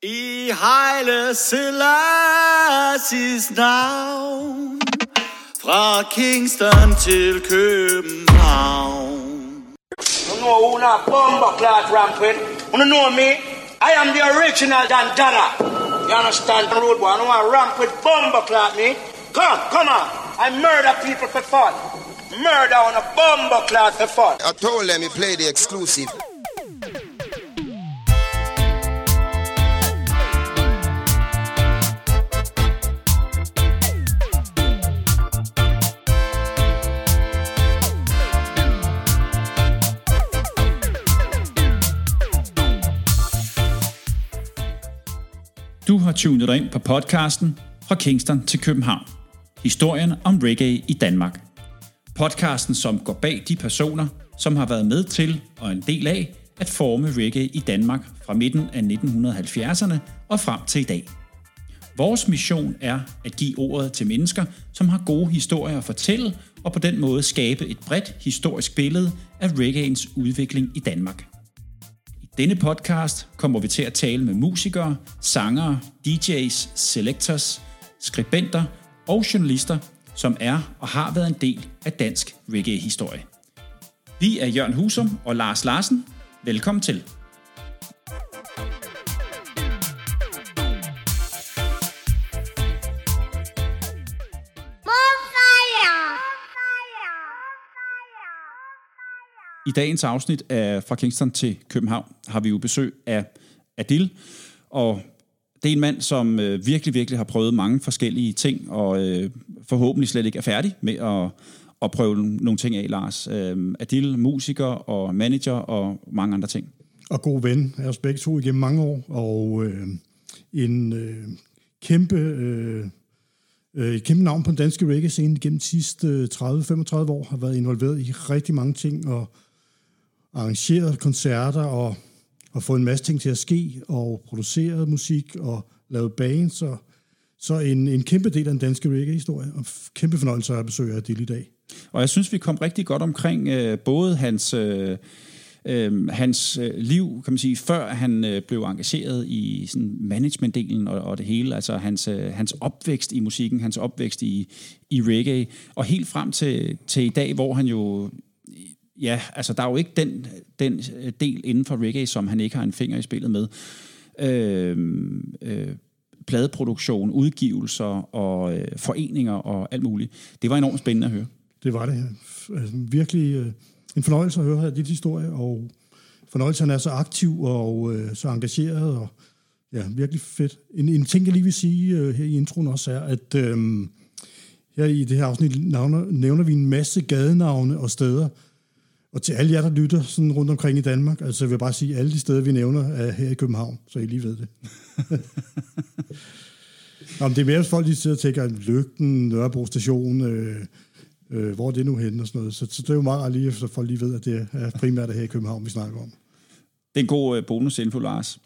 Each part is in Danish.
I Heile Selassies navn Fra Kingston til København You know who not bomber clot rampant? You know me? I am the original Dandana. You understand? Road boy, I know I ramp with bomber clot me. Come, come on. I murder people for fun. Murder on a bomber clot for fun. I told them he play the exclusive. Du har tunet dig ind på podcasten Fra Kingston til København. Historien om reggae i Danmark. Podcasten, som går bag de personer, som har været med til og en del af at forme reggae i Danmark fra midten af 1970'erne og frem til i dag. Vores mission er at give ordet til mennesker, som har gode historier at fortælle, og på den måde skabe et bredt historisk billede af reggaeens udvikling i Danmark. Denne podcast kommer vi til at tale med musikere, sangere, DJ's, selectors, skribenter og journalister, som er og har været en del af dansk reggae-historie. Vi er Jørgen Husum og Lars Larsen. Velkommen til. I dagens afsnit af Fra Kingston til København har vi jo besøg af Adil, og det er en mand, som øh, virkelig, virkelig har prøvet mange forskellige ting, og øh, forhåbentlig slet ikke er færdig med at, at prøve nogle ting af, Lars. Øh, Adil, musiker og manager og mange andre ting. og god ven af os begge to igennem mange år, og øh, en øh, kæmpe, øh, øh et kæmpe navn på den danske reggae-scene gennem de sidste øh, 30-35 år, har været involveret i rigtig mange ting, og arrangeret koncerter, og, og fået en masse ting til at ske, og produceret musik, og lavet bands, og, så en, en kæmpe del af den danske reggae-historie, og kæmpe fornøjelse at besøge Adil i dag. Og jeg synes, vi kom rigtig godt omkring øh, både hans, øh, øh, hans øh, liv, kan man sige, før han øh, blev engageret i sådan managementdelen og, og det hele, altså hans, øh, hans opvækst i musikken, hans opvækst i, i reggae, og helt frem til, til i dag, hvor han jo ja, altså der er jo ikke den, den øh, del inden for reggae, som han ikke har en finger i spillet med. Øh, øh, pladeproduktion, udgivelser og øh, foreninger og alt muligt. Det var enormt spændende at høre. Det var det. Altså, virkelig øh, en fornøjelse at høre her dit historie, og fornøjelse, han er så aktiv og øh, så engageret, og ja, virkelig fedt. En, en ting, jeg lige vil sige øh, her i introen også, er, at øh, her i det her afsnit navner, nævner vi en masse gadenavne og steder, og til alle jer, der lytter sådan rundt omkring i Danmark, altså jeg vil bare sige, alle de steder, vi nævner, er her i København, så I lige ved det. Nå, men det er mere, hvis folk lige sidder og tænker, Lygten, Nørrebro station, øh, øh, hvor er det nu henne og sådan noget. Så, så det er jo meget rart lige, så folk lige ved, at det er primært her i København, vi snakker om. Det er en god øh, bonusinfo, Lars.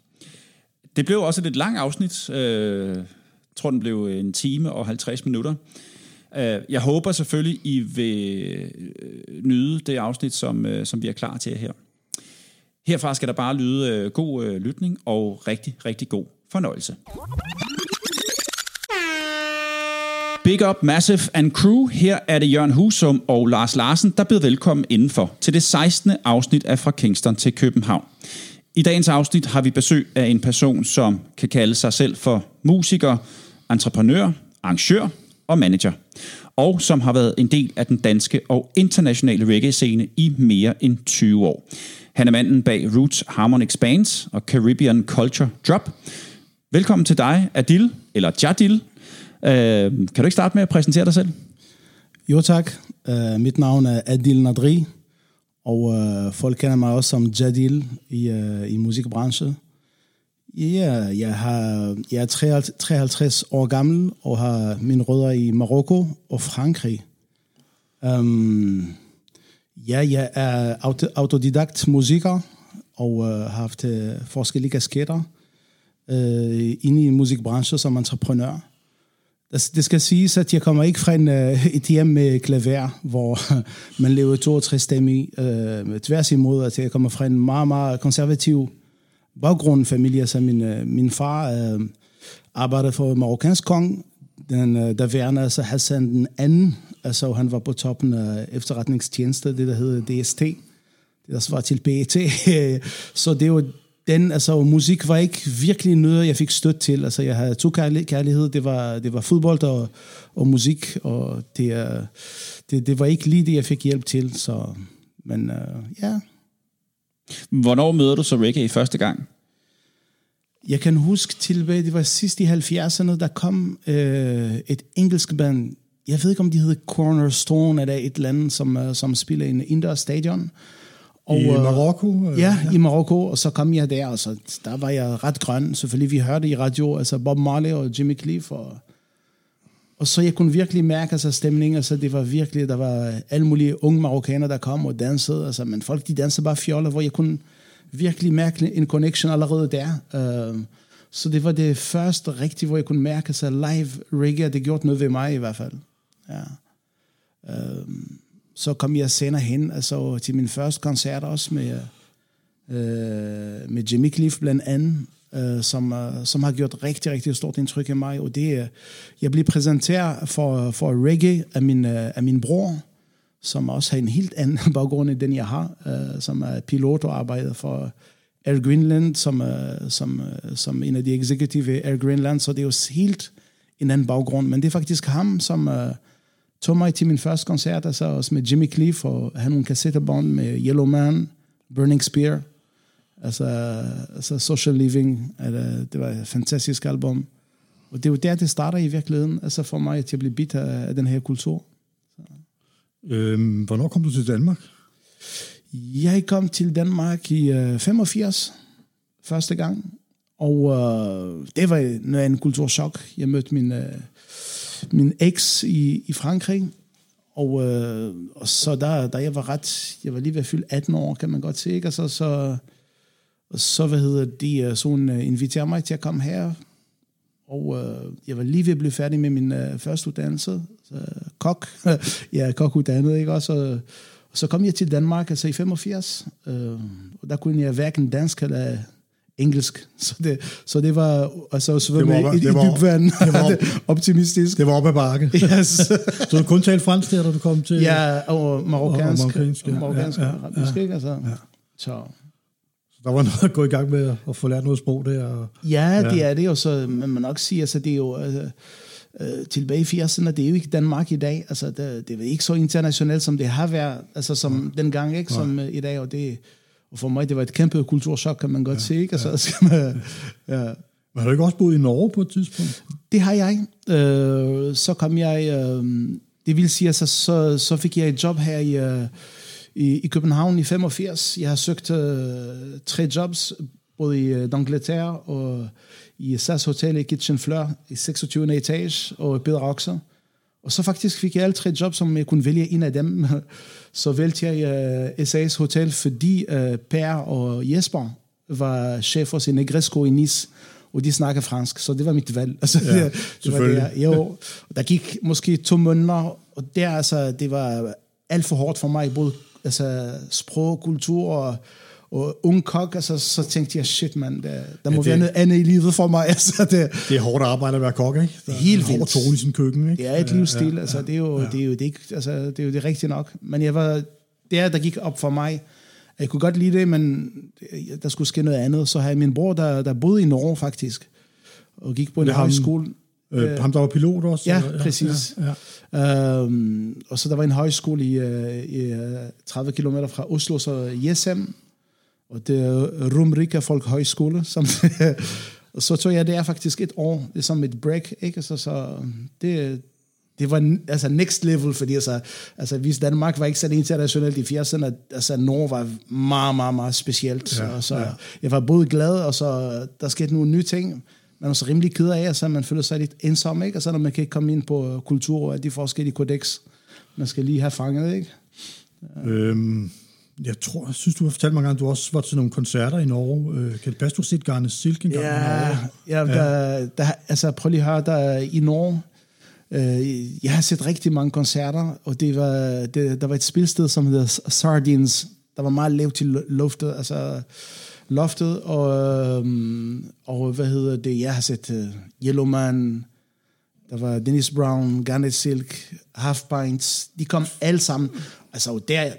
Det blev også et lidt langt afsnit. Øh, jeg tror, den blev en time og 50 minutter. Øh, jeg håber selvfølgelig, I vil øh, nyde det afsnit, som, øh, som vi er klar til her. Herfra skal der bare lyde øh, god lytning og rigtig, rigtig god fornøjelse. Big Up Massive and Crew. Her er det Jørgen Husum og Lars Larsen, der byder velkommen indenfor til det 16. afsnit af Fra Kingston til København. I dagens afsnit har vi besøg af en person, som kan kalde sig selv for musiker, entreprenør, arrangør og manager, og som har været en del af den danske og internationale reggae-scene i mere end 20 år. Han er manden bag Roots Harmonic Bands og Caribbean Culture Drop. Velkommen til dig, Adil, eller Jadil. Uh, kan du ikke starte med at præsentere dig selv? Jo tak. Uh, mit navn er Adil Nadri, og uh, folk kender mig også som Jadil i, uh, i musikbranchen. Ja, jeg, har, jeg er 53 år gammel og har mine rødder i Marokko og Frankrig. Um, ja, jeg er autodidakt musiker og uh, har haft uh, forskellige kasketter uh, inde i musikbranchen som entreprenør. Det skal siges, at jeg kommer ikke fra en, uh, et hjem med klaver, hvor man lever 62 stemme i. Uh, tværs imod, at jeg kommer fra en meget, meget konservativ baggrunden familie. så min, øh, min far øh, arbejdede for marokkansk kong, den øh, der værende, altså Hassan den anden, altså han var på toppen af efterretningstjeneste, det der hedder DST, det der svarer til BET. så det var den, altså musik var ikke virkelig noget, jeg fik støtte til. Altså jeg havde to kærlighed, det var, det var fodbold og, og musik, og det, det, det var ikke lige det, jeg fik hjælp til, så, men øh, ja. Hvornår møder du så reggae første gang? Jeg kan huske tilbage, det var sidst i 70'erne, der kom øh, et engelsk band, jeg ved ikke om de hedder Cornerstone, eller et eller andet, som, uh, som spiller i en indoor stadion. Og, I Marokko? Øh, ja, ja, i Marokko, og så kom jeg der, og så, der var jeg ret grøn. Selvfølgelig, vi hørte i radio, altså Bob Marley og Jimmy Cliff, og, og så jeg kunne virkelig mærke altså, stemningen, altså det var virkelig, der var alle mulige unge marokkanere, der kom og dansede, altså, men folk de dansede bare fjoller, hvor jeg kunne virkelig mærke en connection allerede der. Uh, så det var det første rigtige, hvor jeg kunne mærke, altså live reggae, det gjorde noget ved mig i hvert fald. Ja. Uh, så kom jeg senere hen altså, til min første koncert også med, uh, med Jimmy Cliff blandt andet, øh, som, øh, som har gjort rigtig, rigtig stort indtryk i mig. Og det, jeg blev præsenteret for, for reggae af min, øh, af min bror, som også har en helt anden baggrund end den, jeg har, øh, som er pilot og arbejder for Air Greenland, som, øh, som, øh, som en af de executive Air Greenland, så det er jo helt en anden baggrund. Men det er faktisk ham, som... Øh, tog mig til min første koncert, altså også med Jimmy Cliff, og han nogle kassettebånd med Yellow Man, Burning Spear, altså, altså Social Living, altså, det var et fantastisk album. Og det er jo der, det starter i virkeligheden, altså for mig til at blive bit af, af den her kultur. Så. Øhm, hvornår kom du til Danmark? Jeg kom til Danmark i øh, 85, første gang, og øh, det var en kulturschok. Jeg mødte min... Øh, min eks i, i Frankrig, og, øh, og så der, da jeg var ret, jeg var lige ved at fylde 18 år, kan man godt se, ikke? Og så, så, og så hvad hedder de, øh, så hun uh, inviterede mig til at komme her, og uh, jeg var lige ved at blive færdig med min uh, første uddannelse, så, kok, ja, kokuddannet, ikke? Og så, og så kom jeg til Danmark, altså i 85, uh, og der kunne jeg hverken dansk eller engelsk. Så det, så det var altså svømme det var, i, det var, i vand. Det var optimistisk. Det var op ad bakke. Yes. så du kun talte fransk der, da du kom til... Ja, og marokkansk. Og marokkansk, ja. marokkansk ja, ja, ja, ikke? Altså. Ja. Så. Der var noget at gå i gang med at få lært noget sprog der. Og, ja, ja, det er det jo, så man må nok sige, altså det er jo... Altså, øh, tilbage i 80'erne, det er jo ikke Danmark i dag. Altså, det, det er ikke så internationalt, som det har været, altså som ja. dengang, ikke, som ja. i dag, og det, og for mig, det var et kæmpe kulturschok, kan man godt ja, se. Ikke? Altså, ja. skal man, ja. Men har du ikke også boet i Norge på et tidspunkt? Det har jeg. Øh, så kom jeg... Øh, det vil sige, altså, så, så fik jeg et job her i, øh, i, i København i 85. Jeg har søgt øh, tre jobs, både i øh, D'Angleterre og i SAS Hotel i Kitchen Fleur i 26. etage og i Bedre Oxer. Og så faktisk fik jeg alle tre jobs, som jeg kunne vælge en af dem. Så valgte jeg uh, øh, SAS Hotel, fordi uh, Per og Jesper var chef sin Negresco i Nice, og de snakker fransk, så det var mit valg. Altså, ja, det, det var det, jo, der gik måske to måneder, og der, altså, det var alt for hårdt for mig, både altså, sprog, kultur og og ung kok, altså, så tænkte jeg, shit mand, der, der må ja, det, være noget andet i livet for mig. Altså, det, det er hårdt arbejde at være kok, ikke? Der helt vildt. tone i sin køkken, ikke? Det er et livsstil, ja, altså, det er jo, ja. det er jo det, ikke, altså, det er jo det rigtige nok. Men jeg var, der, der gik op for mig, jeg kunne godt lide det, men der skulle ske noget andet. Så havde min bror, der, der boede i Norge faktisk, og gik på en højskole. Øh, ham, der var pilot også? Ja, eller? præcis. Ja, ja. Øhm, og så der var en højskole i, øh, i 30 øh, km fra Oslo, så Jesem, og det er Rumrika Folkhøjskole, som så tog jeg der faktisk et år, det er som et break, ikke? Så, så det, det var altså next level, fordi altså, altså hvis Danmark var ikke så internationalt i 80'erne, altså Norge var meget, meget, meget specielt. Ja, så, så ja. jeg var både glad, og så der skete nogle nye ting, man er så rimelig ked af, så man føler sig lidt ensom, ikke? Og så når man kan ikke komme ind på kultur og de forskellige kodex, man skal lige have fanget, ikke? Øhm, jeg tror, jeg synes, du har fortalt mig at du også var til nogle koncerter i Norge. Øh, kan det passe, du har set Garne Silk engang ja, i Norge? Ja, der, der, altså prøv lige at høre, der i Norge, øh, jeg har set rigtig mange koncerter, og det var, det, der var et spilsted, som hedder Sardines, der var meget lavt til luftet, altså Loftet, og, øhm, og hvad hedder det, jeg har set uh, Yellow Man, der var Dennis Brown, Garnet Silk, Half Pints, de kom alle sammen. Altså, der,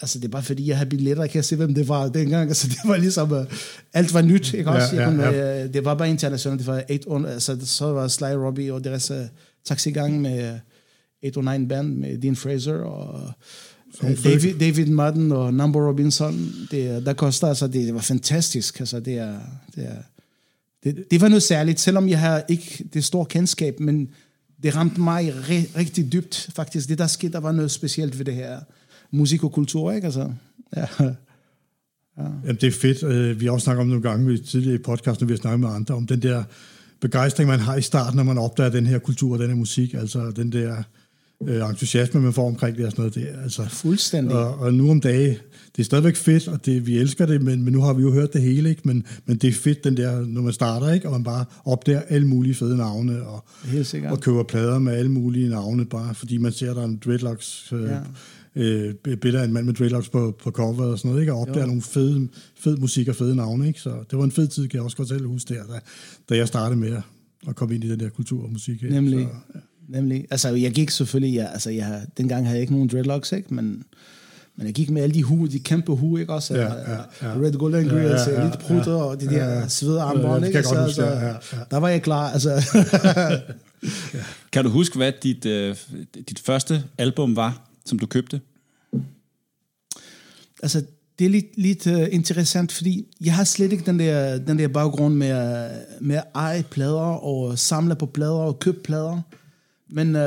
altså det er bare fordi, jeg har billetter, jeg kan se, hvem det var dengang. Altså, det var ligesom, uh, alt var nyt, ikke også? Ja, kunne, ja, uh, det var bare internationalt, det var 8, altså, så var Sly Robbie og deres uh, taxigang med uh, 809 Band med Dean Fraser og David, David Madden og Number Robinson. Det, der koster, altså, det, det var fantastisk. Altså, det er, det er, det, det var noget særligt, selvom jeg har ikke det store kendskab, men det ramte mig re, rigtig dybt, faktisk. Det der skete, der var noget specielt ved det her musik og kultur, ikke? Altså, ja. Jamen, det er fedt. Øh, Vi har også snakket om nogle gange i tidligere i podcasten, vi har snakket med andre, om den der begejstring, man har i starten, når man opdager den her kultur og den her musik. Altså den der øh, entusiasme, man får omkring det og sådan noget. Det, altså, Fuldstændig. Og, og nu om dage, det er stadigvæk fedt, og det, vi elsker det, men, men nu har vi jo hørt det hele, ikke? Men, men det er fedt, den der, når man starter, ikke? og man bare opdager alle mulige fede navne, og, og køber plader med alle mulige navne, bare fordi man ser, der er en dreadlocks... Øh, Ja. øh, billeder af en mand med dreadlocks på, på cover og sådan noget, ikke? og opdager Jo. nogle fede, fed musik og fede navne. Ikke? Så det var en fed tid, kan jeg også godt selv huske der, da, da jeg startede med at, at komme ind i den der kultur og musik. Ikke? Nemlig. Så, Nemlig. Altså, jeg gik selvfølgelig, ja, altså, jeg, dengang havde jeg ikke nogen dreadlocks, ikke? Men, men jeg gik med alle de hue, de kæmpe hue, ikke også? Ja, ja, ja. Red, gold and green, Ja, ja, altså, ja, lidt prutter, ja. og de der Ja, ja. svede armbånd, ikke? jeg godt Altså, altså, ja, ja. Der var jeg klar, altså. Kan du huske, hvad dit, øh, dit første album var, som du købte? altså, det er lidt, lidt uh, interessant, fordi jeg har slet ikke den der, den der baggrund med, at- med at eje plader og samle på plader og købe plader. Men, uh,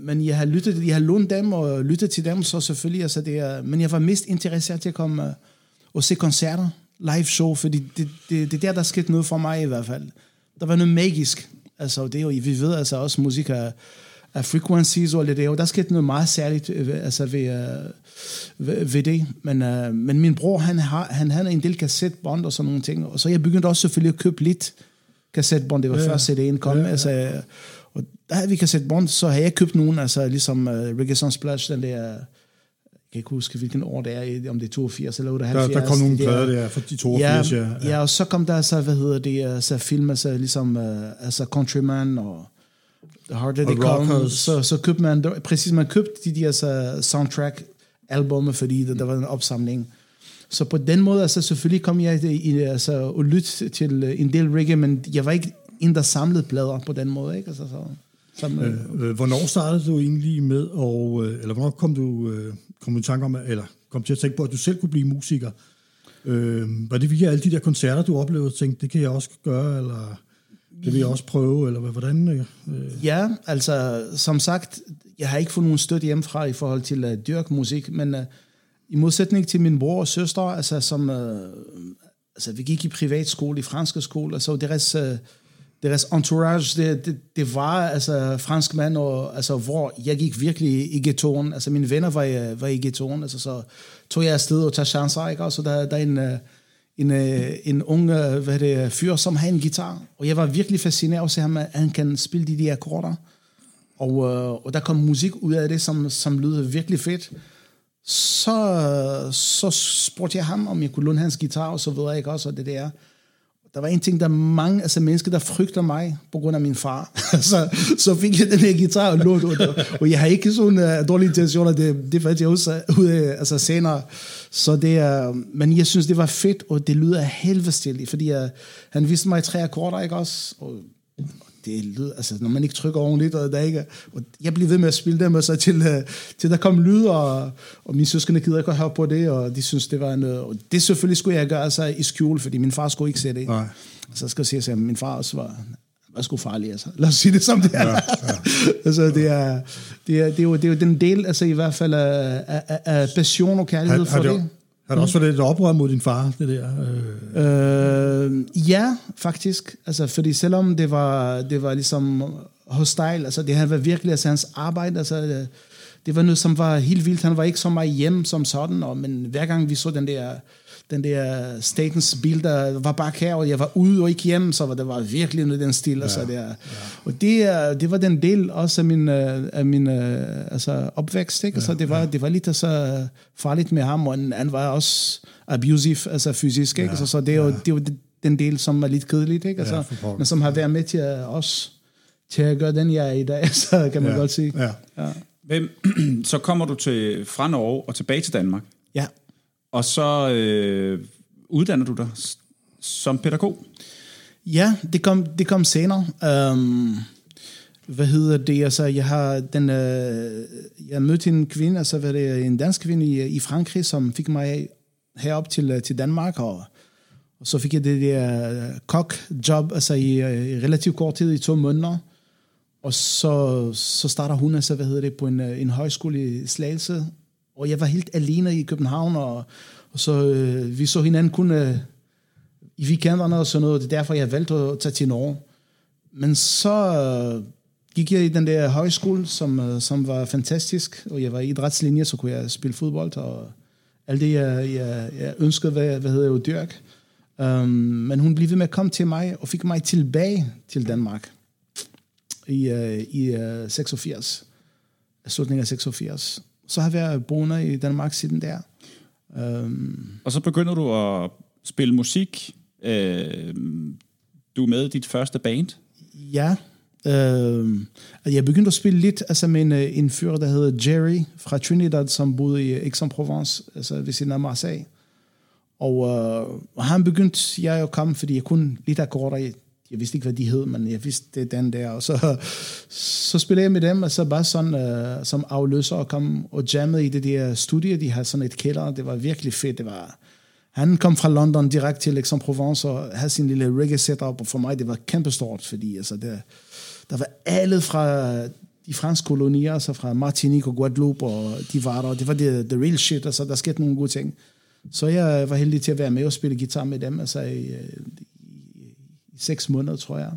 men jeg har lyttet, jeg har lånt dem og lyttet til dem, så selvfølgelig, altså det er, men jeg var mest interesseret til at komme uh, og se koncerter, live show, fordi det, det, det er der, der skete noget for mig i hvert fald. Der var noget magisk. Altså, det er jo, vi ved altså også, musik er, af frequencies og alt det der, og der skete noget meget særligt øh, altså ved, øh, ved, ved det. Men, øh, men min bror, han har, han havde en del kassetbånd og sådan nogle ting, og så jeg begyndte også selvfølgelig at købe lidt kassetbånd, det var ja. før CD'en kom, ja, ja. altså, øh, der havde vi kassetbånd, så havde jeg købt nogen, altså ligesom uh, Reggae Splash, den der, jeg kan ikke huske, hvilken år det er, om det er 82 eller 78. der, der kom nogle de plader der fra de 82, ja, ja, ja. ja, og så kom der altså, hvad hedder det, altså film, altså ligesom, uh, altså Countryman og The Harder They Come, så, så købte man, præcis, man købte de der altså, soundtrack albumer, fordi der, der var en opsamling. Så på den måde, altså selvfølgelig kom jeg i, i, altså, og lytte til øh, en del reggae, men jeg var ikke en, der samlede plader på den måde, ikke? Altså, så, som, øh, Øh, hvornår startede du egentlig med, og, øh, eller hvornår kom du, øh, kom du i tanke om, eller kom til at tænke på, at du selv kunne blive musiker? Øh, var det via alle de der koncerter, du oplevede, tænkte, det kan jeg også gøre, eller det vil jeg også prøve, eller hvad- hvordan? Øh, Ja, altså som sagt, jeg har ikke fået nogen støtte hjemmefra i forhold til at dyrke musik, men uh, i modsætning til min bror og søster, altså som, uh, altså vi gik i privatskole, i franske skole, altså deres, uh, deres entourage, det, det, det var altså fransk mand, og, altså, hvor jeg gik virkelig i ghettoen, altså mine venner var, var i ghettoen, altså så tog jeg afsted og tage chancer, ikke? Og så der, der er en, øh, en, øh, en ung øh, hvad det, fyr, som havde en guitar. Og jeg var virkelig fascineret af at se ham, at han kan spille de der akkorder. Og, og der kom musik ud af det, som, som lyder virkelig fedt. Så, så spurgte jeg ham, om jeg kunne låne hans guitar, og så videre, ikke også, og det der. Der var en ting, der er mange altså mennesker, der frygter mig på grund af min far. så, så fik jeg den her guitar og lånt, og, og jeg har ikke sådan uh, dårlige intentioner, det, det fandt jeg også ud af altså senere. Så det er, men jeg synes, det var fedt, og det lyder helvede stille, fordi uh, han viste mig tre akkorder, ikke også? Og, det lyder, altså når man ikke trykker ordentligt, og der ikke, og jeg blev ved med at spille dem, og så til, øh, til der kom lyd, og, og mine søskende gider ikke at høre på det, og de synes, det var noget, og det selvfølgelig skulle jeg gøre altså, i skjul, fordi min far skulle ikke se det. Nej. Så skal jeg sige, at min far også var, var sgu farlig, altså. Lad os sige det som det er. Ja, ja. altså, det er, det, er, det, er jo, det er jo den del, altså i hvert fald af, af, af passion og kærlighed har, for har, det. det, har det også været lidt oprør mod din far, det der? Øh, Øh, ja, faktisk. Altså, fordi selvom det var, det var ligesom hostile, altså det havde været virkelig altså, hans arbejde, altså, det, det var noget, som var helt vildt. Han var ikke så meget hjemme som sådan, og, men hver gang vi så den der den der statens bil, der var bare her, og jeg var ude og ikke hjemme, så var det var virkelig noget den stil. Ja, altså der. Ja. Og det, det var den del også af min, øh, af min øh, altså opvækst. Ikke? Altså, det, var, det var lidt så farligt med ham, og han var også abusive, altså fysisk. Ikke? Ja, altså, så det er jo, det er jo den del, som er lidt kedeligt, ikke? Altså, ja, men som har været med til at også til at gøre den, jeg er i dag, så kan man ja, godt sige. Ja. Ja. Hvem, så kommer du til, fra Norge og tilbage til Danmark, ja og så øh, uddanner du dig som pædagog. Ja, det kom, det kom senere. Um, hvad hedder det? Altså, jeg har den, øh, jeg mødte en kvinde, altså var det, en dansk kvinde i, i Frankrig, som fik mig herop til, øh, til Danmark, og, og så fik jeg det der øh, kok-job, altså i, øh, i relativt kort tid, i to måneder. Og så, så starter hun, altså, hvad hedder det, på en, en højskole i Slagelse, og jeg var helt alene i København, og, og så øh, vi så hinanden kun øh, i weekenderne og sådan noget. Det er derfor, jeg valgte at tage til Norge. Men så øh, gik jeg i den der højskole, som, øh, som var fantastisk, og jeg var i idrætslinje, så kunne jeg spille fodbold, og alt det, jeg, jeg, jeg ønskede, hvad, hvad hedder jo dyrk. Um, øhm, men hun blev ved med at komme til mig, og fik mig tilbage til Danmark i, uh, i øh, uh, 86, slutningen af 86. Så har jeg været boende i Danmark siden der. Um, Og så begynder du at spille musik. Øh, du er med i dit første band. Ja. Øh, jeg begyndte at spille lidt altså med en, øh, en fyr, der hedder Jerry fra Trinidad, som boede i Aix-en-Provence, altså ved siden af Marseille. Og, øh, han begyndte jeg at komme, fordi jeg kunne lidt akkorder. Jeg, vidste ikke, hvad de hed, men jeg vidste, det er den der. Og så, så spillede jeg med dem, og så bare sådan øh, som afløser og kom og jammede i det der studie. De havde sådan et kælder, det var virkelig fedt. Det var, han kom fra London direkte til Aix-en-Provence og havde sin lille reggae setup, og for mig det var kæmpestort, fordi altså, det, der var alle fra de franske kolonier, altså fra Martinique og Guadeloupe, og de var der, og det var det, the real shit, altså der skete nogle gode ting. Så jeg var heldig til at være med og spille guitar med dem, altså i, øh, i, seks måneder, tror jeg.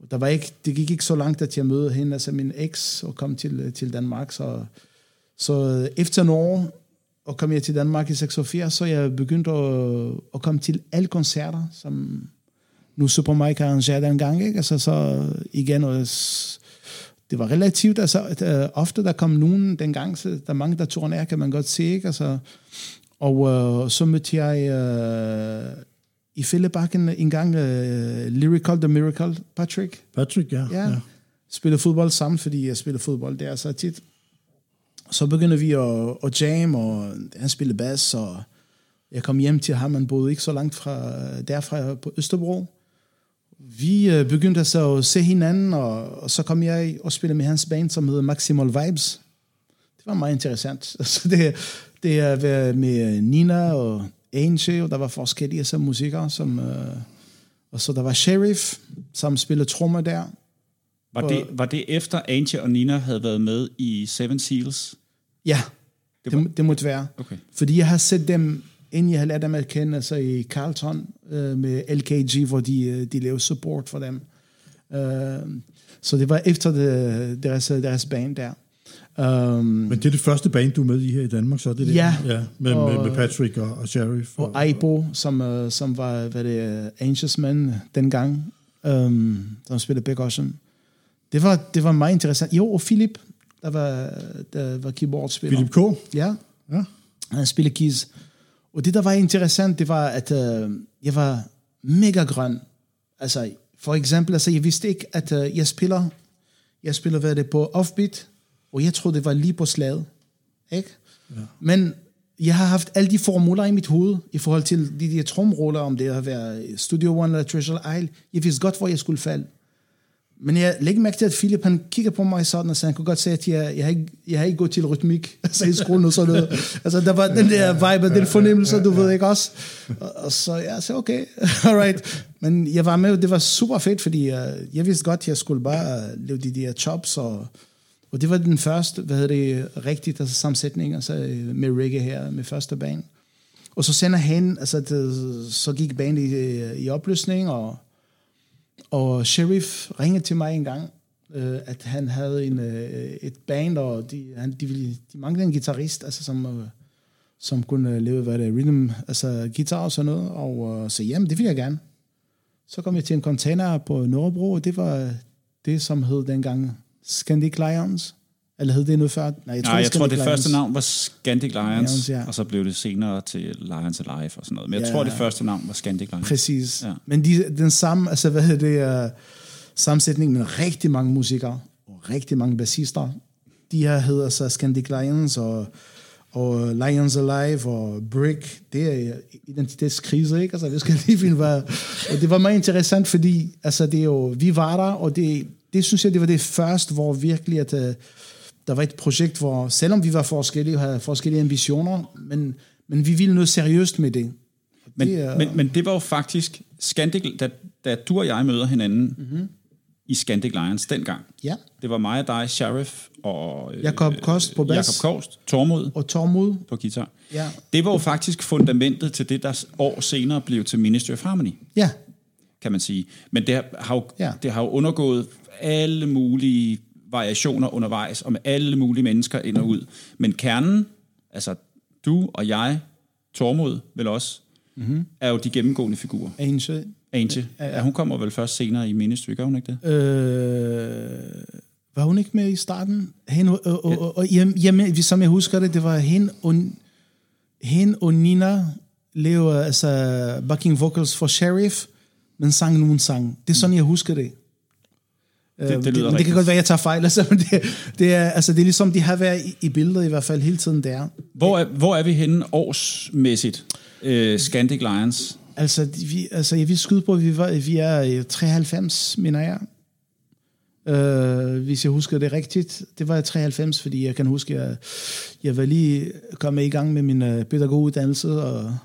Og der var ikke, det gik ikke så langt, at jeg mødte hende, altså min eks, og kom til, øh, til Danmark, så, så øh, efter nogle år, og kom jeg til Danmark i 86, så jeg begyndte at, at komme til alle koncerter, som nu Super Mike arrangerede dengang, ikke? Altså så øh, igen, og det var relativt, altså at, uh, ofte der kom nogen dengang, så der er mange, der turnerer, kan man godt se, ikke? Altså, og uh, så mødte jeg uh, i Fællebakken en gang uh, Lyrical The Miracle, Patrick. Patrick, ja. Ja. ja. Spille fodbold sammen, fordi jeg spiller fodbold der så tit. Så begyndte vi at, at jam, og han spillede bass, og jeg kom hjem til ham, han boede ikke så langt fra derfra på Østerbro. Vi øh, begyndte altså at se hinanden, og, og så kom jeg og spillede med hans band, som hedder Maximal Vibes. Det var meget interessant. Altså det, det er med Nina og Angel, der var forskellige altså, musikere, som, øh, og så der var Sheriff, som spillede trommer der. Var det, var det efter Angie og Nina havde været med i Seven Seals? Ja, Det det, var- det, det måtte være. Okay. Fordi jeg har set dem, inden jeg har lært dem at kende, altså i Carlton øh, med LKG, hvor de, øh, de lavede support for dem. Øh, så det var efter det, deres, deres band der. Um, Men det er det første band, du er med i her i Danmark, så er det det? Ja. ja med, Og- med, med Patrick og, og Sheriff. og Aibo, som, øh, som var hvad det, Angels Man dengang, um, som spillede Big Ocean. Det var, det var meget interessant. Jo, og Philip, der var, der var keyboardspiller. Philip K. Ja, Ja. han spillede keys. Og det, der var interessant, det var, at øh, jeg var mega grøn. Altså, for eksempel, altså, jeg vidste ikke, at øh, jeg spiller, jeg spiller, hvad det, på offbeat, og jeg troede, det var lige på slaget. Ikke? Ja. Men jeg har haft alle de formuler i mit hoved, i forhold til de der tromroller, om det har været Studio One eller Treasure Isle. Jeg vidste godt, hvor jeg skulle falde. Men jeg lægger mærke til, at Philip han kigger på mig sådan, og så han kunne godt sige, at jeg, jeg, har, ikke, jeg har ikke gået til rytmik altså i skolen og sådan noget. Altså, der var den der vibe, den fornemmelse, du ved ikke også. Og, og så jeg sagde, okay, alright. Men jeg var med, det var super fedt, fordi jeg, jeg vidste godt, at jeg skulle bare lave de der chops, og, og det var den første, hvad hedder det, rigtigt, altså sammensætning, altså med reggae her, med første band. Og så sender han, altså det, så gik bandet i, i opløsning, og og Sheriff ringede til mig en gang, øh, at han havde en, øh, et band, og de, han, de, ville, de manglede en guitarist, altså som, øh, som kunne øh, leve, hvad det er, rhythm, altså guitar og sådan noget, og øh, så jamen, det vil jeg gerne. Så kom jeg til en container på Nørrebro, og det var det, som hed dengang Scandic Lions. Eller hed det noget før? Nej, jeg Nej, jeg tror, det Lions. første navn var Scandic Lions, Lions, ja. og så blev det senere til Lions Alive og sådan noget. Men jeg Ja. tror, det første navn var Scandic Lions. Præcis. Ja. Men de, den samme, altså hvad hedder det, uh, sammensætning med rigtig mange musikere, og rigtig mange bassister. De her hedder så Scandic Lions, og, og Lions Alive, og Brick. Det er identitetskrise, ikke? Altså, det skal lige finde, hvad... Og det var meget interessant, fordi altså, det er jo, vi var der, og det, det synes jeg, det var det første, hvor virkelig, at uh, der var et projekt, hvor selvom vi var forskellige, og havde forskellige ambitioner, men, men vi ville noget seriøst med det. Men, det er- men, men det var jo faktisk Scandic, da, da du og jeg møder hinanden Mhm. mm-hmm. i Scandic Lions dengang. Ja. Det var mig og dig, Sheriff og øh, Jakob Kost på bas. Jakob Kost, Tormod Og Tormod, på guitar. Ja. Det var jo faktisk fundamentet til det, der år senere blev til Ministry of Harmony, ja, kan man sige. Men det har jo, Ja. det har jo undergået alle mulige variationer undervejs, og med alle mulige mennesker ind og ud. Men kernen, altså du og jeg, Tormod vel også, mm-hmm. er jo de gennemgående figurer. Ange. Angie, ja, hun kommer vel først senere i Ministry, gør hun ikke det? Øh, var hun ikke med i starten? Hende, og, og, og, og jamen, jamen, som jeg husker det, det var hende og, hende og Nina laver altså backing vocals for Sheriff, men sang nogen sang. Det er sådan, jeg husker det. Det, det, Øh, lyder det, men det rigtigt. kan godt være, jeg tager fejl, altså, men det, det, er, altså, det er ligesom, de har været i, i billedet i hvert fald hele tiden der. Hvor er, hvor er vi henne årsmæssigt? Øh, Scandic Lions. Altså, vi, altså jeg vil skyde på, at vi, var, vi er i 93, mener jeg. Uh, hvis jeg husker det rigtigt. Det var i 93, fordi jeg kan huske, at jeg, jeg var lige kommet i gang med min uh, pædagoguddannelse, og,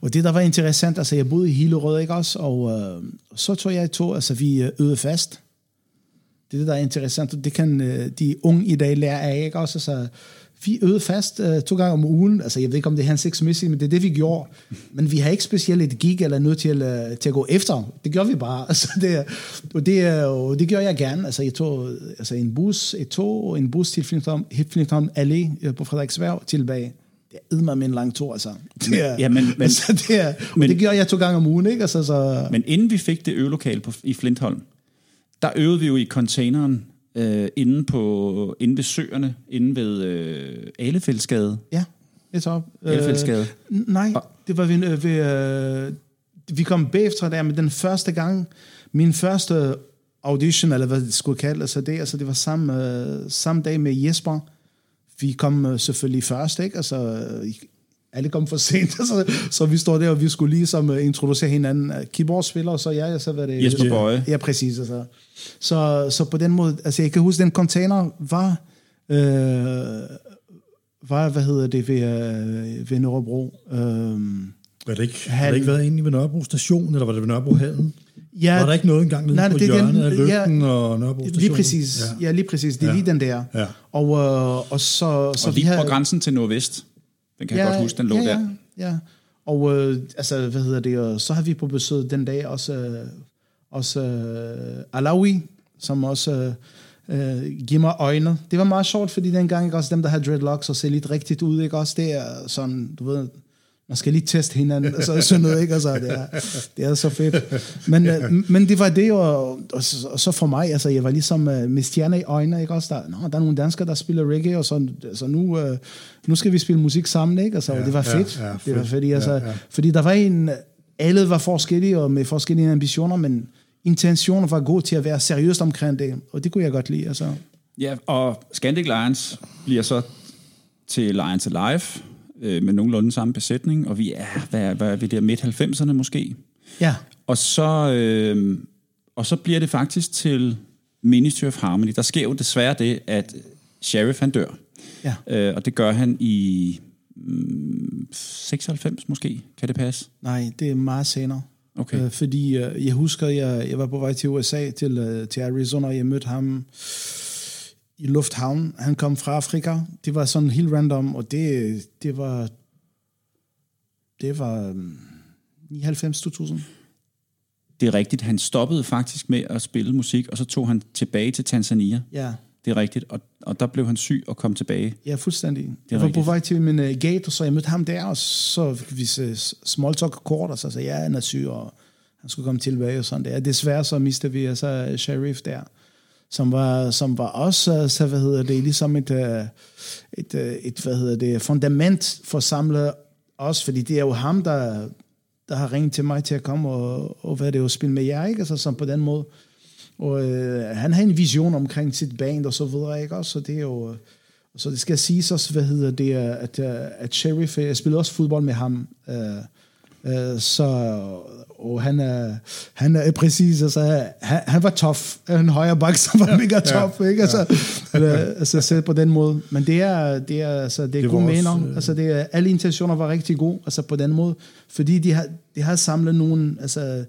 og det, der var interessant, altså jeg boede i Hillerød, ikke også? Og uh, så tog jeg to, altså vi øh, øvede fast. Det er det, der er interessant, og det kan uh, de unge i dag lære af, ikke også? Altså, vi øvede fast uh, to gange om ugen. Altså, jeg ved ikke, om det er hensigtsmæssigt, men det er det, vi gjorde. Men vi har ikke specielt et gig eller noget til, uh, til at gå efter. Det gør vi bare. Altså, det, og det, jo- det gør jeg gerne. Altså, jeg tog altså, en bus, et tog, og en bus til Flintholm, Flintholm Allé øh, på Frederiksberg tilbage. Det er med en lang tur, altså. Det er, Ja, men- men- altså, det er, og men- det gør jeg to gange om ugen, ikke? Altså, så, Men inden vi fik det øvelokale på, i Flintholm, der øvede vi jo i containeren øh, inde, på, inde ved søerne, inde ved øh, Alefældsgade. ja, det er top. Alefældsgade. Nej, det var ved, ved øh, vi kom bagefter der, men den første gang, min første audition, eller hvad det skulle kalde altså det, altså det var samme, øh, samme dag med Jesper. Vi kom øh, selvfølgelig først, ikke? Altså, øh, alle kom for sent, så, så vi står der, og vi skulle ligesom øh, introducere hinanden. Øh, Keyboardspiller, og så jeg, og så var det... Jesper Bøje. Ja, præcis. Altså. Så, så på den måde, altså jeg kan huske, den container var, øh, var hvad hedder det, ved, øh, ved Nørrebro. Øh, Var det ikke, har det ikke været egentlig ved Nørrebro station, eller var det ved Nørrebro Hallen? ja, var der ikke noget engang nede Nej, på det er den- hjørnet af ja, Lygten og Nørrebro station? Lige præcis. Ja. ja, lige præcis. Det er Ja. lige den der. Ja. Og, øh, og så, så Og vi lige havde, på grænsen til Nordvest. Den kan jeg godt huske, den lå ja, der. Ja, ja. Og øh, altså, hvad hedder det, og så har vi på besøg den dag også, øh, også øh, Alawi, som også øh, øh, giver mig øjne. Det var meget sjovt, fordi dengang ikke også dem, der har dreadlocks og ser lidt rigtigt ud, ikke også, det er sådan, du ved, man skal lige teste hinanden, og så sådan noget, ikke? Altså, det, er, det er så fedt. Men, øh, men det var det, og, og, så, og så for mig, altså, jeg var ligesom øh, med stjerner i øjnene, ikke også? Der, Nå, der er nogle danskere, der spiller reggae, og så, så nu, øh, nu skal vi spille musik sammen, ikke? Altså, og det var ja, fedt. ja, det var fedt. fedt, altså, Ja, ja. fordi der var en, alle var forskellige, og med forskellige ambitioner, men intentionen var god til at være seriøst omkring det, og det kunne jeg godt lide, altså. Ja, og Scandic Lions bliver så til Lions Alive øh, med nogenlunde samme besætning, og vi er, hvad hvad er vi der, midt 90'erne måske. Ja, Og så, øh, og så bliver det faktisk til Ministry of Harmony. Der sker jo desværre det, at Sheriff han dør. ja. Øh, og det gør han i mm, 96 måske. Kan det passe? Nej, det er meget senere. Okay. Øh, fordi øh, jeg husker, jeg, jeg var på vej til USA, til, øh, til Arizona, og jeg mødte ham i lufthavnen. Han kom fra Afrika. Det var sådan helt random, og det, det var... Det var mm, 99-2000. Det er rigtigt. Han stoppede faktisk med at spille musik, og så tog han tilbage til Tanzania. Ja. det er rigtigt. Og, og der blev han syg og kom tilbage. Ja, fuldstændig. er Jeg var på rigtigt. vej til min uh, gate, og så jeg mødte ham der, og så vi uh, small talk kort, og så sagde jeg, ja, han er syg, og han skulle komme tilbage og sådan der. Desværre så mistede vi altså Sheriff der, som var, som var også, så hvad hedder det, ligesom et, øh, et, øh, et hvad hedder det, fundament for at samle os, fordi det er jo ham, der, der har ringet til mig til at komme og, og hvad er det, og spille med jer, ikke? Altså som på den måde. Og øh, han har en vision omkring sit band og så videre, ikke også? Så det er jo... Så det skal siges også, hvad hedder det, at, øh, at Sheriff, jeg spillede også fodbold med ham, øh, øh, så, og han er, han er præcis, altså, han, han var tough, en højre bak, som var mega tough, ikke? Altså, øh, altså, selv på den måde. Men det er, det er, altså, det er Det gode også, mener, øh, altså, det er, alle intentioner var rigtig gode, altså på den måde, fordi de har, de har samlet nogle, altså,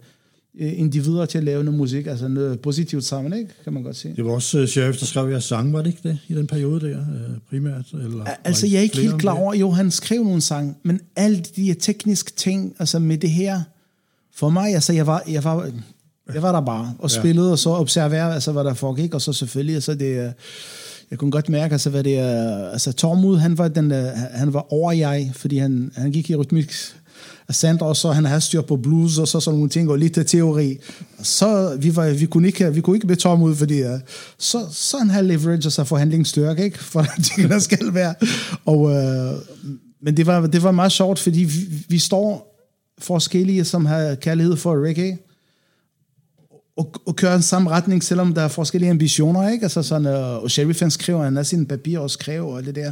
individer til at lave noget musik, altså noget positivt sammen, ikke? kan man godt sige. Det var også uh, Sheriff, der skrev jeres sang, var det ikke det, i den periode der, uh, primært? Eller, Altså, jeg er ikke helt klar over, jo, han skrev nogle sange, men alle de her tekniske ting, altså med det her, for mig, altså, jeg var, jeg var, jeg var der bare og Ja. spillede, og så observerede, altså, hvad der foregik, og så selvfølgelig, altså, det, øh, jeg kunne godt mærke, altså, hvad det er, altså, Tormod, han var, den, øh, han var over jeg, fordi han, han gik i rytmik, Sandra, og så han har styr på blues, og så sådan nogle ting, og lidt teori. Så vi, var, vi, kunne ikke, vi kunne ikke blive tomme ud, fordi uh, så, så han har leverage, altså forhandlingsstyrke, ikke? For det der skal være. Og, uh, men det var, det var meget sjovt, fordi vi, vi står forskellige, som har kærlighed for reggae, og, og kører i samme retning, selvom der er forskellige ambitioner, ikke? Altså sådan, uh, og Sheriff han skrev, han har sine papirer og skrev, og det der.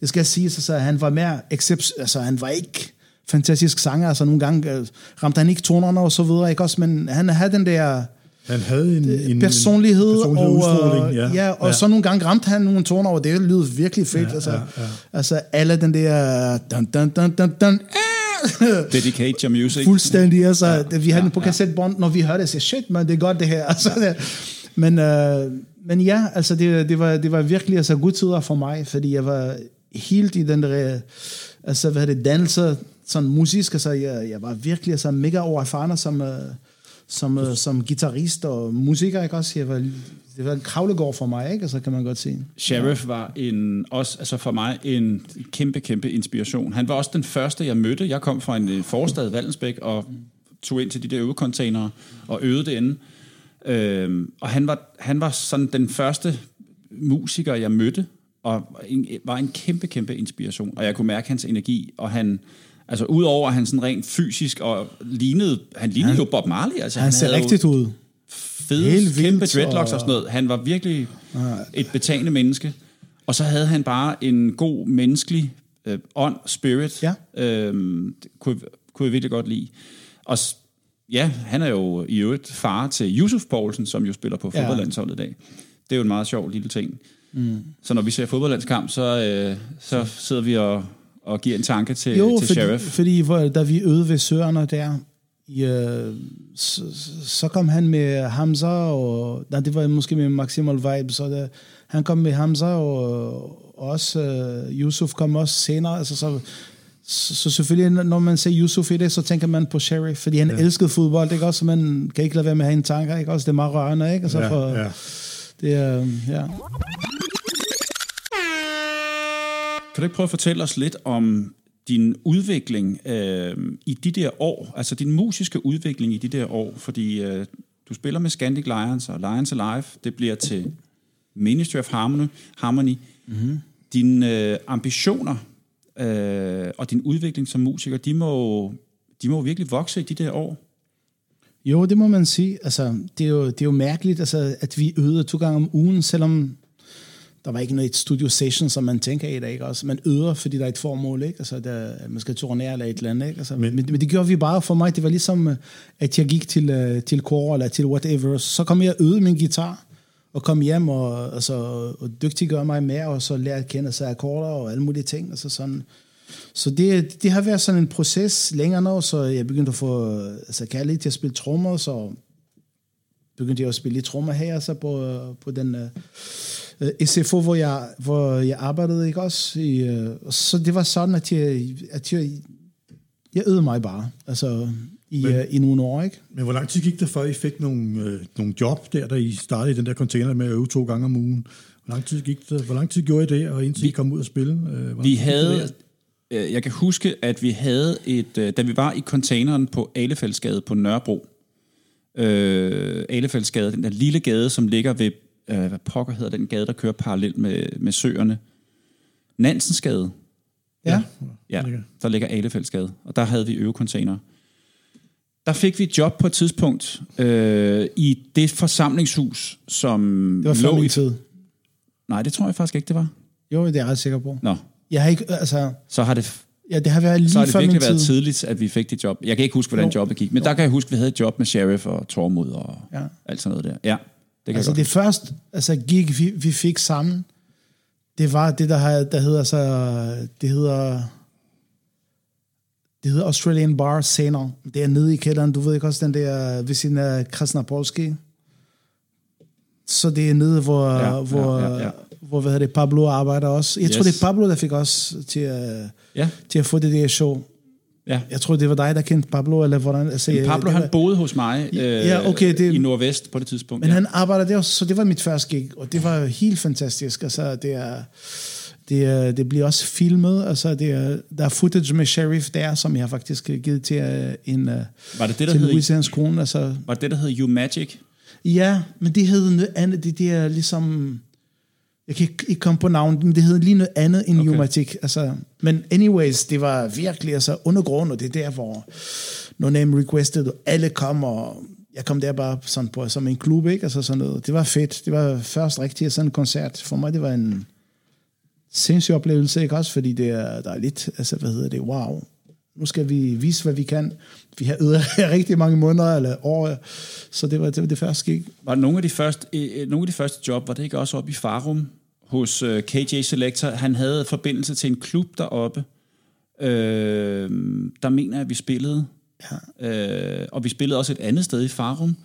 Det skal sige så han var mere, except, altså han var ikke fantastisk sanger, altså nogle gange øh, ramte han ikke tonerne og så videre, ikke også, men han havde den der Han havde en, en personlighed, en personlighed og, udstråling, ja, ja, og ja. så nogle gange ramte han nogle toner, og det lyder virkelig fedt, Ja, altså, ja, ja. altså alle den der, dun, dun, dun, dun, dun, Dedicate your music. Fuldstændig, altså. Ja, vi havde den på kassettebånd, når vi hørte det, så shit, man, det er godt det her. Altså, det, men, øh, men ja, altså, det, det, var, det var virkelig altså, gode tider for mig, fordi jeg var helt i den der, altså, hvad det, dannelse, sådan musisk, altså, jeg, jeg var virkelig altså, mega overerfaren som, øh, som, øh, som gitarrist og musiker, ikke også? Jeg var, det var en kravlegård for mig, ikke? Altså, kan man godt sige. Sheriff var en, også, altså for mig en kæmpe, kæmpe inspiration. Han var også den første, jeg mødte. Jeg kom fra en øh, forstad, Vallensbæk, og tog ind til de der øvecontainere og øvede det inde. Øhm, og han var, han var sådan den første musiker, jeg mødte, og en, var en kæmpe, kæmpe inspiration. Og jeg kunne mærke hans energi, og han... Altså, udover at han sådan rent fysisk og lignede... Han lignede jo Bob Marley. Altså, Han ser havde jo- rigtigt ud. fede, Helt vildt, kæmpe dreadlocks og- og sådan noget. Han var virkelig et betagende menneske. Og så havde han bare en god menneskelig øh, ånd, spirit. Ja. Øhm, det kunne, kunne jeg virkelig godt lide. Og ja, han er jo i øvrigt far til Yusuf Poulsen, som jo spiller på Ja. fodboldlandsholdet i dag. Det er jo en meget sjov lille ting. Mm. Så når vi ser fodboldlandskamp, så, øh, så sidder vi og, og giver en tanke til, Jo, til fordi, Sheriff. fordi hvor, da vi øvede ved Søerne der, i, øh, så, så kom han med Hamza, og nej, det var måske med Maximal Vibe, så det, han kom med Hamza, og, og også øh, Yusuf kom også senere, altså så, så, så selvfølgelig, når man ser Yusuf i det, så tænker man på Sheriff, fordi han ja. elskede fodbold, ikke også? Så man kan ikke lade være med at have en tanker, ikke også? Det er meget rørende, ikke? Altså Ja, for, ja. Det er, ja. Kan du ikke prøve at fortælle os lidt om din udvikling øh, i de der år, altså din musiske udvikling i de der år, fordi øh, du spiller med Scandic Lions og Lions Alive, det bliver til Ministry of Harmony, Harmony. Mm-hmm. Dine øh, ambitioner øh, og din udvikling som musiker, de må, de må virkelig vokse i de der år. Jo, det må man sige. Altså, det, er jo, det er jo mærkeligt, altså, at vi øvede to gange om ugen, selvom der var ikke noget studio session, som man tænker i dag. Ikke? Altså, man øver, fordi der er et formål. Ikke? Altså, der, man skal turnere eller et eller andet. Ikke? Altså, men, men, men, det gjorde vi bare for mig. Det var ligesom, øh, at jeg gik til, øh, til kor eller til whatever. Så kom jeg og øvede min guitar, og kom hjem og, altså, og dygtiggøre mig mere, og så lære at kende sig akkorder og alle mulige ting. Altså sådan. Så det, det har været sådan en proces længere nu, så jeg begyndte at få altså, kærlighed til at spille trommer, så begyndte jeg at spille lidt trommer her, altså på, på den uh, SFO, hvor jeg, hvor jeg arbejdede, ikke også? I, uh, så det var sådan, at jeg, at jeg, jeg øvede mig bare, altså i, Men- uh, i nogle år, ikke? Men hvor lang tid gik det, før I fik nogle, øh, nogle job der, da I startede i den der container med at øve to gange om ugen? Hvor lang tid, gik det, hvor lang tid gjorde I det, og indtil I kom ud og spille? Øh, Vi havde, øh, jeg kan huske, at vi havde et, øh, da vi var i containeren på Alefældsgade på Nørrebro, øh, Alefældsgade, den der lille gade, som ligger ved, øh, hvad pokker hedder den gade, der kører parallelt med, med søerne, Nansensgade, Ja. ja, der ligger Alefældsgade, og der havde vi øvecontainere. Der fik vi et job på et tidspunkt øh, i det forsamlingshus, som Det var før lå i... tid. Nej, det tror jeg faktisk ikke, det var. Jo, det er jeg ret sikker på. Nå, Jeg har ikke, altså, så har det ja, det har været lige så har det virkelig været tid. tidligt, at vi fik det job. Jeg kan ikke huske, hvordan Jo. jobbet gik, men der kan jeg huske, at vi havde et job med Sheriff og Tormod og Ja. alt sådan noget der. Ja, kan Altså det første altså, gig, vi, vi fik sammen, det var det, der, har, der hedder så, det hedder, det hedder Australian Bar Center. Det er nede i kælderen, du ved ikke også, den der ved siden af Krasnapolski. Så det er nede, hvor, Ja, ja, ja, hvor, ja, ja. hvor hvad hedder det, Pablo arbejder også. Jeg yes. tror, det er Pablo, der fik os til at, Ja, til at få det der show. Ja. Jeg tror, det var dig, der kendte Pablo, eller hvordan? Altså, Men Pablo, han var- boede hos mig øh, Ja, okay, det- i Nordvest på det tidspunkt. Men ja. han arbejder der, så det var mit første gig, og det var helt fantastisk. Altså, det er, det, er, det bliver også filmet, altså, det er, der er footage med Sheriff der, som jeg har faktisk givet til uh, en, uh, Var det det, der til hed, Louisianas kone. Altså, var det, det, der hed You Magic? ja, men det hed noget andet, det, det er ligesom, jeg kan ikke, ikke komme på navn, men det hed lige noget andet end Okay. okay. Umatic. Altså, men anyways, det var virkelig altså, undergrund, og det er der, hvor No Name Requested, og alle kom, og jeg kom der bare sådan på, som en klub, ikke? Altså sådan noget. Det var fedt. Det var først rigtig sådan en koncert. For mig, det var en sindssyg oplevelse, ikke også? Fordi det er, der er lidt, altså hvad hedder det, wow. Nu skal vi vise, hvad vi kan. Vi har øvet rigtig mange måneder eller år, så det var det, var det første gik. Var nogle af de første, øh, nogle af de første job, var det ikke også oppe i Farum hos øh, KJ Selector? Han havde forbindelse til en klub deroppe. Øh, der mener jeg, at vi spillede. Ja. Øh, og vi spillede også et andet sted i Farum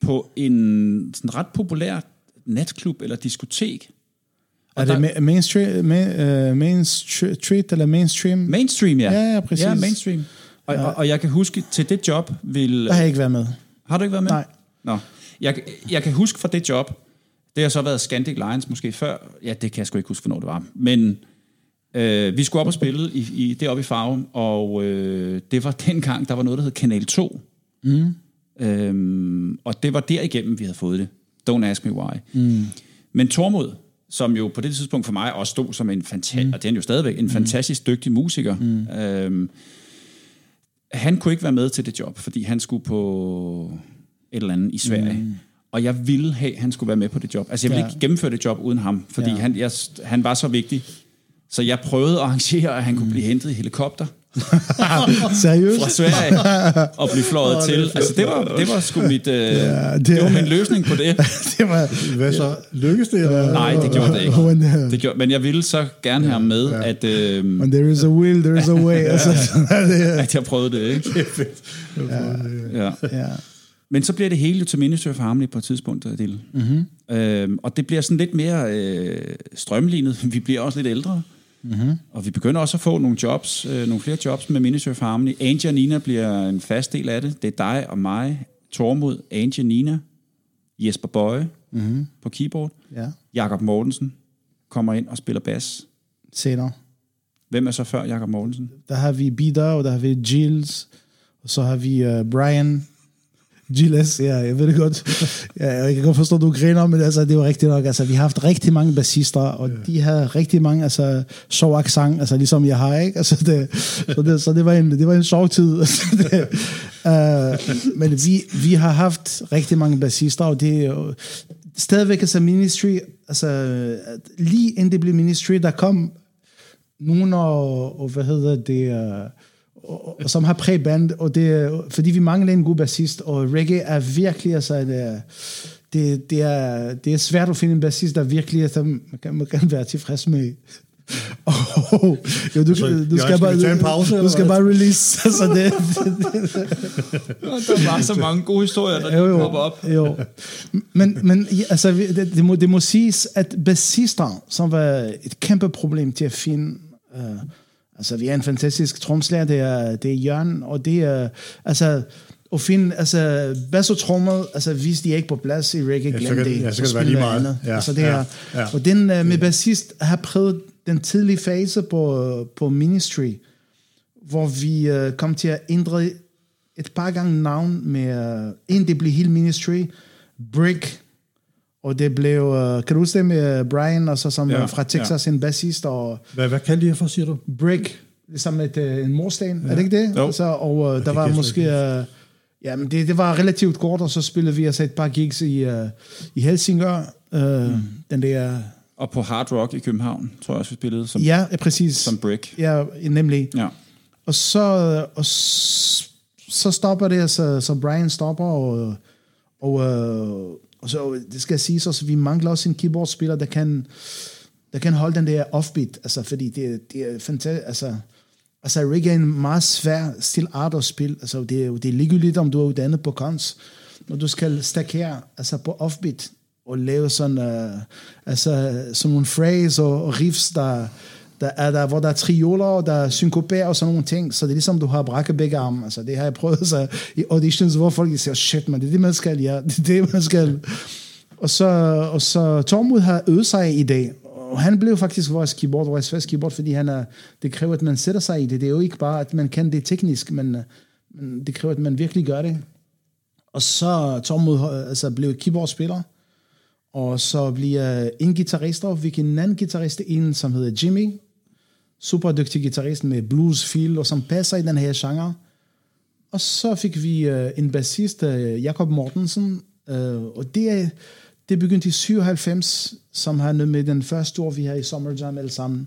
på en sådan ret populær natklub eller diskotek. Er der- det ma- Main Street, main, uh, main Str- Street eller Mainstream? Mainstream, ja. Ja, ja, præcis. Ja, mainstream. Og, ja. og, og jeg kan huske, til det job vil... Der har jeg ikke været med. Har du ikke været med? Nej. Nå. Jeg, jeg kan huske fra det job, det har så været Scandic Lions måske før, ja, det kan jeg sgu ikke huske, hvornår det var, men øh, vi skulle op og spille i, i, deroppe i Farum, og øh, det var dengang, der var noget, der hed Kanal 2. Mm. Øhm, og det var derigennem, vi havde fået det. Don't ask me why. Mm. Men Tormod, som jo på det tidspunkt for mig også stod som en fantastisk, mm. og det er han jo stadigvæk, en fantastisk dygtig musiker, mm. øhm, han kunne ikke være med til det job, fordi han skulle på et eller andet i Sverige. Mm. Og jeg ville have, at han skulle være med på det job. Altså, jeg ville Ja. ikke gennemføre det job uden ham, fordi Ja. han, jeg, han var så vigtig. Så jeg prøvede at arrangere, at han kunne blive hentet i helikopter Seriøst? fra Sverige og blive fløjet Åh, oh, til. Altså, det var, det var sgu mit... Øh, ja, det det, var min løsning på det. det var... Hvad så? Lykkedes det? Eller? Nej, det gjorde det ikke. Uh, Det gjorde, men jeg ville så gerne have med, ja. at, øh, when there is a will, there is a way. altså, det at jeg prøvede det. Ikke? Det er fedt. Ja. ja. Men så bliver det hele jo til Ministry for Harmony på et tidspunkt, Adil. Mm-hmm. Øhm, og det bliver sådan lidt mere øh, strømlignet. Vi bliver også lidt ældre. Mm-hmm. Og vi begynder også at få nogle jobs, øh, nogle flere jobs med Ministry for Harmony. Angie og Nina bliver en fast del af det. Det er dig og mig, Tormod, Angie og Nina, Jesper Bøje mm-hmm. på keyboard. ja. Jakob Mortensen kommer ind og spiller bas. Senere. Hvem er så før Jakob Mortensen? Der har vi Bida, og der har vi Gilles, og så har vi uh, Brian. Gilles, ja, jeg ved det godt. Ja, jeg kan godt forstå, at du griner, men altså, det jo rigtigt nok. Altså, vi har haft rigtig mange bassister, og de har rigtig mange altså, sjov accent, altså ligesom jeg har, ikke? Altså, det, så, det, så det, var en, det var en sjov tid. Altså, det, uh, men vi, vi har haft rigtig mange bassister, og det er jo stadigvæk altså ministry, altså lige inden det blev ministry, der kom nogen, og, og hvad hedder det, uh, og, og, som har præband, og det fordi vi mangler en god bassist, og reggae er virkelig, altså, det det, det, er, det er svært at finde en bassist, der virkelig, altså, man kan, man kan være tilfreds med. Oh, jo, du, Så, du, skal skal bare, pause, du, du skal bare release. Altså, det, det, Der var så mange gode historier, der jo, jo, popper op. jo. Men, men ja, altså, det, det, må, det må siges, at bassister, som var et kæmpe problem til at finde, uh, altså vi er en fantastisk tromslærer, det er, det er Jørgen, og det er, altså, og finde, altså, bass og trommer, altså, hvis de er ikke på plads i reggae, glem det. ja, så kan det være lige meget. andet. Ja, altså, det ja, er, ja. Og den uh, med bassist har prøvet den tidlige fase på, på Ministry, hvor vi uh, kom til at ændre et par gange navn med, uh, en det blev hele Ministry, Brick, og det blev, uh, kan du huske det med Brian, og så som Ja, ja, fra Texas, ja. en bassist, og Hvad, hvad kaldte de for, siger du? Brick, ligesom et, øh, en morsten, ja. er det ikke det? Jo. Altså, og øh, der var måske... Øh, ja, men det, det var relativt kort, og så spillede vi altså et par gigs i, øh, i Helsingør. Øh, mm. Den der... Og på Hard Rock i København, tror jeg også, vi spillede som, Ja, præcis. som Brick. Ja, nemlig. Ja. Og så, og så stopper det, så, så Brian stopper, og, og, øh, og så, det skal siges også, vi mangler også en keyboardspiller, der kan, der kan holde den der offbeat, altså, fordi det, det er fantastisk, altså, altså reggae er en meget svær stil art at spille, altså, det, er, jo- det er ligegyldigt, om du er uddannet på kons, når du skal stakere, altså på offbeat, og lave sådan, uh, altså, sådan nogle phrase og, og riffs, der, der er der, hvor der er trioler, og der er synkoper og sådan nogle ting, så det er ligesom, du har brækket begge arme, altså det har jeg prøvet så, i auditions, hvor folk siger, shit, man, det er det, man skal, ja, det er det, man skal. Og så, og så Tormod har øvet sig i dag, og han blev faktisk vores keyboard, vores første keyboard, fordi han er, det kræver, at man sætter sig i det. Det er jo ikke bare, at man kan det teknisk, men, men det kræver, at man virkelig gør det. Og så Tormod altså, blev keyboardspiller, og så bliver en guitarist, og vi en anden guitarist, ind, som hedder Jimmy, super dygtig guitarist med blues feel, og som passer i den her genre. Og så fik vi uh, en bassist, uh, Jakob Mortensen, uh, og det, er, det begyndte i 97, som han med den første år, vi har i Summer Jam alle sammen.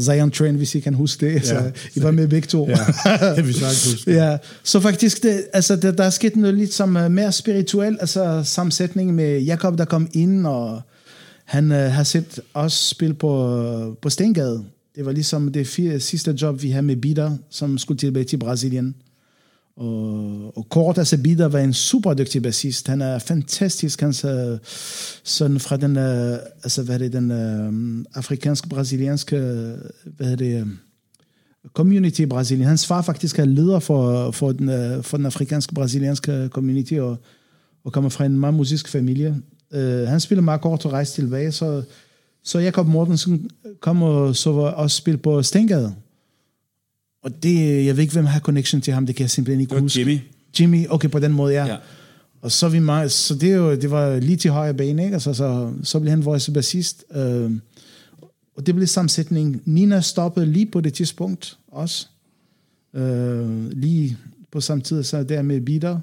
Zion Train, hvis I kan huske det. Så Ja. I var med begge to. Ja, det vi sagtens huske. Ja, så faktisk, det, altså, det, der er sket noget lidt som uh, mere spirituel, altså sammensætning med Jakob, der kom ind, og han uh, har set os spille på, uh, på Stengade. Det var ligesom det fire, sidste job, vi havde med Bider, som skulle tilbage til Brasilien. Og, og kort, altså Bider var en super dygtig bassist. Han er fantastisk, hans øh, er sådan fra den, uh, altså hvad er det, den øh, uh, afrikanske, brasilianske, hvad er det, uh, community i Brasilien. Hans far faktisk er leder for, for, den, for den afrikanske brasilianske community og, og kommer fra en meget musisk familie. Uh, han spiller meget kort og rejser tilbage, så, så Jakob Mortensen kom og så var også spille på Stengade. Og det, jeg ved ikke, hvem har connection til ham, det kan jeg simpelthen ikke huske. Jimmy. Jimmy, okay, på den måde, ja. Ja. Og så, vi meget, så det, jo, det var lige til højre bane, ikke? Altså, så, så blev han vores bassist. Øh, og det blev sammensætning. Nina stoppede lige på det tidspunkt også. Øh, lige på samme tid, så der med Bitter.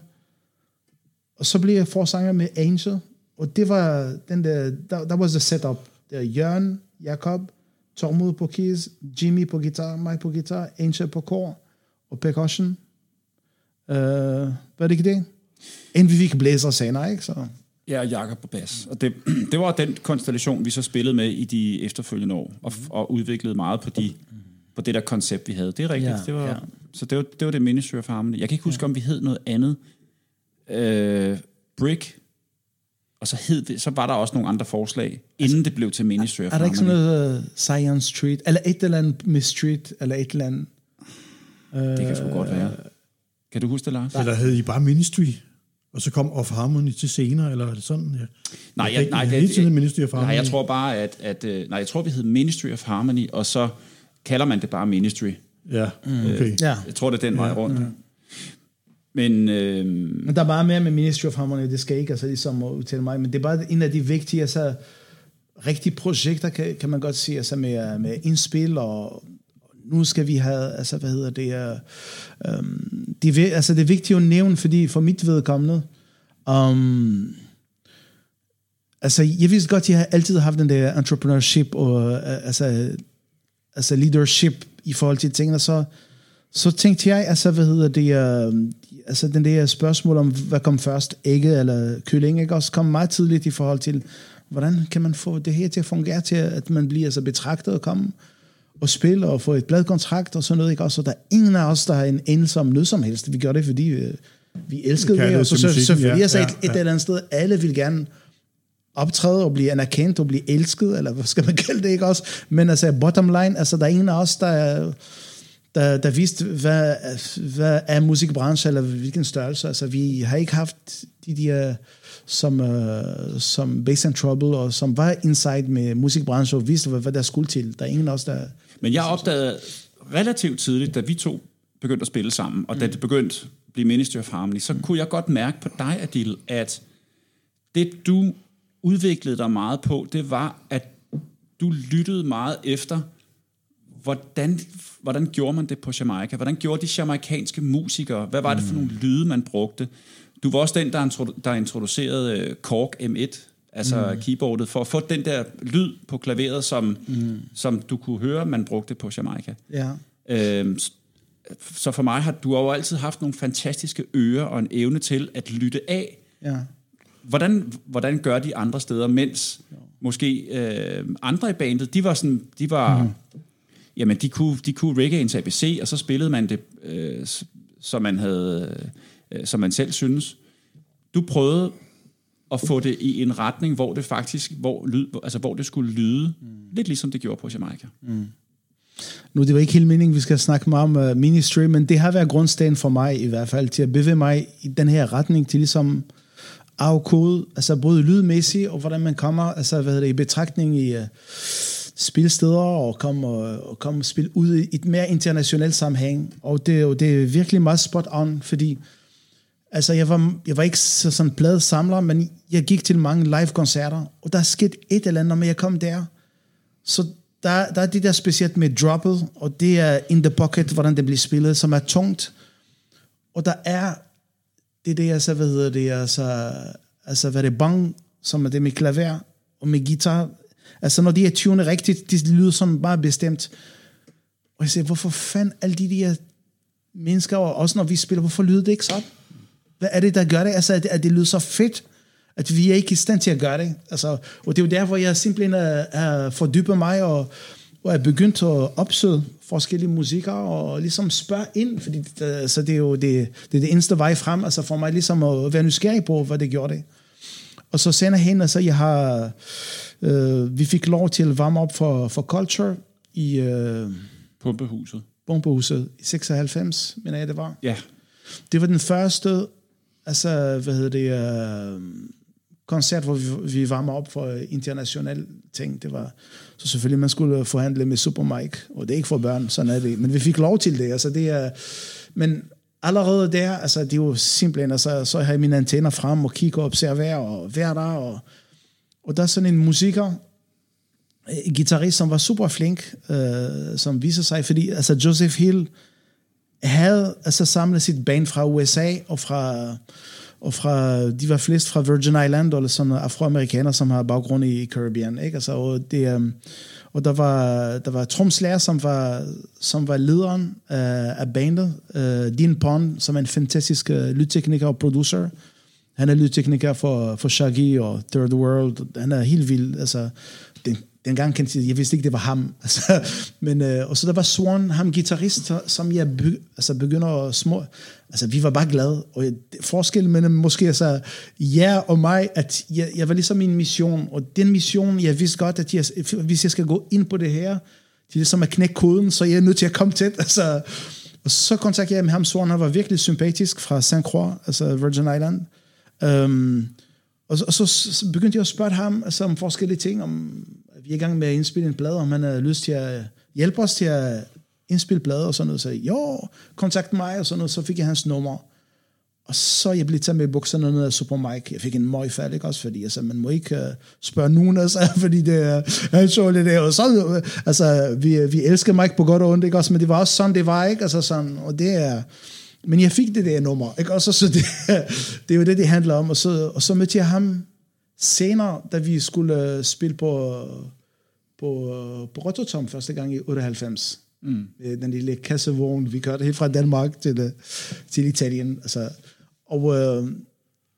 Og så blev jeg forsanger med Angel. Og det var den der, der, der was the setup. Det var Jørgen, Jakob, Tormod på keys, Jimmy på guitar, mig på guitar, Angel på kor og percussion. Øh, var det ikke det? Inden vi fik blæser senere, ikke? Så. Ja, og Jakob på bas. Og det, det var den konstellation, vi så spillede med i de efterfølgende år, og, og udviklede meget på, de, på det der koncept, vi havde. Det er rigtigt. Ja, det var, ja. Så det var, det var det Ministry of Harmony. Jeg kan ikke huske, om vi hed noget andet. Øh, Brick. Og så, hed det, så var der også nogle andre forslag, inden det blev til Ministry of Er der ikke sådan noget uh, Science Street, eller et eller andet med Street, eller et eller andet? Det kan sgu godt være. Kan du huske det, Lars? Eller hed I bare Ministry? Og så kom Of Harmony til senere, eller er det sådan? Ja. Nej, Jeg jeg, nej, ikke- det, tiden Ministry of nej, Harmony. jeg tror bare, at, at øh, nej, jeg tror, vi hed Ministry of Harmony, og så kalder man det bare Ministry. Ja, okay. Ja. Jeg tror, det er den vej rundt. Men øh, Men der er meget mere med Ministry of Harmony, det skal ikke altså ligesom udtale mig, men det er bare en af de vigtige, altså rigtige projekter, kan, kan man godt sige, altså med, med indspil, og nu skal vi have, altså hvad hedder det, um, det, er, altså det er vigtigt at nævne, fordi for mit vedkommende, um, altså jeg vidste godt, jeg har altid haft den der entrepreneurship, og uh, altså, altså leadership i forhold til tingene, så så tænkte jeg, altså, hvad hedder det, øh, altså den der spørgsmål om, hvad kom først, ægget eller kylling, ikke? også kom meget tidligt i forhold til, hvordan kan man få det her til at fungere til, at man bliver altså betragtet og komme og spille og få et bladkontrakt og sådan noget, ikke? også, og der er ingen af os, der har en endelse om noget som helst. Vi gør det, fordi øh, vi elskede det, og så, til så musikken, selvfølgelig, ja, altså ja, et, et ja. eller andet sted, alle vil gerne optræde og blive anerkendt og blive elsket, eller hvad skal man kalde det, ikke også? Men altså, bottom line, altså, der er ingen af os, der er, der, der viste, hvad, hvad er musikbranche, eller hvilken størrelse. Altså, vi har ikke haft de der, som, uh, som Bass and Trouble, og som var inside med musikbranche, og vidste, hvad, hvad der skulle til. Der er ingen af os, der... Men jeg opdagede relativt tidligt, da vi to begyndte at spille sammen, og da det begyndte at blive Ministry of Harmony, så kunne jeg godt mærke på dig, Adil, at det du udviklede dig meget på, det var, at du lyttede meget efter, hvordan, hvordan gjorde man det på Jamaica? Hvordan gjorde de jamaikanske musikere? Hvad var det for nogle lyde, man brugte? Du var også den, der, introdu- der introducerede øh, Korg M1, altså mm. keyboardet, for at få den der lyd på klaveret, som, mm. som du kunne høre, man brugte på Jamaica. Ja. Øhm, så for mig har du jo altid haft nogle fantastiske ører og en evne til at lytte af. Ja. Hvordan, hvordan gør de andre steder, mens måske øh, andre i bandet, de var sådan, de var, mm. Jamen de kunne, de kunne reggae til ABC, og så spillede man det, øh, som man havde, øh, som man selv synes. Du prøvede at få det i en retning, hvor det faktisk, hvor, lyd, altså, hvor det skulle lyde, mm. lidt ligesom det gjorde på Jamaica. Nu det var ikke helt meningen, vi skal snakke meget om uh, ministry, men det har været grundsten for mig i hvert fald, til at bevæge mig i den her retning, til ligesom afkode, altså både lydmæssigt, og hvordan man kommer altså, hvad hedder det, i betragtning i uh, spilsteder, og komme og, og kom og spille ud i et mere internationalt sammenhæng. Og det, og det er virkelig meget spot on, fordi Altså, jeg var, jeg var ikke så sådan pladesamler, men jeg gik til mange live-koncerter, og der skete et eller andet, når jeg kom der. Så der, der er det der specielt med droppet, og det er in the pocket, hvordan det bliver spillet, som er tungt. Og der er det der, altså, hvad hedder det, altså, altså hvad det er bang, som er det med klaver og med guitar. Altså, når de er tunet rigtigt, de lyder som bare bestemt. Og jeg siger, hvorfor fanden alle de der mennesker, og også når vi spiller, hvorfor lyder det ikke sådan? Hvad er det, der gør det? Altså, at, det, at det lyder så fedt, at vi er ikke i stand til at gøre det. Altså, og det er jo derfor, jeg simpelthen er, er fordybet mig, og, og er begyndt at opsøge forskellige musikker, og ligesom spørge ind, fordi det, altså, det er jo det, det, er det eneste vej frem, altså for mig ligesom at være nysgerrig på, hvad det gjorde det. Og så senere hen, altså jeg har, øh, vi fik lov til at varme op for, for Culture i øh, Pumpehuset. Bombehuset i 96, mener jeg det var. Ja, Det var den første, altså, hvad hedder det, øh, koncert, hvor vi, vi varmer op for international ting. Det var, så selvfølgelig, man skulle forhandle med Super Mike, og det er ikke for børn, sådan er det. Men vi fik lov til det, altså det er, men allerede der, altså det er jo simpelthen, altså, så har jeg mine antenner frem og kigger og observerer og være der, og, og der er sådan en musiker, en guitarist, som var super flink, øh, som viser sig, fordi altså Joseph Hill havde altså samlet sit band fra USA og fra og fra, de var flest fra Virgin Island, eller sådan afroamerikanere, som har baggrund i Caribbean, ikke? Altså, og, det, um, og der var, der var tromslærer, som var, som var lederen uh, af bandet, uh, Dean Pond, som er en fantastisk uh, lydtekniker og producer. Han er lydtekniker for, for Shaggy og Third World. Han er helt vild. Altså, den, dengang kan jeg jeg vidste ikke, det var ham. Altså, men, øh, og så der var Swan, ham guitarist, som jeg begy, altså begynder at små... Altså, vi var bare glade. Og jeg- forskellen mellem måske altså, jer og mig, at jeg, jeg var ligesom i en mission, og den mission, jeg vidste godt, at jeg, hvis jeg skal gå ind på det her, det er ligesom at knække koden, så jeg er nødt til at komme tæt. Altså, og så kontaktede jeg med ham, Swan, han var virkelig sympatisk fra St. Croix, altså Virgin Island. Øhm, og, og så, så begyndte jeg at spørge ham altså, om forskellige ting, om at vi er i gang med at indspille en plade, om han har lyst til at hjælpe os til at indspille plade og sådan noget. Så jo, kontakt mig og sådan noget. Så fik jeg hans nummer. Og så jeg blev taget med i bukserne ned af Super Mike. Jeg fik en møgfald, ikke også? Fordi altså, man må ikke uh, spørge nogen, altså, fordi det er, han så det der. Og så, altså, vi, vi elsker Mike på godt og ondt, ikke også? Men det var også sådan, det var, ikke? Altså sådan, og det er... Uh, men jeg fik det der nummer, ikke også? Så det, det er jo det, det handler om. Og så, og så mødte jeg ham senere, da vi skulle øh, spille på, på, øh, på Rototom første gang i 98. Mm. Den lille kassevogn, vi kørte helt fra Danmark til, øh, til Italien. Altså, og, øh,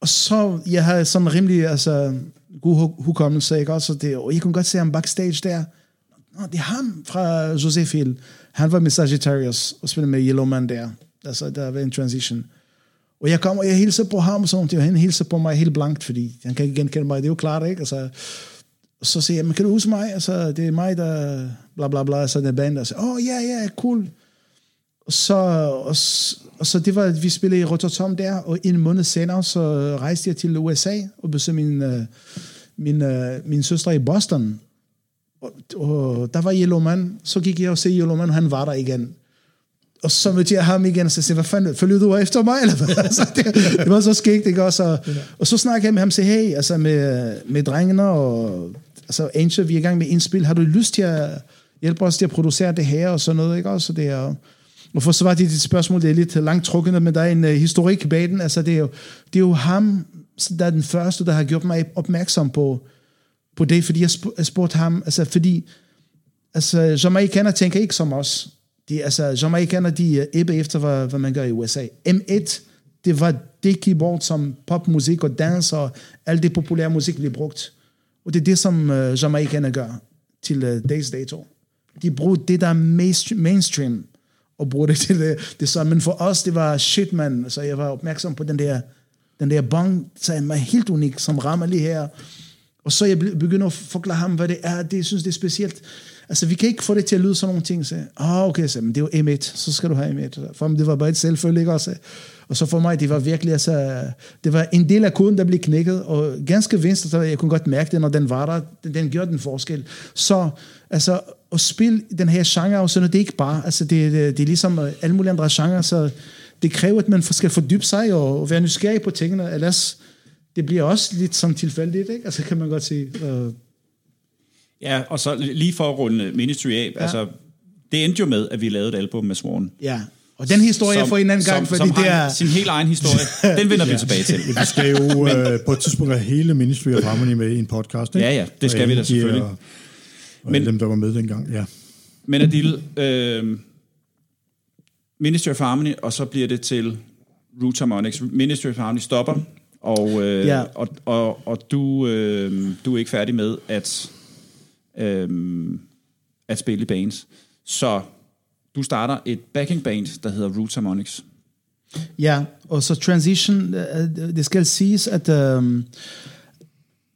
og så, jeg havde sådan rimelig altså, god hu- hukommelse, ikke også? Og Det, og jeg kunne godt se ham backstage der. Nå, det er ham fra Joseph Hill. Han var med Sagittarius og spillede med Yellowman der. Altså, der var en transition. Og jeg kommer, jeg hilser på ham, sådan, og han hilser på mig helt blankt, fordi han kan ikke genkende mig, det er jo klart, ikke? Altså, så siger jeg, men kan du huske mig? Altså, det er mig, der bla bla bla, så den band, der siger, åh, oh, ja, ja, cool. og så, og, og så det var, vi spillede i Rotterdam der, og en måned senere, så rejste jeg til USA og besøgte min, øh, min, øh, min søster i Boston. Og, og der var Yellowman, så gik jeg og se Yellowman, og han var der igen. Og så mødte jeg ham igen, og så sagde, hvad fanden, følger du efter mig? Eller hvad? altså, det, det, var så skægt, ikke også? Og, og så snakkede jeg med ham og sagde, hey, altså med, med drengene, og altså Angel, vi er i gang med indspil, har du lyst til at hjælpe os til at producere det her, og sådan noget, ikke også? Så det er, og for så var det dit spørgsmål, det er lidt langt trukket, men der er en uh, historik bag den, altså det er, jo, det er jo ham, der er den første, der har gjort mig opmærksom på, på det, fordi jeg, sp- jeg spurgte ham, altså fordi, altså Jamaicaner tænker ikke som os. De, altså Jamaicaner, de er æbbe efter, hvad, hvad man gør i USA. M1, det var det keyboard, som popmusik og dans og alt det populære musik blev brugt. Og det er det, som øh, uh, Jamaicaner gør til uh, dags dato. De bruger det, der er mainstream, og bruger det til det, det så. Men for os, det var shit, man. Så altså, jeg var opmærksom på den der, den der bong, så jeg var helt unik, som rammer lige her. Og så jeg begynder at forklare ham, hvad det er. Det jeg synes det er specielt. Altså, vi kan ikke få det til at lyde sådan nogle ting. Så, ah, okay, så, men det er jo M1, så skal du have M1. For mig, det var bare et selvfølgelig ikke også? Og så for mig, det var virkelig, altså, det var en del af koden, der blev knækket, og ganske venstre, så jeg kunne godt mærke det, når den var der, den, den gjorde den forskel. Så, altså, at spille den her genre, og sådan noget, det er ikke bare, altså, det, det, det er ligesom øh, alle mulige andre genrer, så det kræver, at man skal fordybe sig og, og være nysgerrig på tingene, ellers det bliver også lidt som tilfældigt, ikke? Altså kan man godt sige. Øh, Ja, og så lige for at runde Ministry af, ja. altså, det endte jo med, at vi lavede et album med Sworn. ja. Og den historie som, for en anden gang, som, fordi som det har er... sin helt egen historie. Den vender vi tilbage til. Vi skal jo øh, på et tidspunkt have hele Ministry of Harmony med i en podcast. Ikke? Ja, ja, det skal Og vi da selvfølgelig. Og, og Men- Men, dem, der var med dengang, ja. Men Adil, øh, Ministry of Harmony, og så bliver det til Root Harmonics. Ministry of Harmony stopper, og, øh, Ja. og, og, og du, øh, du er ikke færdig med at, øh, at spille i bands. Så du starter et backing band, der hedder Roots Harmonics. Ja, og så transition, øh, øh, det skal siges, at, øh,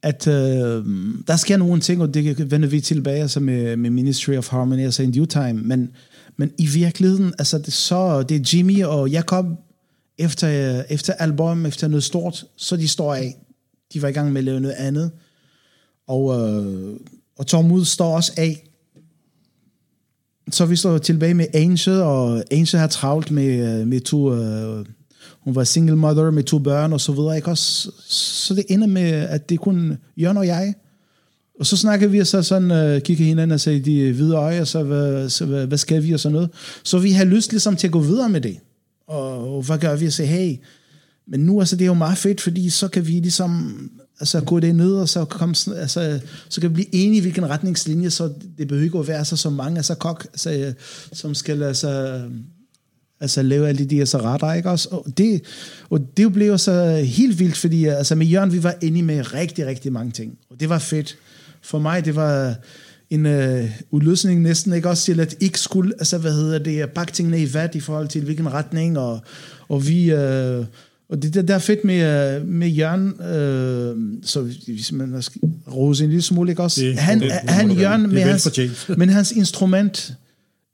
at øh, der sker nogle ting, og det vender vi tilbage altså med, med Ministry of Harmony, altså in due time, men, men i virkeligheden, altså det, så, det er Jimmy og Jacob, efter, øh, efter album, efter noget stort, så de står af. De var i gang med at lave noget andet. Og, øh, og Tom står også af. Så vi står tilbage med Angel, og Angel har travlt med, øh, med to... Øh, hun var single mother med to børn og så videre, ikke også? Så det ender med, at det kun Jørgen og jeg. Og så snakker vi, og så sådan, uh, kigger hinanden og siger, de hvide øje, så, hvad, så hvad, hvad skal vi, og sådan noget. Så vi har lyst ligesom til at gå videre med det. Og, og hvad gør vi? Og siger, hey, men nu altså, det er jo meget fedt, fordi så kan vi ligesom altså, gå det ned, og så, kom sådan- altså, så kan vi blive enige i, hvilken retningslinje, så det behøver ikke at være så, så mange altså, kok, altså, øh, som skal altså, øh, altså lave alle de her så retter, ikke også? Og det, og det blev så helt vildt, fordi altså med Jørgen, vi var enige med rigtig, rigtig mange ting. Og det var fedt. For mig, det var en øh, udløsning næsten, ikke også til at ikke skulle, altså hvad hedder det, pakke tingene i vat i forhold til hvilken retning, og, og vi, øh, og det der, der er fedt med, øh, med Jørgen, øh, så hvis man rose en lille smule, ikke også? Det- han, det- det han. Jørgen Det med hans, men hans instrument,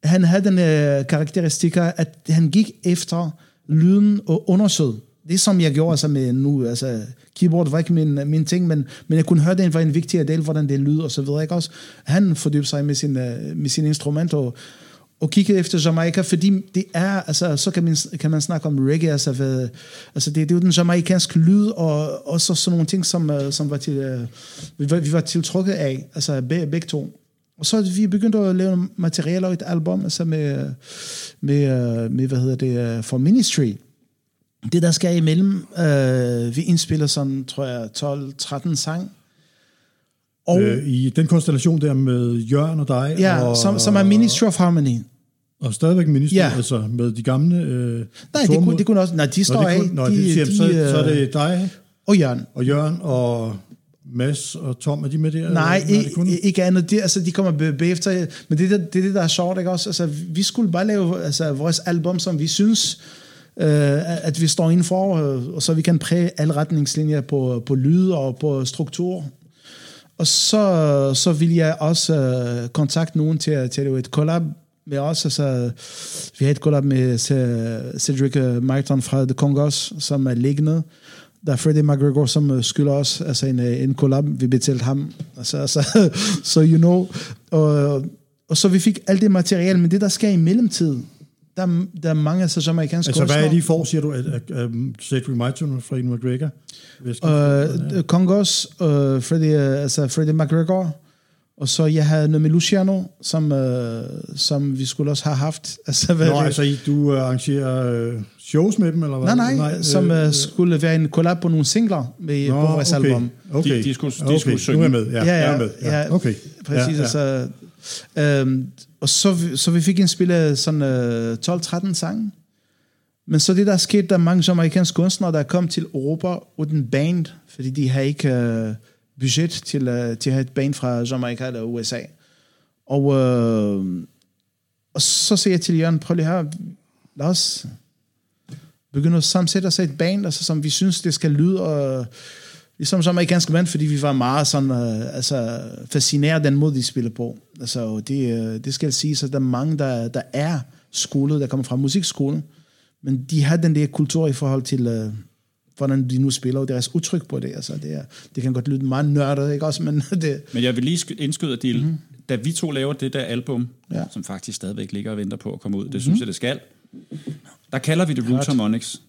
han havde den øh, karakteristikker, at han gik efter lyden og undersøgte. Det som jeg gjorde altså med nu, altså keyboard var ikke min, min ting, men, men jeg kunne høre, det var en vigtig del, hvordan det lyder og så videre, ikke også? Han fordybte sig med sin, øh, med sin instrument og, og kiggede efter Jamaica, fordi det er, altså, så kan man, kan man snakke om reggae, altså, hvad, altså det, det er jo den jamaikanske lyd, og også sådan nogle ting, som, øh, som var til, øh, vi, var, vi var tiltrukket af, altså begge, begge to. Og så vi begyndt at lave materialer og et album, altså med, med, øh, med hvad hedder det, for Ministry. Det, der sker imellem, øh, vi indspiller sådan, tror jeg, 12-13 sang. Og, Øh, I den konstellation der med Jørgen og dig, ja, og, som, som er Ministry of Harmony. Og stadigvæk minister, Ja. altså med de gamle... Øh, Nej, det kunne, det kunne også, nej, de står af. nå, de, det, siger, de, så, øh, så er det dig Og Jørgen. og Jørgen og Mads og Tom, er de med der? Nej, Eller, er det ikke, ikke andet. Det, altså, de kommer bagefter. Men det, er det, det er der er sjovt, ikke også? Altså, vi skulle bare lave altså, vores album, som vi synes, øh, at vi står indenfor, øh, og så vi kan præge alle retningslinjer på, på lyd og på struktur. Og så, så vil jeg også øh, kontakte nogen til, til at lave et collab os. Altså, vi har et collab med Cedric øh, Martin fra The Congos, som er liggende. Der er Freddie McGregor, som øh, skylder os altså en, øh, en collab. Vi betalte ham. Altså, altså, så you know. Og, og så vi fik alt det materiale, men det, der sker i mellemtid, der, der er mange af så amerikanske Altså, hvad er kunstnere. de får, siger du? Cedric Myton og Freddie McGregor? Uh, Kongos, uh, Freddie, uh, altså Freddie McGregor, og så jeg havde noget med Luciano, som, uh, som vi skulle også have haft. Altså, hvad Nå, det? altså, du uh, arrangerer uh, shows med dem, eller hvad? nej, nej, nej som øh, uh, skulle være en collab på nogle singler med, Nå, på vores okay. album. Okay. De- de skulle- de okay. skulle synge. Nu er jeg med, ja. Ja, jeg ja, er med. Ja. ja, okay. Præcis, ja, ja. altså... Øhm, og så, vi- så vi fik indspillet sådan øh, 12-13 sange. Men så det, der er sket, der er mange amerikanske kunstnere, der er kommet til Europa uden band, fordi de har ikke øh, budget til, øh, til at have et band fra Jamaica eller USA. Og, øh, og så siger jeg til Jørgen, prøv lige her, lad os begynde at sammensætte os et band, altså, som vi synes, det skal lyde, og ligesom som amerikanske band, fordi vi var meget sådan, øh, altså, fascineret den måde, de spiller på. Altså, det, øh, det skal siges, at der er mange, der, der er skolet, der kommer fra musikskolen, men de har den der kultur i forhold til, øh, hvordan de nu spiller, og deres udtryk på det. Altså, det, er, det kan godt lyde meget nørdet, ikke også? Men det, Men jeg vil lige sk- indskyde, at mm-hmm. da vi to laver det der album, Ja. som faktisk stadigvæk ligger og venter på at komme ud, det mm-hmm. synes jeg, det skal, der kalder vi det Root Harmonics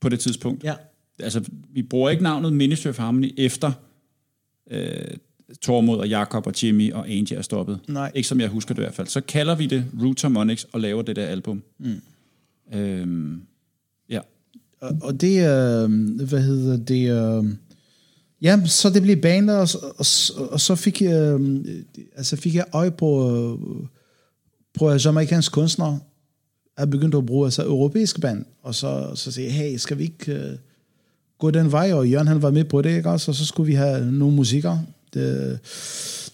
på det tidspunkt. ja. Altså, vi bruger ikke navnet Ministry of Harmony efter øh, Tormod og Jakob og Jimmy og Angie er stoppet. Nej. Ikke som jeg husker det i hvert fald. Så kalder vi det Root Harmonics og laver det der album. Mm. Øhm. Og, og det, øh, hvad hedder det, øh, ja, så det blev bander, og, og, og så fik jeg, øh, altså fik jeg øje på, øh, på jamaikansk jamaikanske kunstnere, er at bruge altså europæisk band, og så, så sagde jeg, hey, skal vi ikke øh, gå den vej, og Jørgen han var med på det, ikke også, og så skulle vi have nogle musikere det,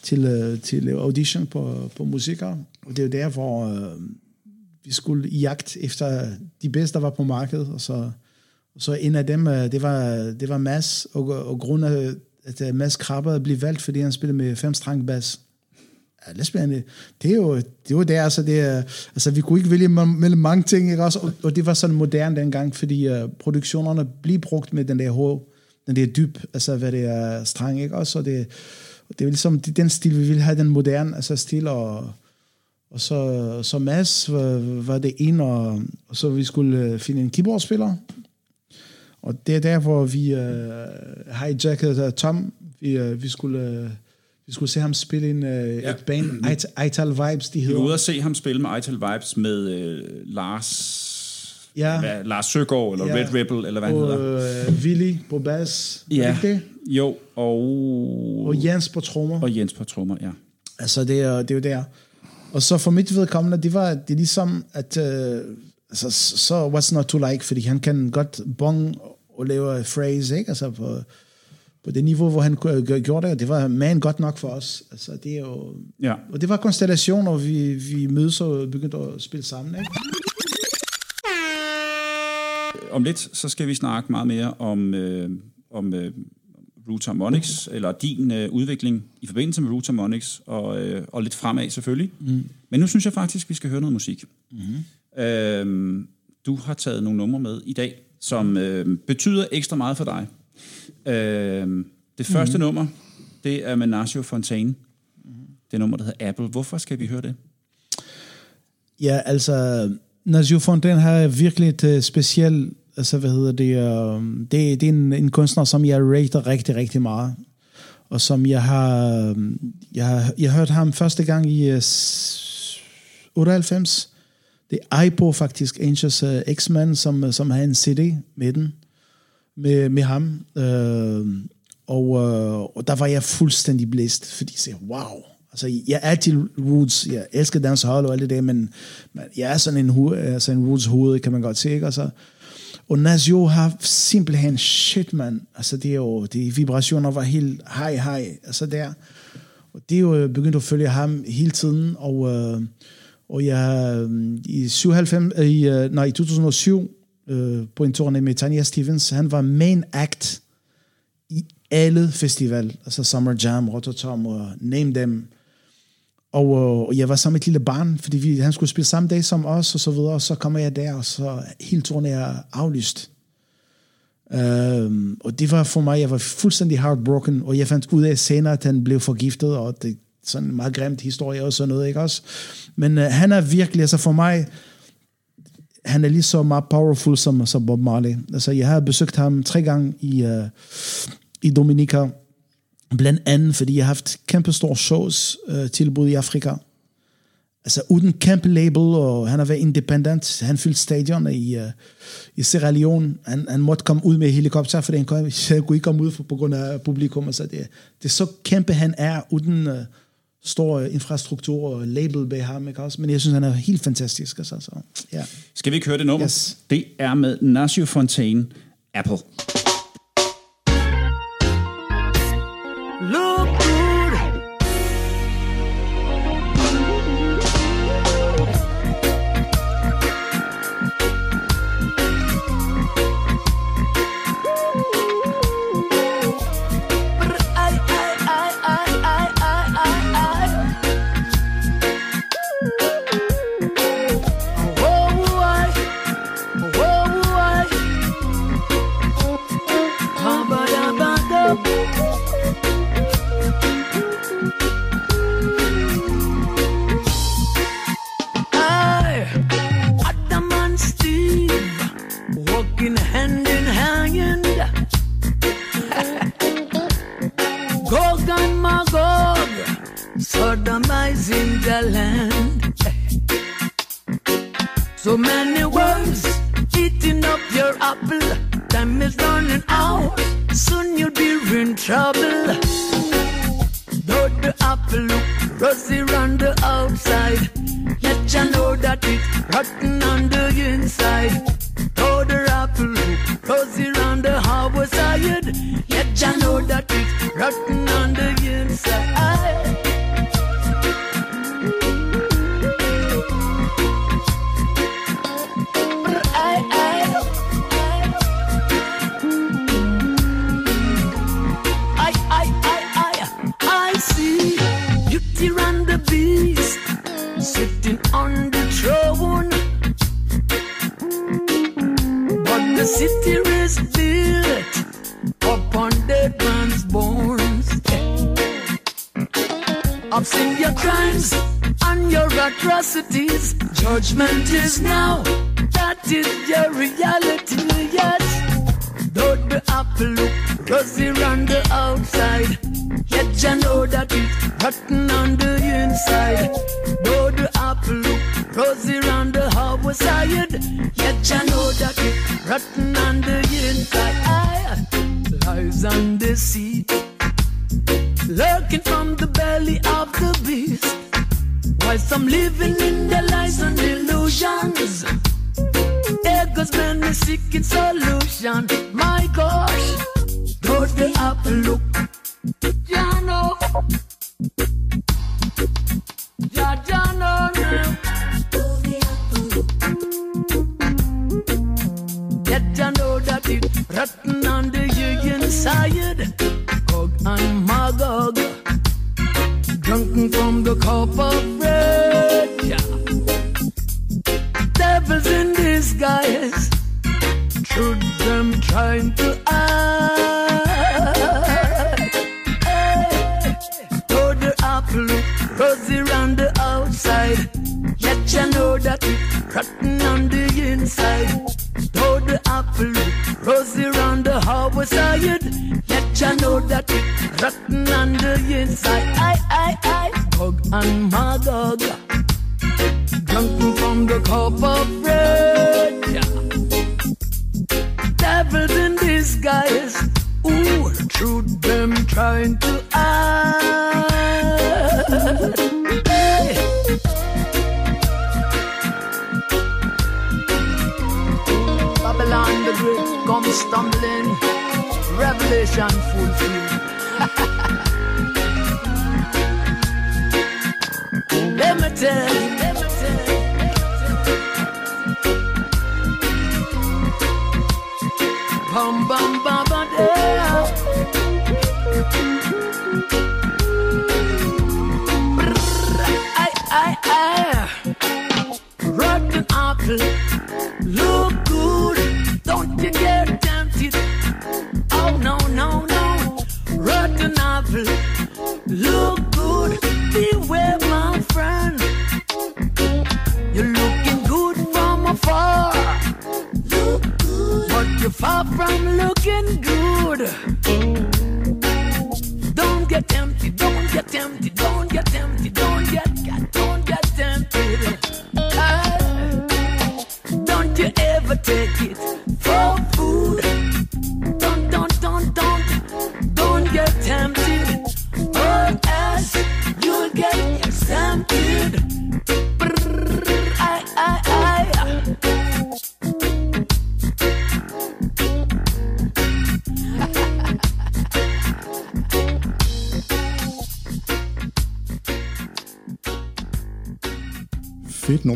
til, øh, til audition på, på musikere, og det er jo der, øh, vi skulle i jagt efter de bedste, der var på markedet, og så, så en af dem, øh, det var, det var Mads, og, og grund af, at øh, Mads Krabber blev valgt, fordi han spillede med fem strang bas. Ja, det er spændende. Det er jo, det er jo der, altså, det er, altså vi kunne ikke vælge mellem mange ting, ikke også? Og, og det var sådan moderne dengang, fordi uh, produktionerne blev brugt med den der hår, den der dyb, altså hvad det er strang, ikke også? Og det, det er ligesom det, er den stil, vi ville have, den moderne altså stil, og, og så, så Mads var, var det en, og, og så vi skulle finde en keyboardspiller, og det er der, hvor vi uh, hijackede uh, Tom. Vi, uh, vi, skulle, uh, vi skulle se ham spille en, uh, ja. et band, It- Ital Vibes, de Vi var hedder. ude og se ham spille med Ital Vibes med øh, Lars... Ja. Hvad, Lars Søgaard, eller Ja. Red Rebel, eller hvad han hedder. Og uh, Willy på bas. Ja, ikke det? jo, og... Og Jens på trommer. og Jens på trommer, ja. Altså, det er, det er jo der. Og så for mit vedkommende, det var det er ligesom, at uh, altså, så what's not to like, fordi han kan godt bong og lave phrase, ikke? Altså på, på det niveau, hvor han gjorde det, det var man godt nok for os. Altså, det er jo... Ja. Og det var konstellation, og vi, vi mødes og begyndte at spille sammen, ikke? Om lidt, så skal vi snakke meget mere om, øh, om øh, Root Harmonics, eller din øh, udvikling i forbindelse med Root Harmonics, og, øh, og lidt fremad selvfølgelig. Mm. Men nu synes jeg faktisk, vi skal høre noget musik. Mm. Øh, du har taget nogle numre med i dag, som øh, betyder ekstra meget for dig. Øh, det første mm. nummer, det er med Nacio Fontaine. Det nummer, der hedder Apple. Hvorfor skal vi høre det? Ja, altså, Nazio Fontaine har virkelig et uh, specielt, altså hvad hedder det, uh, det, det er en, en kunstner, som jeg rater rigtig, rigtig meget. Og som jeg har, øhm, jeg jeg hørt ham første gang i uh, 98. Det er på faktisk, Angels øh, uh, X-Man, som, øh, som har en CD med den, med, med ham. Uh, og, uh, og der var jeg fuldstændig blæst, fordi jeg sagde, wow, Altså, jeg er til roots. Jeg elsker dancehall og alt det der, men, men jeg er sådan en, hu- altså en roots hoved, kan man godt se, ikke? Altså, og Nazio har simpelthen shit, man. Altså, det er jo, de vibrationer var helt hej hej, altså der. Og det er jo begyndt at følge ham hele tiden, og, øh, og jeg øhm, i, 97, øh, i, øh, nej, i 2007, øh, på en turné med Tanya Stevens, han var main act i alle festival, altså Summer Jam, Rototom og name them. Og øh, og jeg var sammen med et lille barn, fordi vi, han skulle spille samme dag som os, og så videre, og så kommer jeg der, og så hele turen er aflyst. Um, og det var for mig, jeg var fuldstændig heartbroken, og jeg fandt ud af senere, at han blev forgiftet, og det sådan en meget grimt historie og sådan noget, ikke også? Men øh, han er virkelig, altså for mig, han er lige så meget powerful som, som Bob Marley. Altså, jeg har besøgt ham tre gange i, øh, i Dominica, blandt andet, fordi jeg har haft kæmpe store shows øh, tilbud i Afrika. Altså uden kæmpe label, og han har været independent. Han fyldte stadion i, uh, i Sierra Leone. Han, han måtte komme ud med helikopter, for han kunne, han kunne ikke komme ud for, på grund af publikum. Altså det, det er så kæmpe han er, uden uh, stor infrastruktur og label bag ham. Ikke også? Men jeg synes, han er helt fantastisk. Altså, så, ja. Skal vi ikke høre det nummer? Yes. Det er med Nasio Fontaine, Apple. Sodomizing the land. So many words eating up your apple. Time is running out, soon you'll be in trouble. Though the apple look rosy on the outside, yet you know that it's rotten is now.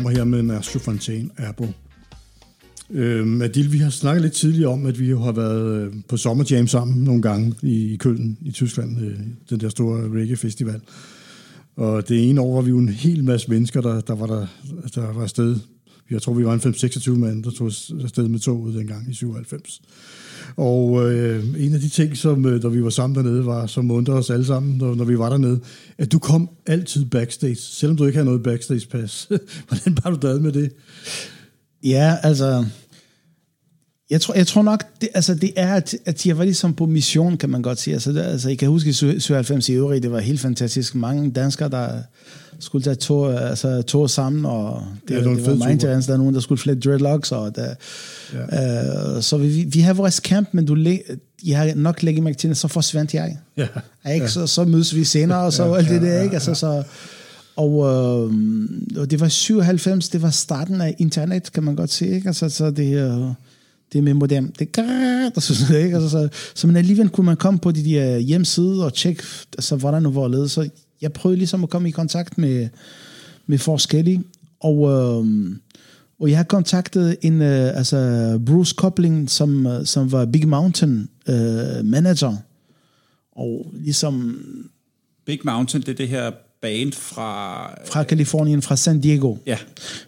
Kommer her med Nasio Fontaine, Abo. Øhm, Adil, vi har snakket lidt tidligere om, at vi har været øh, på sommerjam sammen nogle gange i, i Køln i Tyskland, øh, den der store reggae-festival. Og det ene år var vi jo en hel masse mennesker, der, der, var, der, der var afsted. Jeg tror, vi var en 5-26 mand, der tog afsted med toget dengang i 97. Og øh, en af de ting, som øh, da vi var sammen dernede, var, som undrede os alle sammen, når, når vi var dernede, at du kom altid backstage, selvom du ikke havde noget backstage-pas. Hvordan var du der med det? Ja, altså... Jeg tror, jeg tror nok, det, altså det er, at, at jeg var ligesom på mission, kan man godt sige. Altså, det, altså jeg kan huske i 97 i øvrigt, det var helt fantastisk. Mange danskere, der skulle tage tog, altså, tog sammen, og det, Ja, ja, det var det var interessant. Der er nogen, der skulle flette dreadlocks, og der, ja. øh, så vi, vi har vores camp, men du, læ- jeg har nok lægget mærke til, så forsvandt jeg. Ja. Ja, ikke? Så, så mødes vi senere, og så ja, alt det der, ikke? Altså, så, og, øh, og det var 97, det var starten af internet, kan man godt sige, ikke? Altså, så det, øh, det med modem, det og så, sådan noget, ikke? Altså, så, så, men alligevel kunne man komme på de der hjemmesider og tjekke, altså, hvordan og hvorledes. Så jeg prøvede ligesom at komme i kontakt med, med forskellige, og, øh, og jeg har kontaktet en, øh, altså Bruce Coupling, som, øh, som var Big Mountain øh, manager, og ligesom Big Mountain, det er det her band fra... fra Kalifornien, fra San Diego. Ja,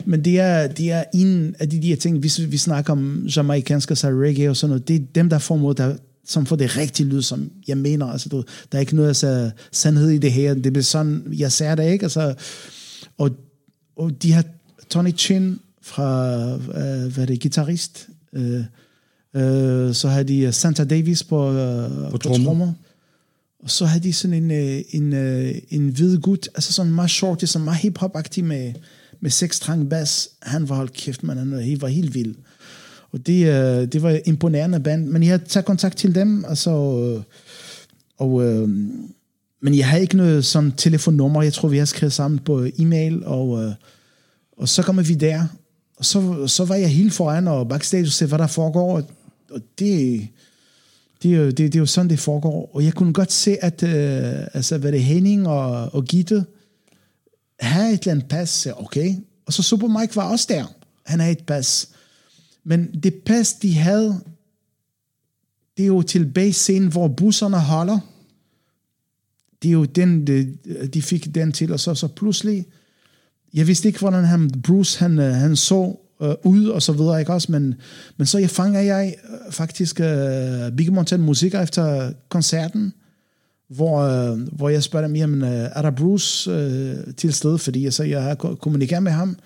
Men det er, det er en af de der ting, hvis vi snakker om jamaikansk og så reggae og sådan noget, det er dem, der får måde, der, som får det rigtige lyd, som jeg mener. Altså, du, der er ikke noget altså, sandhed i det her. Det bliver sådan, jeg ser det ikke. Altså, og, og de har Tony Chin fra, øh, hvad er det, guitarist. Øh, øh, så har de Santa Davis på, øh, på, på trommer. Og så havde de sådan en, øh, en, øh, en hvid gut, altså sådan meget short, er sådan meget hip-hop-agtig med, med seks strang bas. Han var holdt kæft, man, han var helt, var helt vild. Og det, øh, det var imponerende band, men jeg har kontakt til dem, så øh, og, øh, men jeg har ikke noget sådan telefonnummer, jeg tror, vi har skrevet sammen på e-mail, og, øh, og så kommer vi der, og så, så var jeg helt foran og backstage og se, hvad der foregår, og, og det, det er, jo, det, det er jo sådan, det foregår. Og jeg kunne godt se, at øh, altså, hvad det er, Henning og, og Gitte havde et eller andet pas. Okay. Og så Super Mike var også der. Han havde et pas. Men det pas, de havde, det er jo tilbage scenen, hvor busserne holder. Det er jo den, de, de fik den til, og så, så pludselig, jeg vidste ikke, hvordan han, Bruce han, øh, han så øh, ud og så videre, ikke også? Men, men så jeg fanger jeg øh, faktisk øh, Big Mountain musiker efter koncerten, hvor, øh, hvor jeg spørger dem, jamen, øh, er der Bruce øh, til stede? Fordi så jeg har kommunikeret med ham.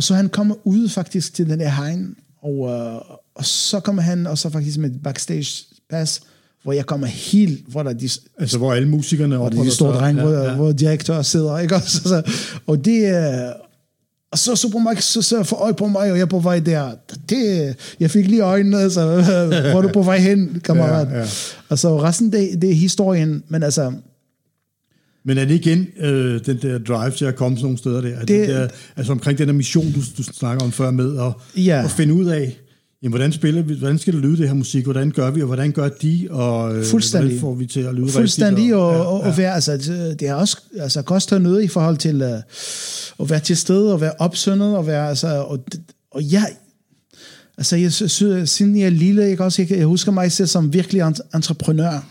Og så han kommer ud faktisk til den der hegn, og, øh, og så kommer han og så faktisk med backstage pass, hvor jeg kommer helt, hvor der er de, Altså, hvor alle musikerne og er opholder de store sig. drenge, Ja, hvor, ja. hvor direktør sidder, ikke også? Så, og det er... Og så Supermarket så, så får øje på mig, og jeg er på vej der. Det, jeg fik lige øjnene, altså, hvor er du på vej hen, kammerat? Ja, ja. Altså, resten, det, det er historien, men altså, Men er det igen øh, den der drive til at komme sådan nogle steder der? Det, Det- der altså omkring den der mission, du, du snakker om før med, at, Ja. at finde ud af, jamen, hvordan spiller vi, hvordan skal det lyde det her musik, hvordan gør vi, og hvordan gør de, og øh, Fuldstændig. hvordan får vi til at lyde fuldstændig, rigtigt? og, og, og være, altså, det er også altså, kostet noget i forhold til uh, at være til stede, og være opsyndet, og være, altså, og, og jeg, altså, jeg synes, siden jeg er lille, ikke også, jeg, jeg husker mig selv som virkelig ent- entreprenør.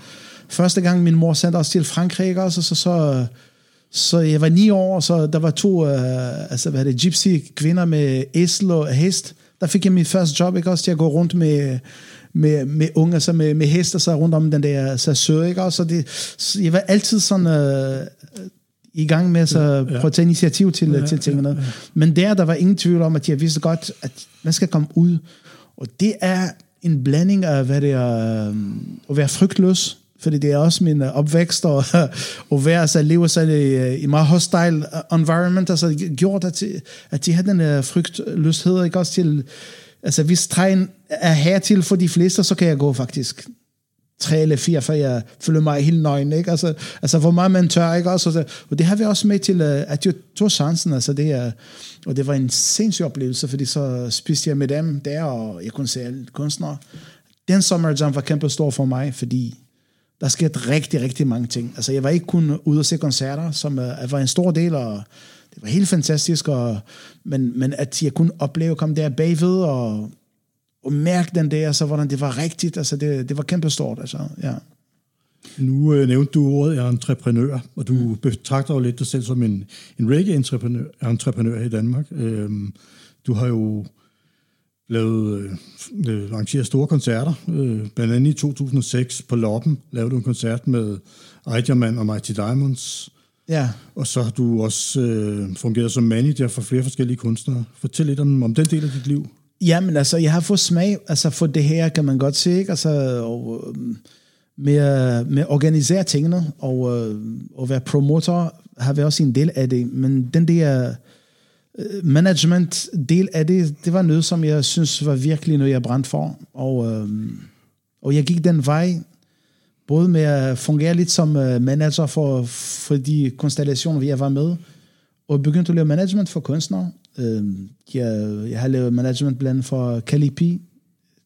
Første gang min mor sendte os til Frankrig, ikke også, så, så, så jeg var ni år, så der var to, uh, altså, hvad er det, gypsy kvinder med æsel og hest, der fik jeg mit første job, ikke også, til at gå rundt med, med, med unge, altså med, med hester, så rundt om den der så søde, ikke? Og så det, så jeg var altid sådan øh, i gang med så ja. prøve at tage initiativ til, ja, til tingene. Ja, ja. Men der, der var ingen tvivl om, at jeg vidste godt, at man skal komme ud. Og det er en blanding af, hvad det er, øh, at være frygtløs, fordi det er også min øh, opvækst, og, og være, altså, leve sig i, øh, i meget hostile øh, environment, altså gjort, at, at de havde den her frygtløshed, ikke også til, altså hvis træen er hertil for de fleste, så kan jeg gå faktisk tre eller fire, for jeg føler mig helt nøgen, ikke? Altså, altså hvor meget man tør, ikke? Også, og det har vi også med til, at jeg tog chancen, altså det er, og det var en sindssyg oplevelse, fordi så spiste jeg med dem der, og jeg kunne se alle kunstnere. Den Summer var kæmpe stor for mig, fordi der skete rigtig, rigtig mange ting. Altså jeg var ikke kun ude og se koncerter, som uh, var en stor del, og det var helt fantastisk, og, men, men at jeg kunne opleve at komme der bagved, og og mærke den der, så hvordan det var rigtigt, altså det, det var kæmpestort, altså, ja. Nu øh, nævnte du ordet entreprenør, og du mm. betragter jo lidt dig selv som en, en reggae-entreprenør entreprenør i Danmark. Øhm, du har jo lavet, øh, øh, arrangeret store koncerter, øh, blandt andet i 2006 på Loppen lavede du en koncert med Eidjermann og Mighty Diamonds. Ja. Og så har du også øh, fungeret som manager for flere forskellige kunstnere. Fortæl lidt om, om den del af dit liv. Jamen, altså, jeg har fået smag altså, for det her, kan man godt se, ikke? Altså, og, øhm, med, med at organisere tingene, og, øh, og være promotor, har været også en del af det, men den der Øh, management del af det, det var noget, som jeg synes var virkelig noget, jeg brændte for, og, øh, og jeg gik den vej, både med at fungere lidt som øh, manager for, for de konstellationer, jeg var med, og begyndte at lave management for kunstnere, Øh, jeg, jeg har lavet management blandt for Kelly P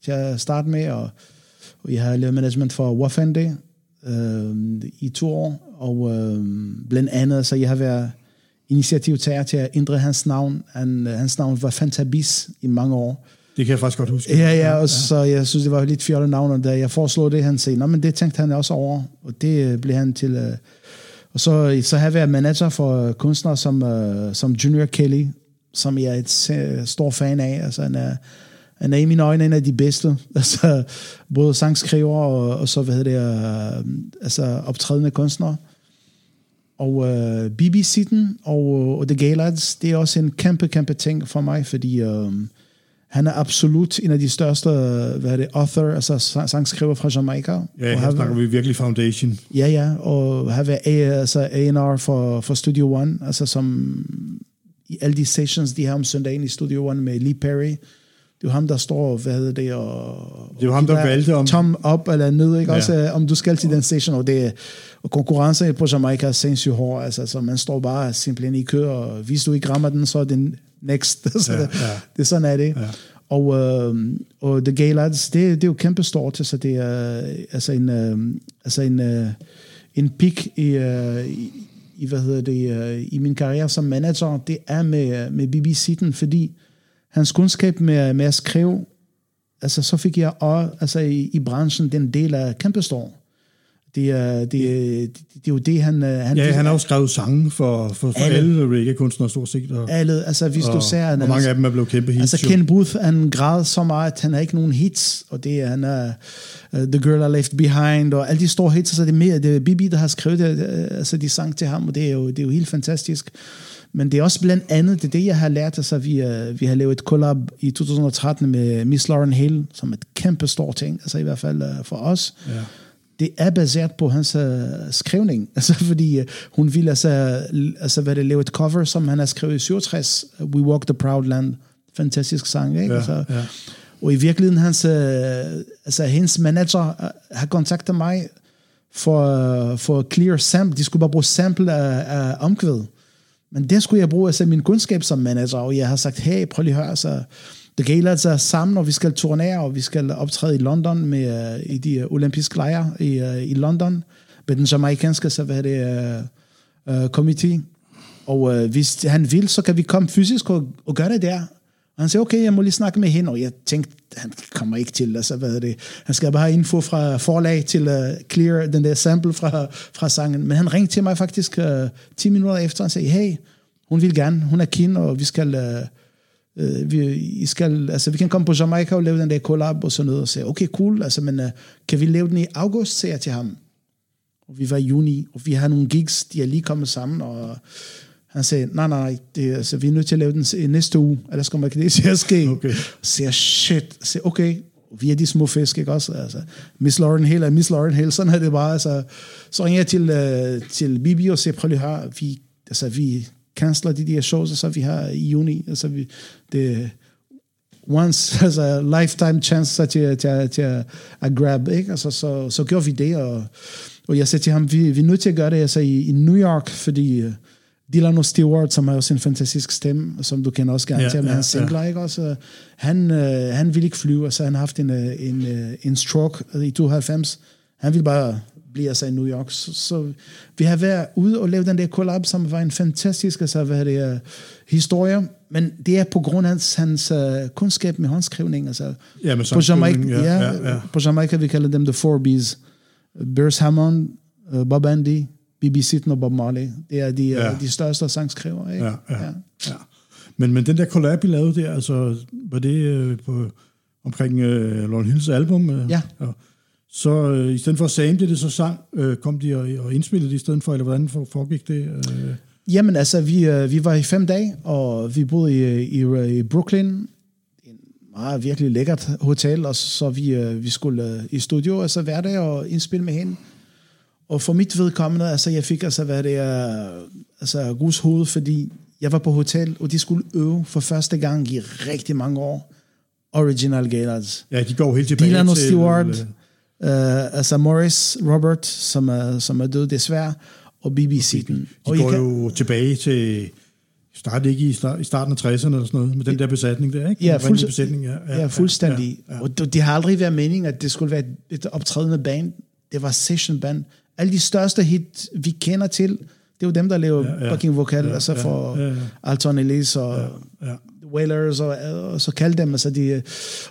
til at starte med, og, og jeg har lavet management for Wafande øh, i to år, og øh, blandt andet, så jeg har været initiativtager til at ændre hans navn. Han, hans navn var Fantabis i mange år. Det kan jeg faktisk godt huske. Ja, ja, og ja. så jeg synes, det var lidt fjollet navn, og da jeg foreslog det, han sagde, men det tænkte han også over, og det blev han til... Uh, og så, så har jeg været manager for kunstnere som, uh, som Junior Kelly, som jeg er et stor fan af. Altså, han er, han er i mine øjne en af de bedste. Altså, både sangskriver og, og så, hvad hedder det, uh, altså optrædende kunstnere. Og uh, BBC-den og, og The Gay Lads, det er også en kæmpe, kæmpe ting for mig, fordi um, han er absolut en af de største, hvad er det, author, altså sangskriver fra Jamaica. Ja, her snakker vi virkelig foundation. Ja, ja, og har været altså A&R for, for Studio One, altså som i alle de sessions, de har om søndagen i Studio One med Lee Perry. Det er ham, der står, hvad hedder det, og... Det jo ham, der, der valgte om... Tom op eller ned, ikke? Ja. Også, om du skal til den station, og det og konkurrencen på Jamaica er sindssygt hård, altså, så man står bare simpelthen i kø, og hvis du ikke rammer den, så er det next. så ja, ja. Det er sådan er det. Ja. Og, øh, og The Gay Lads, det, det er jo kæmpe stort, så det er altså en, øh, altså en, øh, en pik i, øh, i, hvad hedder det, øh, i min karriere som manager, det er med, med BBC, fordi hans kundskab med, med at skrive, altså så fik jeg også, altså i, i branchen den del af kæmpestor. Det er, det, det, det er jo det, han... Øh, han ja, han har jo skrevet sange for, for, for alle, alle reggae-kunstnere stort set. Og, alle, altså hvis og, du ser... Og mange af dem er blevet kæmpe hits. Altså Ken Booth, han græd så meget, at han har ikke nogen hits, og det er, han er uh, The Girl I Left Behind, og alle de store hits, så det er mere, det er Bibi, der har skrevet det, altså de sang til ham, og det er jo, det er jo helt fantastisk. Men det er også blandt andet, det er det, jeg har lært, altså vi, uh, vi har lavet et collab i 2013 med Miss Lauren Hill, som et kæmpe stort ting, altså i hvert fald uh, for os. Ja det er baseret på hans uh, skrivning. Altså, fordi uh, hun ville altså, altså hvad det, lave et cover, som han har skrevet i 67, We Walk the Proud Land. Fantastisk sang, ikke? Ja, altså, ja. Og i virkeligheden, hans, uh, altså, hendes manager uh, har kontaktet mig for, uh, for clear sample. De skulle bare bruge sample af, af omkvæd. Men det skulle jeg bruge altså min kundskab som manager, og jeg har sagt, hey, prøv lige at høre, så det gælder altså sammen, og vi skal turnere, og vi skal optræde i London med, uh, i de øh, olympiske lejre i, uh, i London, med den jamaikanske, så hvad det, uh, uh, committee. Og uh, hvis han vil, så kan vi komme fysisk og, og gøre det der. Og han sagde, okay, jeg må lige snakke med hende, og jeg tænkte, han kommer ikke til, altså hvad er det, han skal bare have info fra forlag til uh, clear den der sample fra, fra sangen. Men han ringte til mig faktisk uh, 10 minutter efter, og sagde, hey, hun vil gerne, hun er keen, og vi skal... Uh, uh, vi, I skal, altså, vi kan komme på Jamaica og lave den der collab og sådan noget, og sagde, okay, cool, altså, men uh, kan vi lave den i august, sagde jeg til ham. Og vi var i juni, og vi har nogle gigs, de er lige kommet sammen, og han sagde, nej, nej, nej, det, altså, vi er nødt til at lave den i næste uge, ellers kommer ikke det til at ske. Okay. Så jeg, shit, så jeg, okay, vi er de små fisk, ikke også? Altså, Miss Lauren Hill er Miss Lauren Hill, sådan er det bare. Altså, så ringer jeg til, uh, til Bibi og siger, prøv lige her, vi, altså, vi canceler de der shows, altså, vi har i juni. Altså, vi, det once, altså lifetime chance så til, til, til at, at grab, ikke? Altså, så, så gjorde vi det, og, og jeg sagde til ham, vi, vi er nødt til at gøre det altså, i, i New York, fordi uh, Dylan Stewart, som har også en fantastisk stemme, som du kender også gerne Ja, til, med ja, hans singler, ikke også? Han, øh, han ville ikke flyve, altså han har haft en, øh, en, øh, en stroke i 92. Han ville bare blive altså i New York. Så, så vi har været ude og lavet den der collab, som var en fantastisk altså, hvad det, uh, historie, men det er på grund af hans, hans uh, kundskab med håndskrivning. Altså, Ja, med på Jamaica, ja, ja, ja, ja, ja. på Jamaica, vi kalder dem The Four Bs. Burrs Hammond, uh, Bob Andy, B.B. Sitten og Bob Marley. Det er de, Ja. ja. de største sangskrivere. Ikke? Ja, ja, ja. Men, men den der collab, I lavede der, altså, var det øh, på, omkring øh, Lauren Hills album? Øh, Ja. Så øh, i stedet for at sample det, så sang, øh, kom de og, og indspillede det i stedet for, eller hvordan for, foregik det? Øh? Jamen altså, vi, øh, vi var i fem dage, og vi boede i, i, i Brooklyn, en meget virkelig lækkert hotel, og så vi, øh, vi skulle øh, i studio altså hver dag og indspille med hende. Og for mit vedkommende, altså jeg fik altså, hvad det er, altså gus hoved, fordi jeg var på hotel, og de skulle øve for første gang i rigtig mange år. Original Gaylords. Ja, de går helt tilbage Dylan og til... Stewart, øh, uh, altså Morris Robert, som er, som er død desværre, og B.B. Seaton. De Og går kan- jo tilbage til... Startede ikke i, start, i starten af 60'erne eller sådan noget, med den der besætning der, ikke? Ja, fuldst- besætning, ja, Ja, ja, fuldstændig. Ja, ja. Og det, det har aldrig været meningen, at det skulle være et optrædende band. Det var session band. Alle de største hit, vi kender til, det er jo dem, der laver Ja, ja, ja. ja. backing vokal, Ja, ja, altså ja, for ja, ja. Alton Ellis og Ja, ja. Wailers, og, og så kaldte dem, altså de,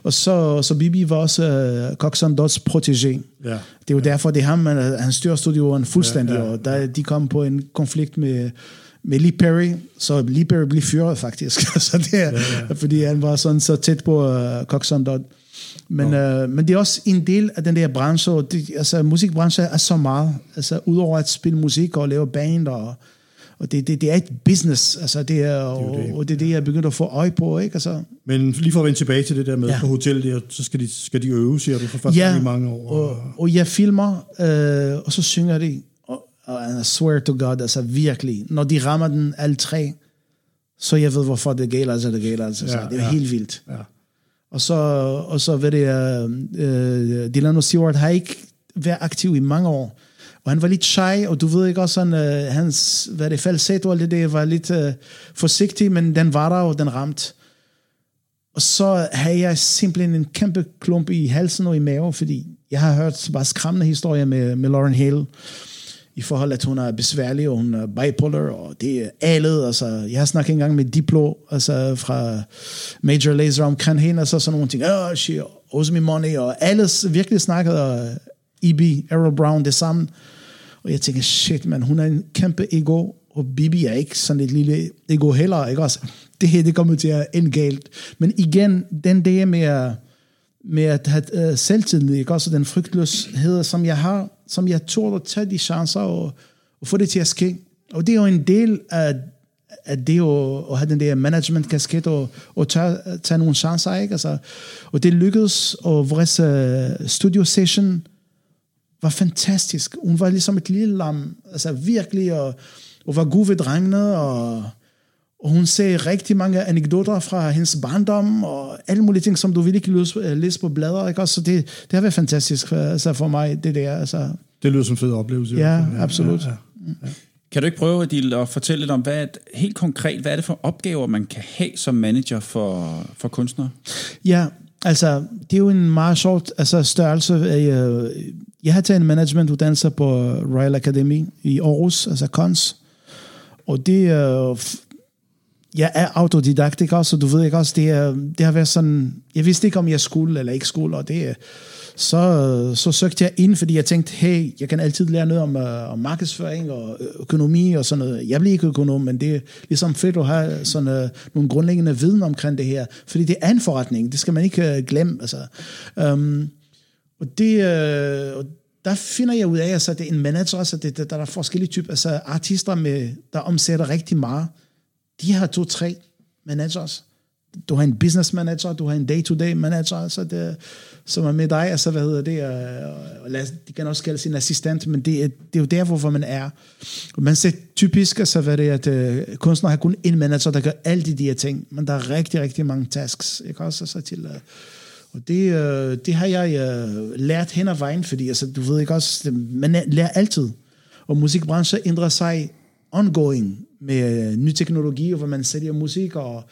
og så, så Bibi var også uh, Coxon Dodds protégé. Ja. Det er jo derfor, det er ham, han, han styrer studioen fuldstændig, Ja, ja, ja, ja, og der, de kom på en konflikt med, med Lee Perry, så Lee Perry blev fyret faktisk, så det er, ja, ja. fordi han var sådan så tæt på uh, Coxon Dodd. Men, øh, men det er også en del af den der branche, og det, altså musikbranchen er så meget, altså udover at spille musik og lave band, og, og det, det, det er et business, altså det er, og, det. og det er det, jeg er begyndt at få øje på, ikke? Altså, Men lige for at vende tilbage til det der med ja. Ja. på hotel der, så skal de, skal de øve, siger du, for første gang i mange år. og, og jeg filmer, øh, og så synger de, og, og I swear to God, altså virkelig, når de rammer den alle tre, så jeg ved, hvorfor det gælder, altså det gælder, altså, Ja, ja, det er ja. helt vildt. Ja. Og så, og så hvad det, er, øh, Dylan og Stewart har ikke været aktiv i mange år. Og han var lidt shy, og du ved ikke også, sådan, øh, hans hvad det, falsetto og alt det der var lidt øh, forsigtig, men den var der, og den ramte. Og så havde jeg simpelthen en kæmpe klump i halsen og i maven, fordi jeg har hørt bare skræmmende historier med, med Lauren Hill, i forhold til, at hun er besværlig, og hun er bipolar, og det er alet. Altså, jeg har snakket engang med Diplo, altså fra Major Lazer omkring hende, og så sådan nogle ting, oh, she owes me money, og alle virkelig snakkede, øh, og E.B., Errol Brown, det samme. Og jeg tænker, shit, man, hun er en kæmpe ego, og Bibi er ikke sådan et lille ego heller, ikke også? Det her, det kommer til at ende galt. Men igen, den der med med at have øh, uh, selvtillid, ikke også? Den frygtløshed, som jeg har, som jeg tog at tage de chancer og, og få det til at ske. Og det er jo en del af, af det at, at have den der management-kasket og, og tage, tage nogle chancer, ikke? Altså, og det lykkedes, og vores uh, studio session var fantastisk. Hun var ligesom et lille lam, altså virkelig, og, og var god ved drengene, og, og hun sagde rigtig mange anekdoter fra hendes barndom, og alle mulige ting, som du ville ikke læse, læse på blader, ikke? også? Så det, det har været fantastisk for, altså for mig, det der. Altså, Det lyder som en fed oplevelse. Ja, absolut. Ja, ja. Kan du ikke prøve, Adil, at fortælle lidt om, hvad er, helt konkret, hvad er det for opgaver, man kan have som manager for, for kunstnere? Ja, altså, det er jo en meget sjov altså, størrelse. Jeg, jeg har taget en managementuddannelse på Royal Academy i Aarhus, altså KONS. Og det er... Jeg er autodidaktik også? Så du ved ikke også, det, er, det har været sådan... Jeg vidste ikke, om jeg skulle eller ikke skulle, og det så, så søgte jeg ind, fordi jeg tænkte, hey, jeg kan altid lære noget om, øh, om markedsføring og øh, økonomi og sådan noget. Jeg bliver ikke økonom, men det er ligesom fedt at have sådan, uh, nogle grundlæggende viden omkring det her, fordi det er en forretning, det skal man ikke uh, glemme. Altså. Um, og det, uh, og der finder jeg ud af, altså, det er en manager, altså, det, der, der er forskellige typer, altså artister, med, der omsætter rigtig meget, de har to-tre managers. Du har en business manager, du har en day-to-day manager, så det, som er med dig, altså hvad hedder det, og, og de kan også kalde sin assistent, men det, det er jo der, hvorfor man er. Man ser typisk, altså hvad det er, at uh, kunstnere har kun en manager, der gør alle de der ting, men der er rigtig, rigtig mange tasks, ikke også, altså til, uh, og det, uh, det har jeg uh, lært hen ad vejen, fordi altså, du ved ikke også, man lærer altid, og musikbranchen ændrer sig ongoing med uh, ny teknologi, hvor man sælger musik, og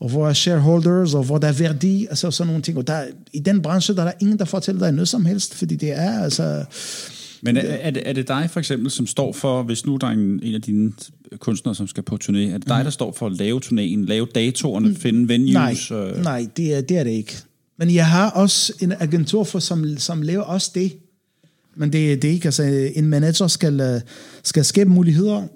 og hvor er shareholders, og hvor der er værdi, altså sådan nogle ting. Og der, i den branche, der er der ingen, der fortæller dig noget som helst, fordi det er altså... Men er, er, det, er det dig for eksempel, som står for, hvis nu der er en, en af dine kunstnere, som skal på turné, er det dig, mm. der står for at lave turnéen, lave datorerne, mm. finde venues? Nej, øh? nej det, er, det er det ikke. Men jeg har også en agentur, for, som, som laver også det. Men det, det er ikke, altså en manager skal, øh, skal skabe muligheder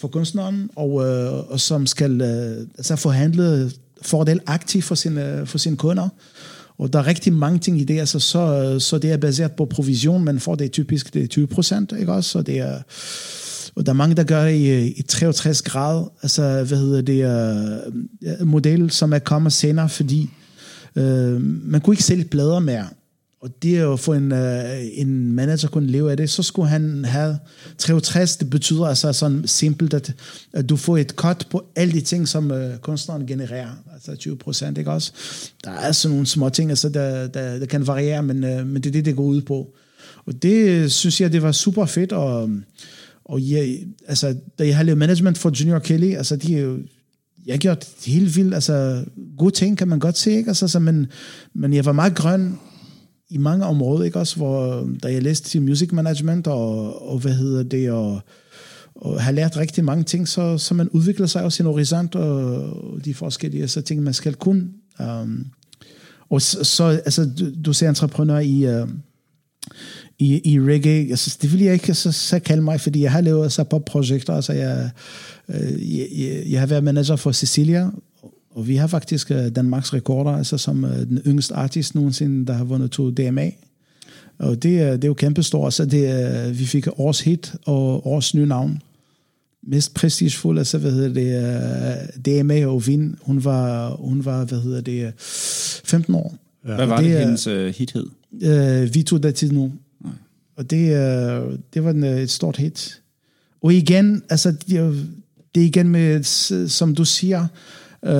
for kunstneren, og, øh, og som skal øh, altså forhandle fordel aktivt for sine, øh, for sine kunder. Og der er rigtig mange ting i det, altså så, øh, så det er baseret på provision, men får det typisk det er 20 procent, ikke også? Så det er, og der er mange, der gør i, øh, i 63 grad, altså hvad hedder det, uh, model, som er kommet senere, fordi uh, man kunne ikke sælge plader mere. Og det at få en, uh, en manager kunne leve af det, så skulle han have 63. Det betyder altså sådan simpelt, at, at du får et cut på alle de ting, som uh, kunstneren genererer. Altså 20 procent, ikke også? Der er sådan nogle små ting, altså, der, der, der kan variere, men, uh, men det er det, det går ud på. Og det synes jeg, det var super fedt, og, og jeg, altså, da jeg har lavet management for Junior Kelly, altså de er jo jeg har gjort helt vildt, altså gode ting kan man godt se, ikke? Altså, så, men, men jeg var meget grøn i mange områder, ikke også, hvor da jeg læste til music management, og, og hvad hedder det, og, og har lært rigtig mange ting, så, så man udvikler sig også sin horisont, og, og de forskellige så ting, man skal kun. Um, og så, så altså, du, du ser entreprenør i, uh, i, i reggae, altså, det vil jeg ikke så, så kalde mig, fordi jeg har lavet altså så projekter, altså jeg, øh, jeg, jeg, jeg har været manager for Cecilia, og vi har faktisk uh, Danmarks rekorder, altså som uh, den yngste artist nogensinde, der har vundet to DMA. Og det, det er jo kæmpestort, så det, vi fik års hit og års nye navn. Mest prestigefuld, altså hvad hedder det, uh, DMA og Vin, hun var, hun var, hvad hedder det, 15 år. Ja. Hvad var det, det hendes uh, hit hed? Uh, Vito da Tino. Og det, uh, det var en, et stort hit. Og igen, altså, det, det er igen med, som du siger, Uh,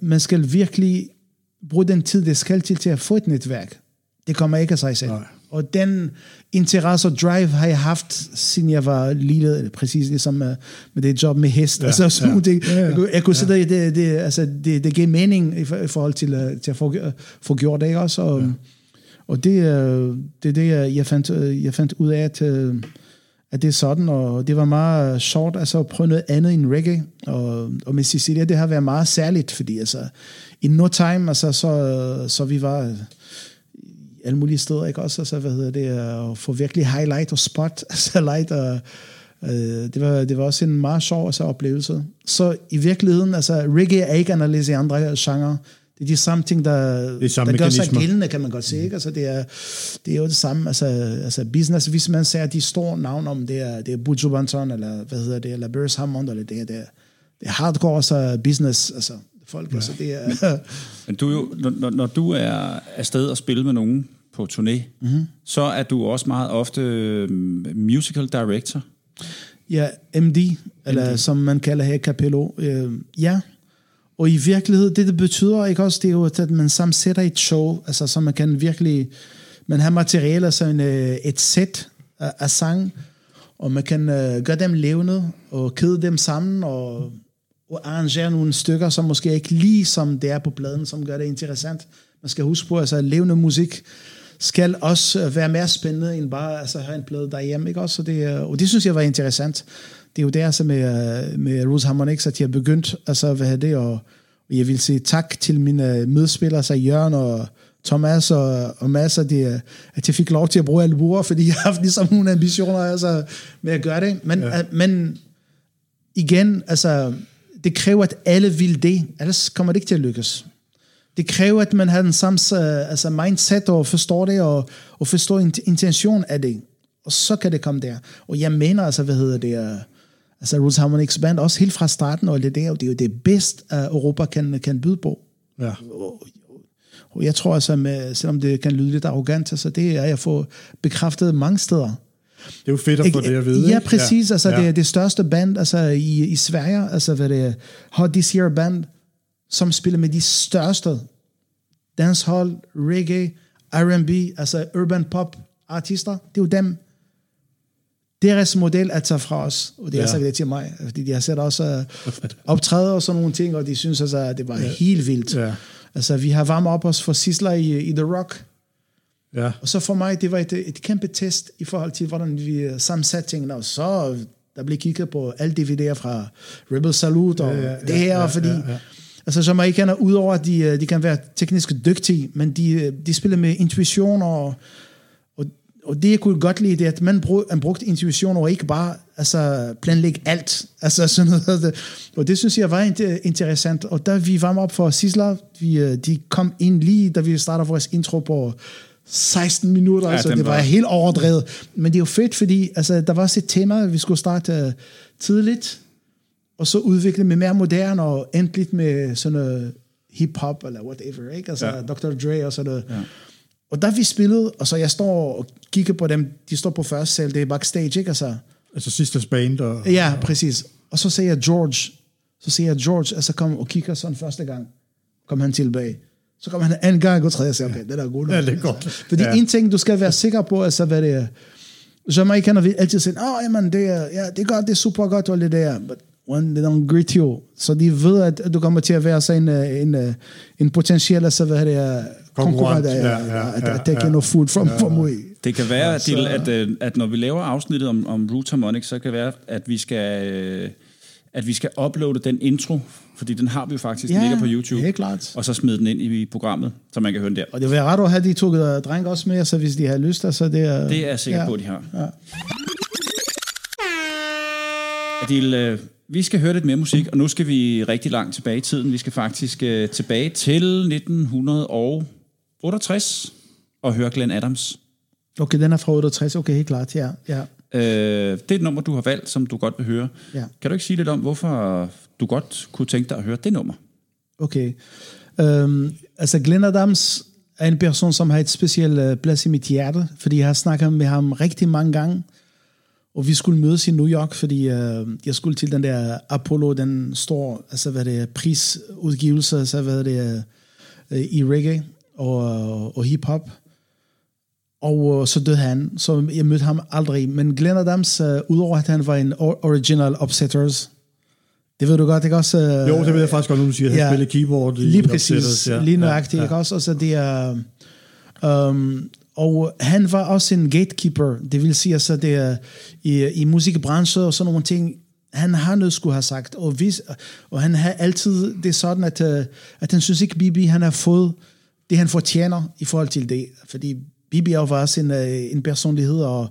man skal virkelig bruge den tid, det skal til til at få et netværk. Det kommer ikke af sig selv. Nej. Og den interesse og drive har jeg haft, siden jeg var lille, præcis ligesom med, med det job med hest. Ja, altså, så ja. Det, ja, ja, jeg, kunne, jeg kunne ja. sidde det, det, altså, det, det gav mening i, forhold til, uh, til at få, få gjort det, ikke også? Og, ja. og det, uh, det er det, jeg fandt, jeg fandt ud af, at at det er sådan, og det var meget sjovt altså, at prøve noget andet end reggae, og, og med Cecilia, det har været meget særligt, fordi altså, in no time, altså, så, så vi var alle mulige steder, ikke også, altså, hvad hedder det, at få virkelig highlight og spot, altså light, og øh, det, var, det var også en meget sjov altså, oplevelse. Så i virkeligheden, altså, reggae er ikke anderledes i andre genrer, det er de samme ting, der, det samme der gør sig gældende, kan man godt se. Ikke? Altså, det, er, det er jo det samme. Altså, altså business, hvis man ser de store navne om, det er, det er Buju Banton, eller hvad hedder det, eller Burris Hammond, eller det, det, er, det er hardcore altså, business, altså folk. Ja. Altså, det er, Men du jo, når, når du er afsted og spiller med nogen på turné, mm-hmm. så er du også meget ofte mm, musical director. Ja, MD, eller MD. som man kalder her Capello. Øh, ja, og i virkeligheden, det det betyder ikke også, det er jo, at man sammensætter et show, altså så man kan virkelig, man har materialer, altså en, øh, et sæt af, af sang, og man kan uh, gøre dem levende, og kede dem sammen, og, og arrangere nogle stykker, som måske ikke lige som det er på pladen, som gør det interessant. Man skal huske på, altså levende musik skal også øh, være mere spændende, end bare altså, have en plade derhjemme, ikke også? Så det, øh, og det synes jeg var interessant det er jo der, så med, øh, med Rose Harmonix, at jeg begyndt, altså, hvad er det, og, jeg vil sige tak til mine medspillere, så Jørgen og Thomas og, og Mads, at de, at de fik lov til at bruge albuer, fordi jeg har haft ligesom nogle ambitioner altså, med at gøre det. Men, ja. men igen, altså, det kræver, at alle vil det, ellers kommer det ikke til at lykkes. Det kræver, at man har den samme altså mindset og forstår det, og, og forstår intention af det. Og så kan det komme der. Og jeg mener altså, hvad hedder det, uh, altså Roots Harmonics Band, også helt fra starten, og det, der, det er jo det bedste, uh, Europa kan, kan byde på. Ja. Og, og jeg tror altså, med, selvom det kan lyde lidt arrogant, altså det er, jeg får bekræftet mange steder. Det er jo fedt at få det at vide. Ja, præcis. Ja. Altså, ja. Det er det største band altså, i, i Sverige, altså hvad det er, Hot This Year Band, som spiller med de største dancehall, reggae, R&B, altså urban pop artister. Det er jo dem. Deres model er taget fra os, og det har ja. sagt det til mig, fordi de har set også uh, optræde og sådan nogle ting, og de synes altså, at det var ja. helt vildt. Ja. Altså, vi har varmet op os for Sisler i, i The Rock, Ja. Og så for mig, det var et, et kæmpe test i forhold til, hvordan vi sammensatte tingene, og så der blev kigget på alle DVD'er fra Rebel Salute og ja, ja, det her, ja, fordi ja, ja. altså Jamaikaner, udover at de, de kan være teknisk dygtige, men de, de spiller med intuition og, og, det jeg kunne godt lide, det er, at man, brug, man brugte intuition og ikke bare altså, planlægge alt. Altså, sådan noget. Og det synes jeg var interessant. Og da vi var op for Sisler, vi, de kom ind lige, da vi startede vores intro på 16 minutter, ja, altså det var, var helt overdrevet. Men det er jo fedt, fordi altså, der var også et tema, vi skulle starte uh, tidligt, og så udvikle med mere moderne, og endelig med sådan noget hip-hop, eller whatever, ikke? Altså ja. Dr. Dre og sådan noget. Ja. Og da vi spillede, og så jeg står og kigger på dem, de står på første sal, det er backstage, ikke? Altså, altså Sisters Band og... Ja, præcis. Og så siger jeg George, så siger jeg George, altså kom og kigger sådan første gang, kom han tilbage. Så kommer han anden gang og tredje og siger, okay, det er godt. Ja, det er godt. Fordi ja. en ting, du skal være sikker på, altså hvad det er. Jamaikaner vil altid sige, åh, oh, jamen, det er, ja, det er godt, det er super godt, og det der. But when they don't greet you, så de ved, at du kommer til at være sådan en, en, en potentiel, altså hvad det er, konkurrent, ja, ja, ja, at, at kan noget food from, ja, from way. Det kan være, ja, så, at, at, når vi laver afsnittet om, om Root Harmonics, så kan det være, at vi skal, at vi skal uploade den intro fordi den har vi jo faktisk, ja, den ligger på YouTube. helt klart. Og så smide den ind i programmet, så man kan høre den der. Og det vil være ret at have de to drenge også med, så hvis de har lyst, så det er... Det er jeg sikker ja, på, at de har. Ja. Adil, øh, vi skal høre lidt mere musik, og nu skal vi rigtig langt tilbage i tiden. Vi skal faktisk uh, tilbage til 1968 og høre Glenn Adams. Okay, den er fra 68, okay, helt klart, ja. ja. Øh, det er et nummer, du har valgt, som du godt vil høre. Ja. Kan du ikke sige lidt om, hvorfor du godt kunne tænke dig at høre det nummer? Okay. Um, altså, Glenn Adams er en person, som har et specielt uh, plads i mit hjerte, fordi jeg har snakket med ham rigtig mange gange, og vi skulle mødes i New York, fordi uh, jeg skulle til den der Apollo, den store altså, hvad det er, prisudgivelse, altså, hvad det er, uh, i reggae og, og hip-hop. Og uh, så døde han, så jeg mødte ham aldrig. Men Glenn Adams, uh, udover at han var en original upsetters, det ved du godt, ikke også? Uh, jo, det ved jeg faktisk godt, når du siger, at han spiller keyboard. Lige præcis, ja. lige nøjagtigt, ja, ja. ikke også? Altså, det er... Um, og øh, han var også en gatekeeper, det vil sige, altså, det i, i musikbranchen og sådan nogle ting, han har noget skulle have sagt, og, hvis, og han har altid det sådan, at, øh, at han synes ikke, Bibi, han har fået det, han fortjener i forhold til det, fordi Bibi er jo også en, øh, en personlighed, og,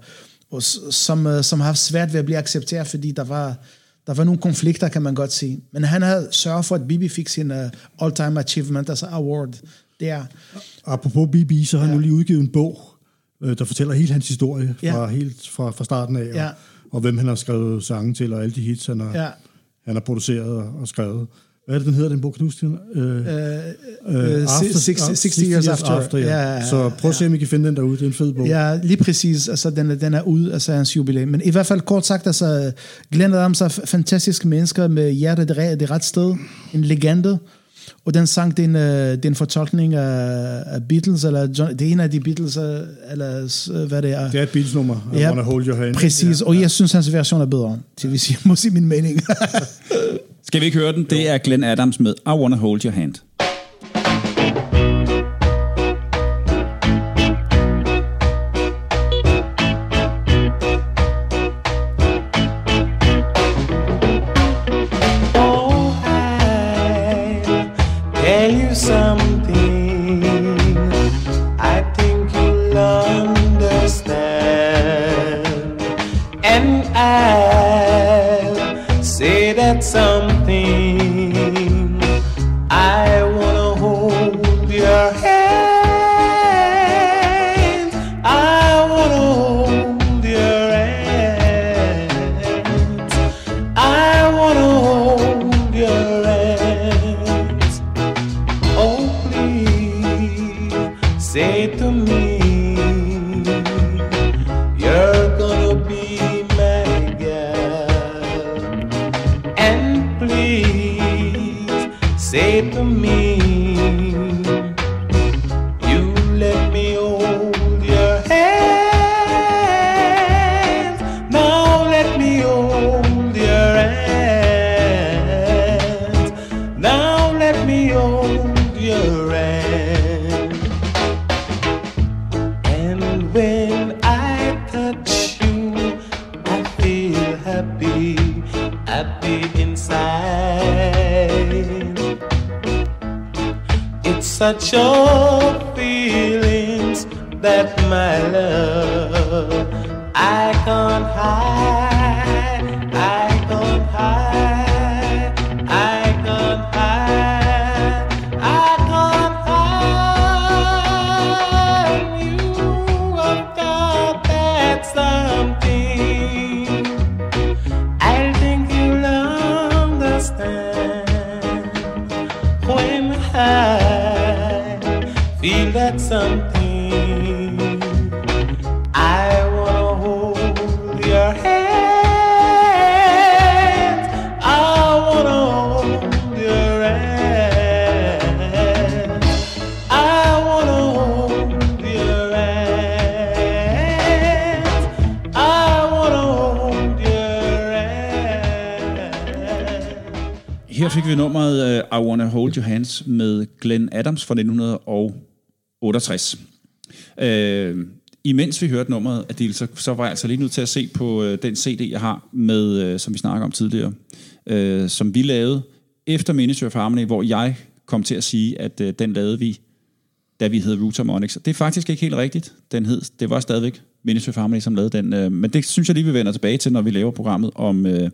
og som, som har haft svært ved at blive accepteret, fordi der var, der var nogle konflikter, kan man godt sige. Men han har sørget for, at Bibi fik sin uh, all-time achievement, altså award, der. Apropos Bibi, så har han ja. nu lige udgivet en bog, der fortæller hele hans historie fra, ja. helt fra, fra starten af, ja. og, og hvem han har skrevet sange til, og alle de hits, han har, ja. han har produceret og, og skrevet. Hvad er det, den hedder, den bog? Huske den? Uh, uh, uh, after, 60, 60 Years After. after ja. Ja, ja, så prøv at se, om I kan finde den derude. Det er en fed bog. Ja, lige præcis. Altså, den, er, den er ude, altså hans jubilæum. Men i hvert fald kort sagt, altså, Glenn Adams er fantastiske mennesker med hjertet det, det ret sted. En legende. Og den sang, det er en, det er en fortolkning af, af Beatles, eller John, det er en af de Beatles, eller hvad det er. Det er et Beatles-nummer, I ja, Wanna Hold Your Hand. Præcis, ja, og jeg synes, hans version er bedre, til vi siger, må sige min mening. Skal vi ikke høre den? Det er Glenn Adams med I Wanna Hold Your Hand. Giants med Glenn Adams fra 1968. Øh, imens vi hørte nummeret, Adil, så, så var jeg altså lige nødt til at se på øh, den CD, jeg har, med, øh, som vi snakker om tidligere, øh, som vi lavede efter Ministry of Harmony, hvor jeg kom til at sige, at øh, den lavede vi, da vi hed Root Harmonics. Det er faktisk ikke helt rigtigt. Den hed, det var stadigvæk Ministry of Harmony, som lavede den. Øh, men det synes jeg lige, vi vender tilbage til, når vi laver programmet om... øh,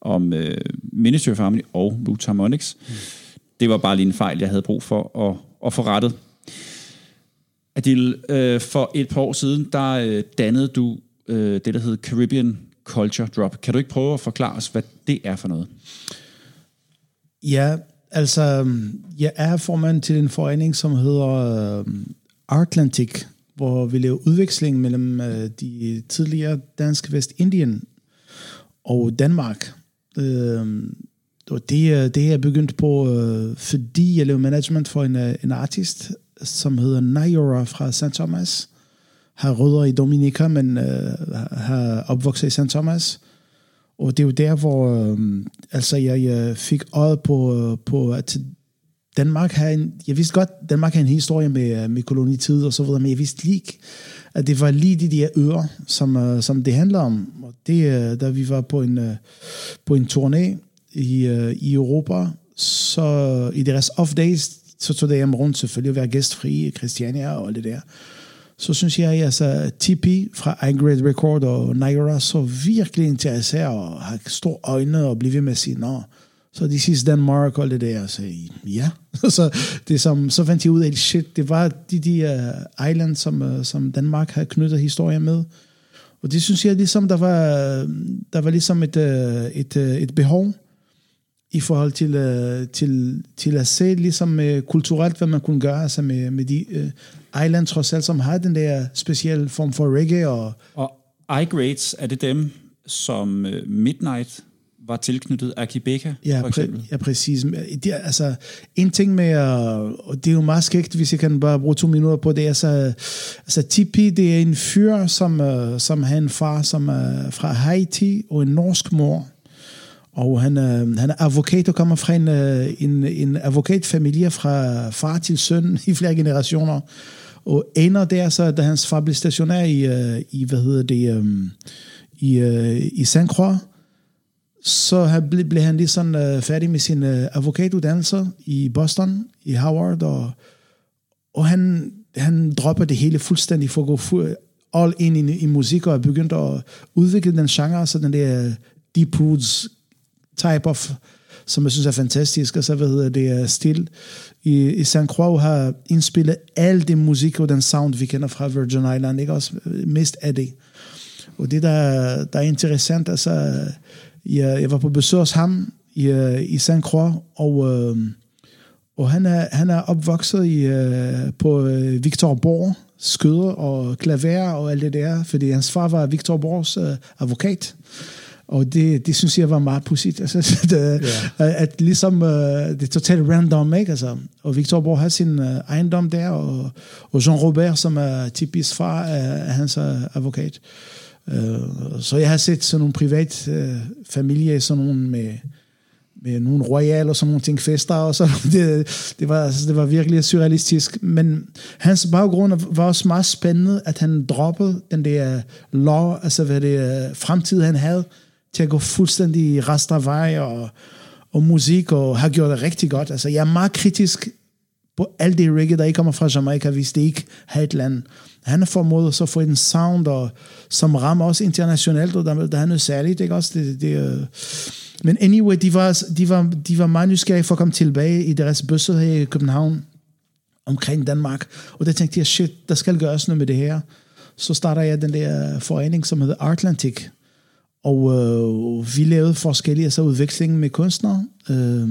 om øh, Ministry of Harmony og Root Harmonics. Mm. Det var bare lige en fejl, jeg havde brug for at, at få rettet. Adil, øh, for et par år siden, der øh, dannede du øh, det, der hed Caribbean Culture Drop. Kan du ikke prøve at forklare os, hvad det er for noget? Ja, altså, jeg er formand til en forening, som hedder øh, Atlantic, hvor vi laver udveksling mellem øh, de tidligere danske Vestindien og Danmark. Øh, og det, det øh, er jeg begyndt på, uh, fordi jeg lavede management for en, øh, en artist, som hedder Nayora fra St. Thomas. Har rødder i Dominica, men uh, har opvokset i St. Thomas. Og det er jo der, hvor øh, altså jeg, jeg fik øjet på, på, at Danmark har en, jeg vidste godt, Danmark har en historie med, med kolonitid og så videre, men jeg vidste lige at det var lige de der øer, som, uh, som det handler om. Og det, uh, da vi var på en, uh, på en turné i, uh, i Europa, så i deres off days, så tog det hjem rundt selvfølgelig at være gæstfri i Christiania og det der så synes jeg, at altså, Tipi fra iGrade Record og Niagara så virkelig interesseret og har store øjne og bliver ved med at sige, nå, så de sidste Danmark og det der, så ja. så, det som, så fandt jeg ud af, shit, det var de, de øh, uh, islands, som, uh, som Danmark har knyttet historie med. Og det synes jeg ligesom, der var, der var ligesom et, uh, et, uh, et behov i forhold til, uh, til, til at se ligesom uh, kulturelt, hvad man kunne gøre altså med, med de uh, island trods alt, som har den der specielle form for reggae. Og, Og iGrades, er det dem, som uh, Midnight var tilknyttet Akibeka, ja, for eksempel? præ- ja, præcis. Det er, altså, en ting med, og det er jo meget skægt, hvis jeg kan bare bruge to minutter på det, altså, altså Tipi, det er en fyr, som, uh, som har en far, som er fra Haiti, og en norsk mor. Og han, øh, han er advokat og kommer fra en, øh, en, en advokatfamilie fra far til søn i flere generationer. Og ender der så, da hans far blev stationær i, øh, i hvad hedder det, øh, i, øh, i St. Croix, så han ble, blev han lige sådan øh, færdig med sin øh, advokatuddannelse i Boston, i Howard, og, og han, han dropper det hele fuldstændig for at gå fu- all in i, i musik, og er begyndt at udvikle den genre, så den der øh, Deep Roots type of, som jeg synes er fantastisk, og så hvad hedder det, uh. I, i St. Croix har indspillet al det musik og den sound, vi kender fra Virgin Island, ikke også øh, mest af det. Og det, der, der er interessant, altså, jeg, jeg var på besøg hos ham i, øh, i St. Croix, og, øh, og han, er, han er opvokset i, øh, på Victor Borg, skøder og klaver og alt det der, fordi hans far var Victor Borgs øh, advokat. Og det, det synes jeg var meget pudsigt. Altså, det, yeah. At ligesom uh, det er totalt random, ikke? Altså, og Victor Borg har sin uh, ejendom der, og, og Jean Robert, som er typisk far, er, er hans uh, advokat. Uh, så jeg har set sådan nogle privat uh, familie, sådan nogle med, med nogle royal og sådan nogle ting, fester og så. Det, det, var, altså, det var virkelig surrealistisk. Men hans baggrund var også meget spændende, at han droppede den der law, altså hvad det fremtid han havde, til at gå fuldstændig i vej og, og musik, og har gjort det rigtig godt. Altså, jeg er meget kritisk på alt det reggae, der ikke kommer fra Jamaica, hvis det ikke har et land. Han har formået så få en sound, og, som rammer også internationalt, og der, der er noget særligt, ikke også? Det, det, uh... Men anyway, de var, de, var, de var meget nysgerrige for at komme tilbage i deres bøsser her i København, omkring Danmark. Og der tænkte jeg, shit, der skal gøres noget med det her. Så starter jeg den der forening, som hedder Artlantic, og øh, vi lavede forskellige altså udvekslinger med kunstnere. Øh,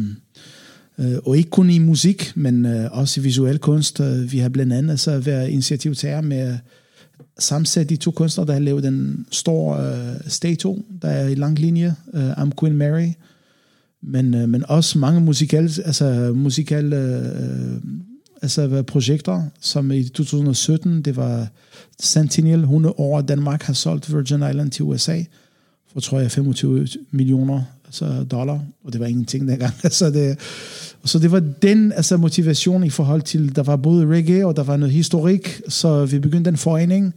øh, og ikke kun i musik, men øh, også i visuel kunst. Øh, vi har blandt andet altså været initiativtager med sammensætte de to kunstnere, der har lavet den store øh, statue, der er i lang linje, øh, I'm Queen Mary. Men, øh, men også mange musikale, altså musikale øh, øh, altså projekter, som i 2017, det var Centennial, 100 år, Danmark har solgt Virgin Island til USA for, tror jeg, 25 millioner altså dollar, og det var ingenting dengang. altså det, så det var den altså motivation i forhold til, der var både reggae, og der var noget historik, så vi begyndte en forening,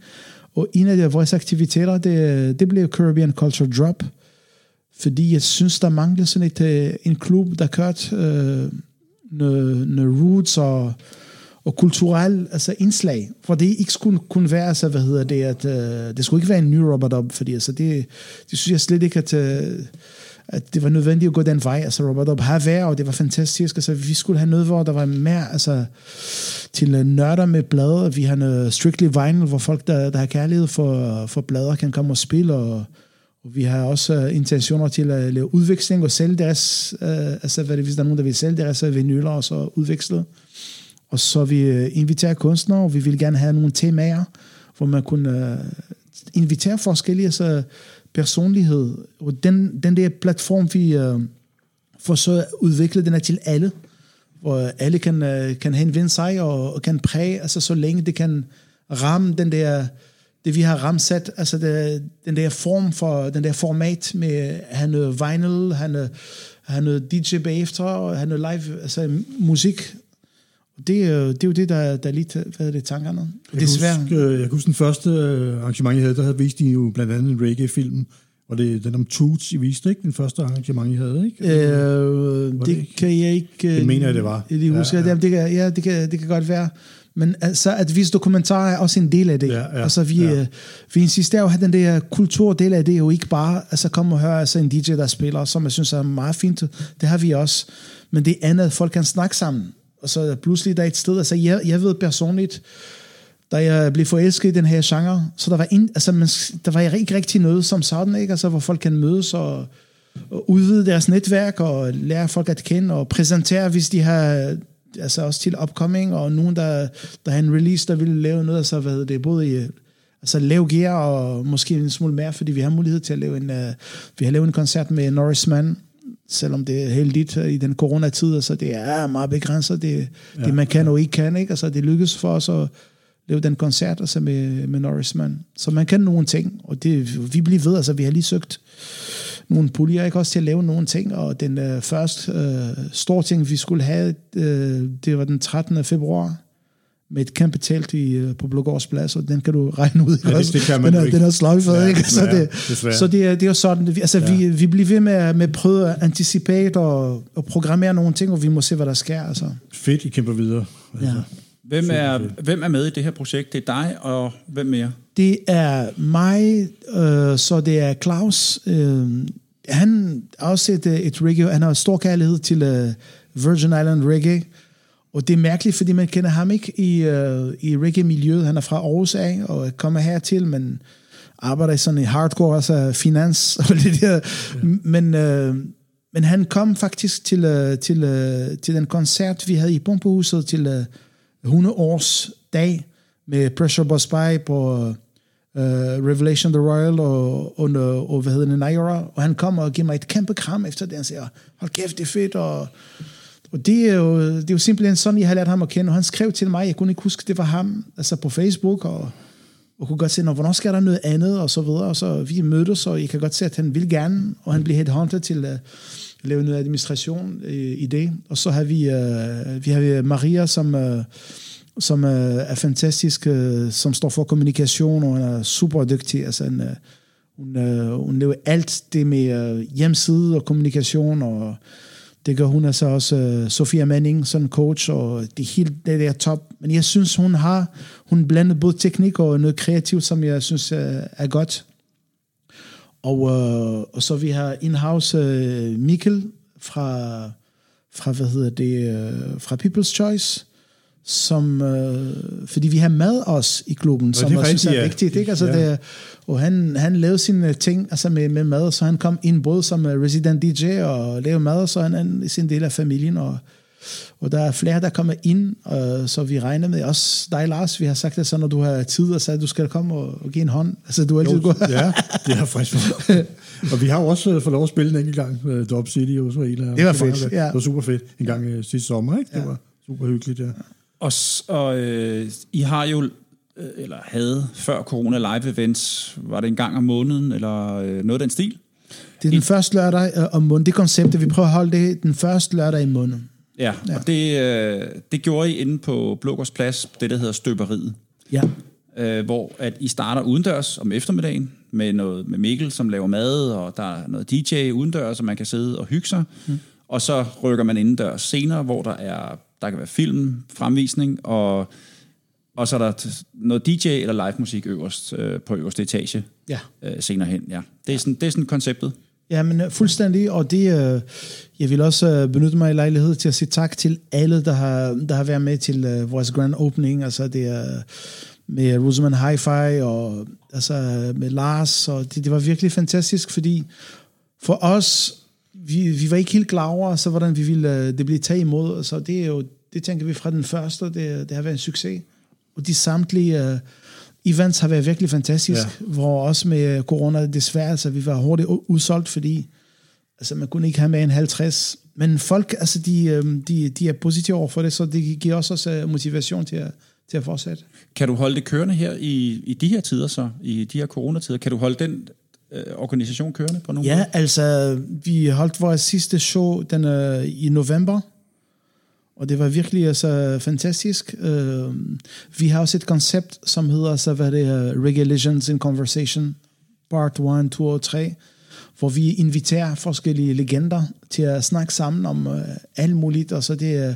og en af vores aktiviteter, det, det blev Caribbean Culture Drop, fordi jeg synes, der manglede sådan et, øh, en klub, der kørte øh, noget, noget roots og og kulturel altså indslag, for det ikke skulle kun være, altså, hvad hedder det, at øh, det skulle ikke være en ny Robert Up, fordi altså, det, det synes jeg slet ikke, at, øh, at det var nødvendigt at gå den vej. Altså Robert Up har været, og det var fantastisk. Altså, vi skulle have noget, hvor der var mere altså, til øh, nørder med blader. Vi har noget Strictly Vinyl, hvor folk, der, der har kærlighed for, for blader, kan komme og spille, og, og vi har også uh, intentioner til at lave udveksling og sælge deres, uh, altså hvad det, hvis der er nogen, der vil sælge deres vinyler, og så udveksle. Og så vi øh, inviterer kunstnere, og vi vil gerne have nogle temaer, hvor man kunne uh, invitere forskellige så personlighed. Og den, den der platform, vi øh, uh, forsøger at udvikle, den er til alle, hvor alle kan, uh, kan henvende sig og, og kan præge, altså så længe det kan ramme den der, det vi har ramsat, altså det, den der form for, den der format med han noget vinyl, have have noget DJ bagefter, og han noget live, altså musik, det, det er jo det, der, der er hvad er det, tankerne? Jeg Desværre. Huske, øh, jeg kan huske den første øh, arrangement, jeg havde, der havde vist de jo blandt andet en reggae-film, og det den om Toots, I viste, ikke? Den første arrangement, I havde, ikke? Øh, det, det kan jeg ikke... Det mener jeg, det var. Jeg husker, ja, ja. Det, kan, ja, det kan, det kan godt være. Men altså, at vise dokumentarer er også en del af det. Ja, ja, altså, vi, ja. Øh, vi insisterer jo at have den der kulturdel af det, og ikke bare altså, komme og høre altså, en DJ, der spiller, som jeg synes er meget fint. Det har vi også. Men det andet, folk kan snakke sammen og så pludselig der er et sted, altså jeg, jeg ved personligt, da jeg blev forelsket i den her genre, så der var, ind, altså, man, der var ikke rigtig noget som sådan, ikke? Altså, hvor folk kan mødes og, og udvide deres netværk og lære folk at kende og præsentere, hvis de har altså også til upcoming, og nogen, der, der har en release, der vil lave noget, altså hvad det, både i altså lave gear og måske en smule mere, fordi vi har mulighed til at lave en, uh, vi har lavet en koncert med Norris Mann, selvom det er heldigt i den coronatid, så det er meget begrænset, det, ja, det man kan ja. og ikke kan, ikke? Altså, det lykkes for os at lave den koncert altså med, med Norrisman. Så man kan nogle ting, og det, vi bliver ved, altså vi har lige søgt nogle puljer, ikke også til at lave nogle ting, og den uh, første uh, store ting, vi skulle have, uh, det var den 13. februar, med et kæmpe telt i, øh, på Blågårds Plads, og den kan du regne ud. Ja, det, det kan man den, er, ikke. den er sløjfet, ja, ikke? Så, det, så det, er, det er sådan, altså ja. vi, vi bliver ved med, med at prøve at anticipere og, og programmere nogle ting, og vi må se, hvad der sker. Altså. Fedt, I kæmper videre. Altså. Ja. Hvem er, hvem er med i det her projekt? Det er dig, og hvem mere? Det er mig, øh, så det er Claus, øh, han har også et, øh, et reggae, han har stor kærlighed til uh, Virgin Island reggae, og det er mærkeligt, fordi man kender ham ikke i, uh, i reggae-miljøet. Han er fra Aarhus af, og kommer hertil, men arbejder i sådan en hardcore, altså finans og det der. Ja. Men, uh, men han kom faktisk til, uh, til, uh, til den koncert, vi havde i Pumpehuset til uh, 100 års dag med Pressure Boss Pipe og uh, Revelation the Royal og, og, og, og hvad hedder det, Naira, og han kom og giver mig et kæmpe kram efter det, han siger, hold kæft, det er fedt, og, og det er, jo, det er jo simpelthen sådan, jeg har lært ham at kende, og han skrev til mig, jeg kunne ikke huske, det var ham, altså på Facebook, og, og kunne godt se, hvornår skal der noget andet, og så videre, og så vi mødtes, og jeg kan godt se, at han vil gerne, og han blev headhunted til øh, at lave noget administration i, i det, og så har vi, uh, vi har Maria, som uh, som øh, er fantastisk, øh, som står for kommunikation, og hun er super dygtig. Altså, en, øh, hun, øh, hun laver alt det med øh, hjemmeside og kommunikation, og det gør hun altså også øh, Sofia Manning, sådan coach, og det hele det der top. Men jeg synes, hun har hun blandet både teknik og noget kreativt, som jeg synes øh, er godt. Og, øh, og så vi har in-house øh, Mikkel fra, fra, hvad hedder det, øh, fra People's Choice, som, øh, fordi vi har mad også i klubben, ja, som jeg synes er ja. vigtigt. Ikke? Altså, Ja. det, og han, han lavede sine ting altså med, med mad, så han kom ind både som øh, resident DJ og lavede mad, så han er sin del af familien, og, og der er flere, der kommer ind, og, så vi regner med, også dig Lars, vi har sagt det så, når du har tid, og så at du skal komme og, og give en hånd. Altså, du er altid god. ja, det er frisk. og vi har jo også øh, fået lov at spille en enkelt gang med Drop City i Osvald. Det var fedt, ja. Det var super fedt. En gang øh, sidste sommer, ikke? Det Ja. var super hyggeligt, ja. Og, og øh, I har jo, øh, eller havde før corona live events, var det en gang om måneden, eller øh, noget af den stil? Det er den første lørdag øh, om måneden. Det koncept, vi prøver at holde det den første lørdag i måneden. Ja, ja. og det, øh, det gjorde I inde på Blågårds Plads, det der hedder Støberiet, Ja. øh, hvor at I starter udendørs om eftermiddagen med noget med Mikkel, som laver mad, og der er noget DJ udendørs, så man kan sidde og hygge sig. Mm. Og så rykker man indendørs senere, hvor der er der kan være film, fremvisning, og, og så er der noget DJ eller live musik øverst øh, på øverste etage Ja. øh, senere hen. Ja. Det, er sådan, det er sådan konceptet. Ja, men øh, fuldstændig, og det, øh, jeg vil også øh, benytte mig i lejlighed til at sige tak til alle, der har, der har været med til øh, vores grand opening, altså det er med Rosamund Hi-Fi, og altså med Lars, og det, det var virkelig fantastisk, fordi for os, vi, vi var ikke helt klar over, så hvordan vi ville øh, det blive taget imod, så det er jo, det tænker vi fra den første, det, det har været en succes, og de samtlige øh, events har været virkelig fantastisk, ja. hvor også med corona desværre, altså vi var hurtigt udsolgt, fordi altså man kunne ikke have med en 50, men folk, altså de, øhm, de, de er positive over for det, så det giver også os øh, motivation til at, til at fortsætte. Kan du holde det kørende her i, i de her tider så, i de her coronatider? Kan du holde den øh, organisation kørende på nogen Ja, måde? altså vi holdt vores sidste show den, øh, i november, og det var virkelig altså, fantastisk. Øh, vi har også et koncept, som hedder så, hvad det er, Reggae Legends in Conversation, part 1, 2 og 3, hvor vi inviterer forskellige legender til at snakke sammen om øh, alt muligt, og så det, øh,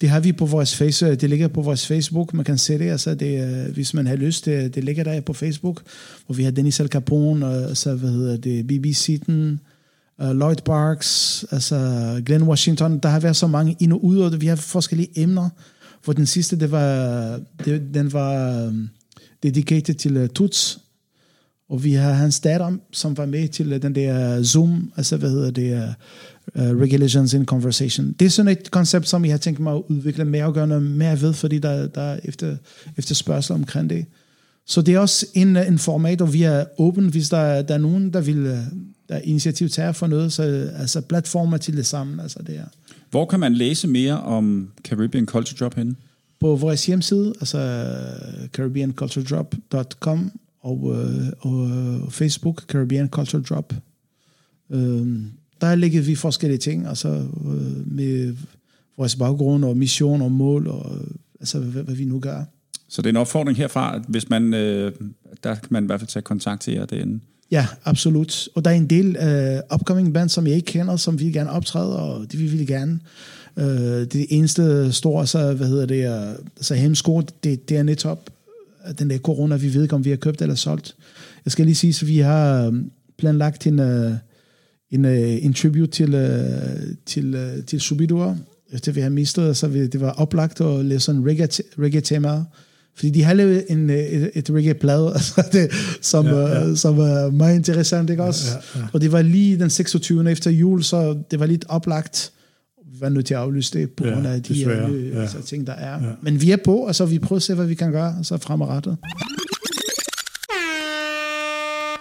det har vi på vores face, øh, det ligger på vores Facebook, man kan se det, altså det, øh, hvis man har lyst, det, det ligger der på Facebook, hvor vi har Dennis Al Capone, og så hvad hedder det, BB Seaton, uh, Lloyd Parks, altså Glenn Washington, der har været så mange ind og ud, og vi har forskellige emner, hvor den sidste, det var, det, den var um, dedicated til uh, Tuts, og vi har hans datter, som var med til uh, den der Zoom, altså hvad hedder det, uh, Regulations in Conversation. Det er sådan et koncept, som jeg har tænkt mig at udvikle mere og gøre noget mere ved, fordi der, der er efter, efterspørgsel omkring det. Så det er også en, en format, og vi er åben, hvis der, er- der er nogen, der vil øh, der er initiativ tager for noget, så altså platformer til det sammen, altså det er Hvor kan man læse mere om Caribbean Culture Drop henne? på vores hjemmeside, altså caribbeanculturedrop.com og, øh, og øh, Facebook, Caribbean Culture Drop. Øh, der lægger vi forskellige ting, altså øh, med vores baggrund og mission og mål, og øh, altså hvad, hvad vi nu gør. Så det er en opfordring herfra, at hvis man, øh, der kan man i hvert fald tage kontakt til jer derinde. Ja, absolut. Og der er en del uh, upcoming bands, som jeg ikke kender, som vi gerne optræde, og det vil vi gerne. Uh, det eneste store, så, hvad hedder det, så hemsko, det, det er netop øh, den der corona, vi ved ikke, om vi har købt eller solgt. Jeg skal lige sige, så vi har øh, planlagt en, uh, en, øh, en tribute til, øh, til, øh, til Subidua, efter vi har mistet, så det var oplagt at lave sådan reggae, reggae-tema, fordi de har lavet en, øh, et, et reggae-plade, altså det, som, ja, ja. Uh, som er meget interessant, ikke også? Ja, ja, ja. Og det var lige den 26. efter jul, så det var lidt oplagt, var nødt til at aflyse det, på grund af de desværre. øh, Ja. altså, ting, der er. Ja. Men vi er på, altså vi prøver at se, hvad vi kan gøre, så fremadrettet.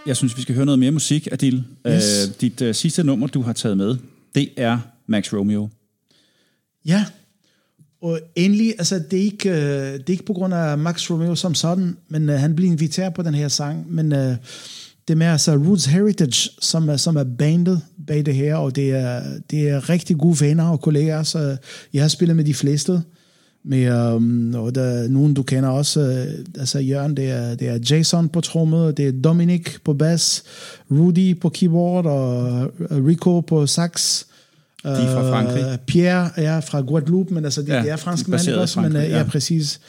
Jeg synes, vi skal høre noget mere musik, Adil. Yes. Øh, dit øh, sidste nummer, du har taget med, det er Max Romeo. Ja, og endelig, altså det er ikke, øh, det er ikke på grund af Max Romeo som sådan, men øh, han bliver inviteret på den her sang, men øh, det er mere altså Roots Heritage, som er, som er bandet bag det her, og det er, det er rigtig gode venner og kollegaer, så jeg har spillet med de fleste, med, um, og der er nogen, du kender også, øh, altså Jørgen, det er, det er Jason på trommet, det er Dominic på bass, Rudy på keyboard, og øh, Rico på sax, De er fra Frankrig. Øh, Pierre er fra Guadeloupe, men altså det, Ja, det er fransk mand, også? Men, øh, ja, ja. præcis.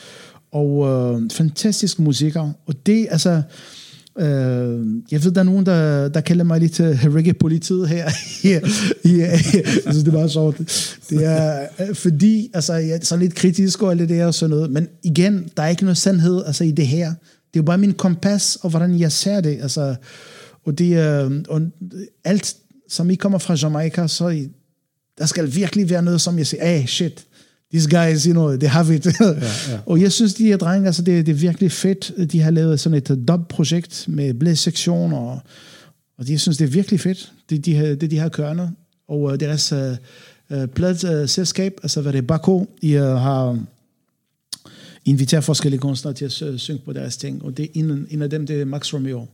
Og øh, fantastisk musiker. Og det, altså... Øh, jeg ved, der er nogen, der, der kalder mig lidt reggae-politiet her. ja, jeg synes, det er meget sjovt. Det er øh, fordi, altså, jeg er så lidt kritisk og alt det der og sådan noget. Men igen, der er ikke noget sandhed altså, i det her. Det er jo bare min kompas, og hvordan jeg ser det. Altså, og det er, øh, og alt, som I kommer fra Jamaica, så I- der skal virkelig være noget, som jeg siger, ah, shit, these guys, you know, they have it. Ja, ja. og jeg synes, de her drenge, altså, det, det er virkelig fedt. De har lavet sådan et dub-projekt med blæssektion, og, og jeg synes, det er virkelig fedt, det de det, de har kørende. Og uh, deres uh, uh, pladselskab, altså hvad det er, Bako, de uh, har inviteret forskellige kunstnere til at øh, synge på deres ting, og det er en, en af dem, det er Max Romeo.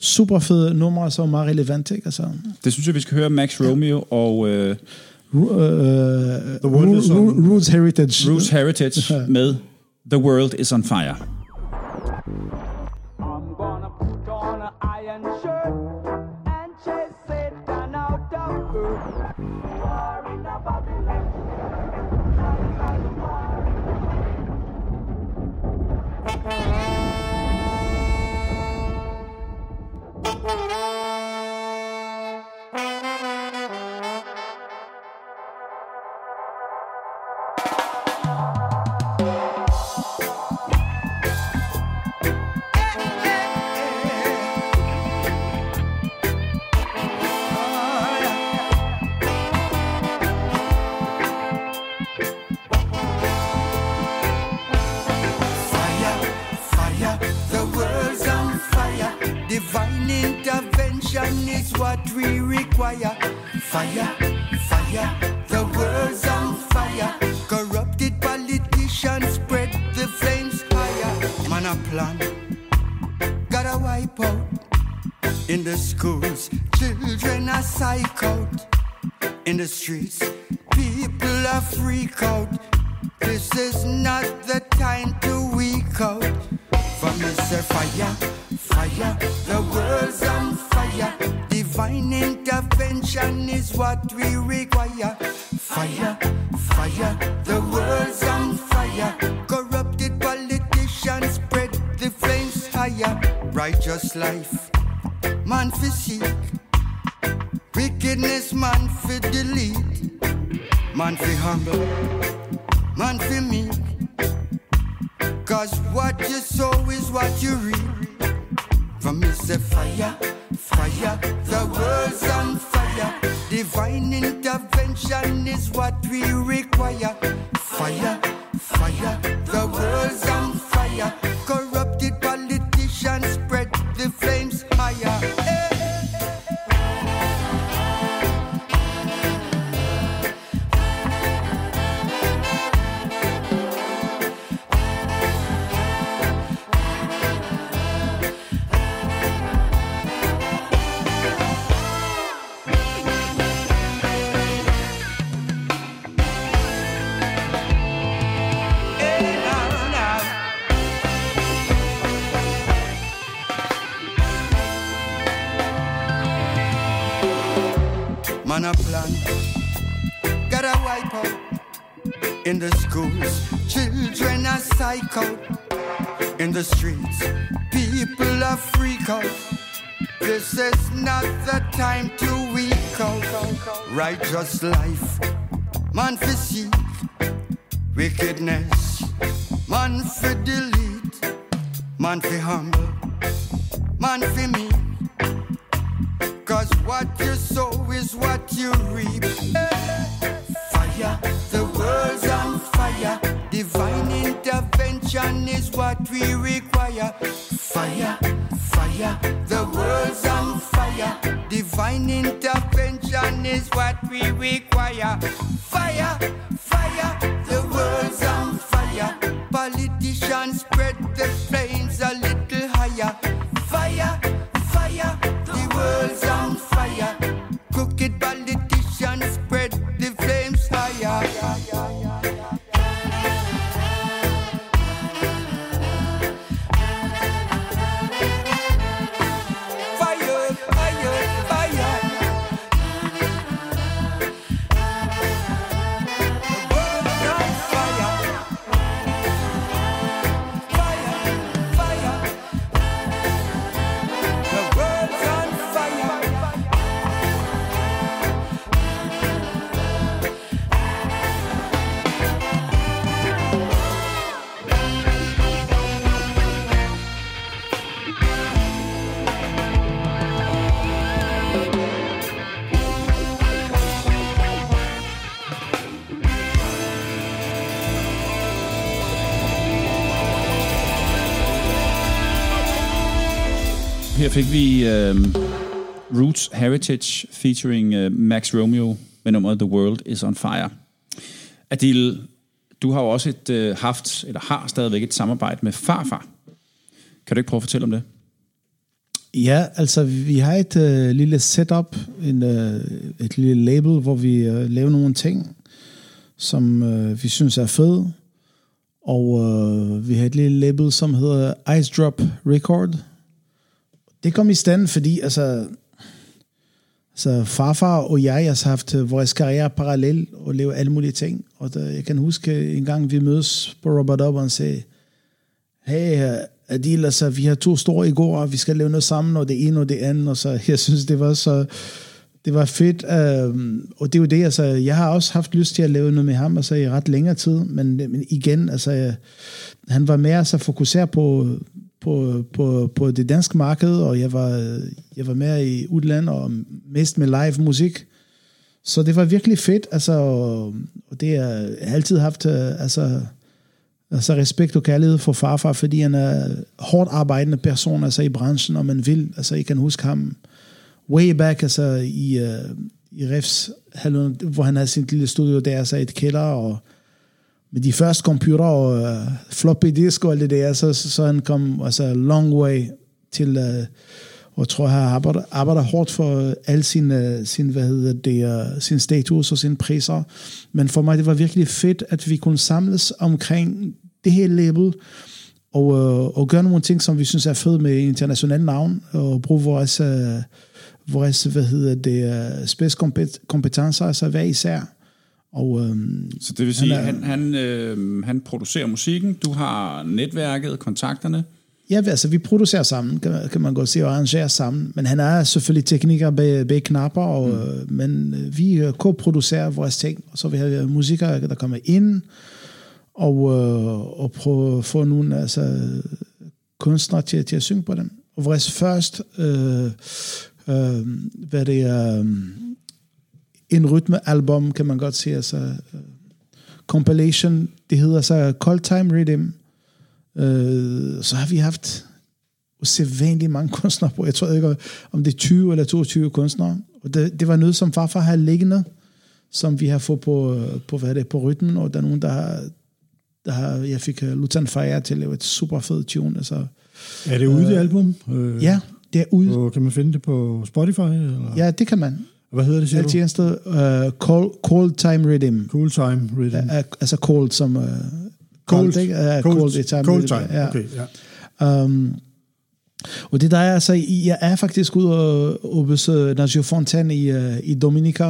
Super fede numre, så meget relevant, ikke? Altså, Det synes jeg, vi skal høre Max Romeo og øh, uh, The World is Ru- on- Ru- Roots Heritage. Roots Heritage med The World is on Fire. I'm gonna we require. Fire, fire, the world's on fire. Corrupted politicians spread the flames higher. Man a plan, gotta wipe out. In the schools, children are psych out. In the streets, people are freak out. This is not the time to weak out. For me say fire, fire, the world's on fire. Divine intervention is what we require. Fire, fire, the world's on fire. Corrupted politicians spread the flames higher. Righteous life, man for seek. Wickedness, man for delete. Man for humble, man for me. Cause what you sow is what you reap. From me say fire, fire, the world's on fire. Divine intervention is what we require. Fire, fire, the world's on fire. Corrupted Man a plan, gotta wipe out in the schools. Children are psych out in the streets. People are freak out. This is not the time to weak out righteous life. Man fi see wickedness. Man fi delete. Man fi humble. Man fi me. Cause what you sow is what you reap. Fire, the world's on fire. Divine intervention is what we require. Fire, fire, the world's on fire. Divine intervention is what we require. Fire, fire, the world's on fire. Politicians spread the fik vi øh, Roots Heritage featuring øh, Max Romeo med nummeret The World is on Fire. Adil, du har jo også et, øh, haft, eller har stadigvæk et samarbejde med Farfar. Kan du ikke prøve at fortælle om det? Ja, altså vi har et øh, lille setup, en, øh, et lille label, hvor vi øh, laver nogle ting, som øh, vi synes er fede. Og øh, vi har et lille label, som hedder Ice Drop Record. Det kom i stand, fordi altså, så farfar og jeg har haft øh, vores karriere parallel og lavet alle mulige ting. Og der, jeg kan huske øh, en gang, vi mødes på Robert Up og sagde, hey, øh, Adil, altså, vi har to store i går, og vi skal lave noget sammen, og det ene og det andet, og så jeg synes, det var så, det var fedt, Øh, og det er jo det, altså, jeg har også haft lyst til at lave noget med ham, altså, i ret længere tid, men, men igen, altså, jeg, han var mere så fokuseret på, på, på, på det danske marked, og jeg var, jeg var mere i udlandet, og mest med live musik, så det var virkelig fedt, altså, og, og det har jeg har altid haft, øh, altså, altså respekt og kærlighed for farfar, fordi han er hårdt arbejdende person altså i branchen, og man vil, altså I kan huske ham way back altså i, uh, i Refs, hvor han havde sin lille studio der, altså et kælder, og med de første computer og uh, floppy disk og alt det der, så, så, så han kom altså long way til, uh, og tror, han arbejder, arbejder hårdt for øh, al sin, uh, sin, hvad hedder det, uh, sin status og sine priser. Men for mig, det var virkelig fedt, at vi kunne samles omkring det her label, og, uh, og gøre nogle ting, som vi synes er fede med internationale navn, og bruge vores, uh, vores hvad hedder det, uh, spidskompetencer, altså hver især. Og, um, Så det vil sige, er- han, han, øh, han producerer musikken, du har netværket, kontakterne. Ja, altså vi producerer sammen, kan, kan man godt sige, og arrangerer sammen. Men han er selvfølgelig tekniker bag, bag knapper, og, mm. men øh, vi øh, co-producerer vores ting, og så vi har musikere, der kommer ind, og, øh, og prøve at få nogle altså, kunstnere til, til at synge på dem. Og vores første, øh, øh, hvad det er, øh, en rytmealbum, kan man godt sige, altså øh, compilation, det hedder så Cold Time Rhythm, Øh, så har vi haft usædvanligt mange kunstnere på. Jeg tror ikke, om det er 20 eller 22 kunstnere. Og det, det var noget, som farfar har liggende, som vi har fået på, på, hvad er det, på rytmen, og der er nogen, der har, der har jeg fik uh, Lutan Fire til at lave et super fed tune. Altså, Er det ude, det album? Øh, ja, det er ude. Og kan man finde det på Spotify? Eller? Ja, det kan man. Hvad hedder det, siger Alt du? tjeneste, uh, cold, cold Time Rhythm. Cool Time Rhythm. Uh, altså cold som... Uh, Cold. ikke? Uh, Cold- cold, time cold rhythm, time, ja. okay, ja. Um, og det der er, altså, jeg er faktisk ude og, og besøge Nazio Fontaine i, uh, i Dominica.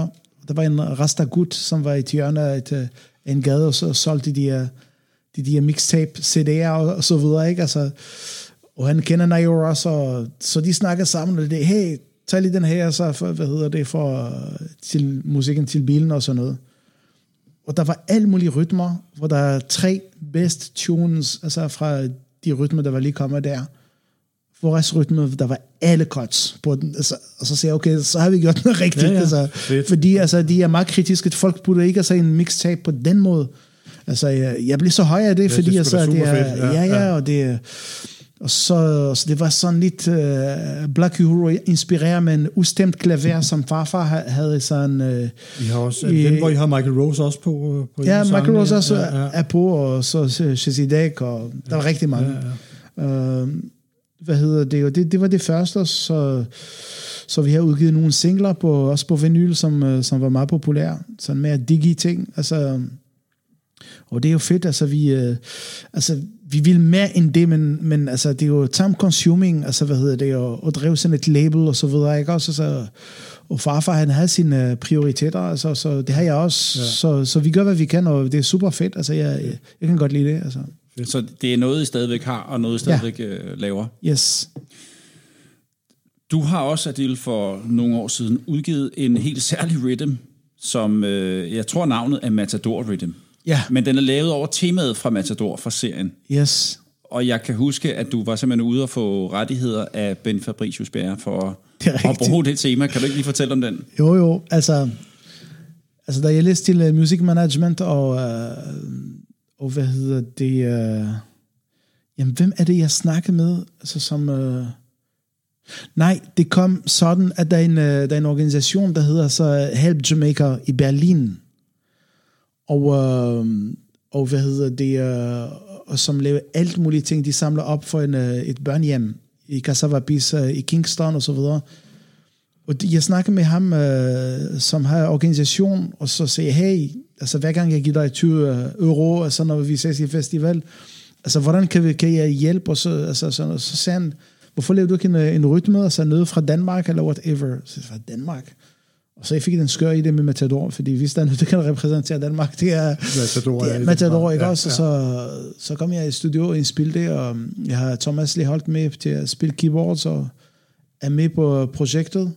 Der var en rasta gut, som var i et hjørne af et, uh, en gade, og så solgte de der, de der mixtape CD'er og, og så videre, ikke? Altså, og han kender Nayo også, og, så de snakker sammen, og det hey, tag lige den her, så for, hvad hedder det, for til musikken til bilen og sådan noget. Og der var alle mulige rytmer, hvor der er tre best tunes, altså fra de rytmer, der var lige kommet der. For rytme, der var alle cuts på den. Altså, og så siger jeg, okay, så har vi gjort noget rigtigt. Ja, ja. Altså, Fedt. fordi altså, de er meget kritiske. Folk burde ikke sagt en mixtape på den måde. Altså, jeg, jeg blev så høj af det, Ja, fordi det altså, det er, fedt. Ja, ja, ja. og det og så, så det var sådan lidt uh, Black Uhuru inspireret med en ustemt klaver, som farfar ha- havde sådan... Uh, I har også, I- den, hvor I har Michael Rose også på. øh, på ja, en sang, Michael Rose også ja, ja. er på, og så Shazidek, og der var rigtig mange. Ja, ja. Øh, hvad hedder det? Og det, det var det første, så, så vi har udgivet nogle singler, på, også på vinyl, som, øh, som var meget populære. Sådan mere digi ting. Altså, og det er jo fedt, altså vi, øh, altså, vi vil mere end det, men, men altså, det er jo time consuming, altså hvad hedder det, og, og drive sådan et label og så videre, ikke også? Så, og farfar, han havde sine prioriteter, altså, så det har jeg også, ja. så, så vi gør, hvad vi kan, og det er super fedt, altså jeg, jeg, jeg kan godt lide det, altså. Så det er noget, I stadigvæk har, og noget, I stadigvæk ja. laver. Yes. Du har også, Adil, for nogle år siden udgivet en helt særlig rhythm, som øh, jeg tror navnet er Matador Rhythm. Ja. Men den er lavet over temaet fra Matador fra serien. Yes. Og jeg kan huske, at du var simpelthen ude og få rettigheder af Ben Fabricius Bjerre for Det at bruge det tema. Kan du ikke lige fortælle om den? Jo, jo, altså, altså da jeg læste til uh, music management, og, uh, og hvad hedder det, uh, jamen hvem er det, jeg snakkede med, altså som, uh, nej, det kom sådan, at der er en, uh, der er en organisation, der hedder så Help Jamaica i Berlin, og, øh, og hvad hedder det, øh, og som laver alt mulige ting, de samler op for en, øh, et børnehjem i Cassava Beach øh, i Kingston og så videre, og de, jeg snakkede med ham, øh, som har organisation, og så sagde hey, altså hver gang jeg giver dig 20 øh, euro, altså når vi ses i festival, altså hvordan kan, vi, kan jeg hjælpe? Og så, altså, så, så sagde han, hvorfor laver du ikke en, øh, en rytme, altså noget fra Danmark, eller whatever? Så fra Danmark? Og så jeg fik en skør i det med Matador, fordi hvis der er noget, der kan repræsentere Danmark, det er Matador, det er Matador ikke Ja, også? ja. Så, så kom jeg i studio og indspille det, og jeg har Thomas lige holdt med til at spille keyboards, og er med på projektet.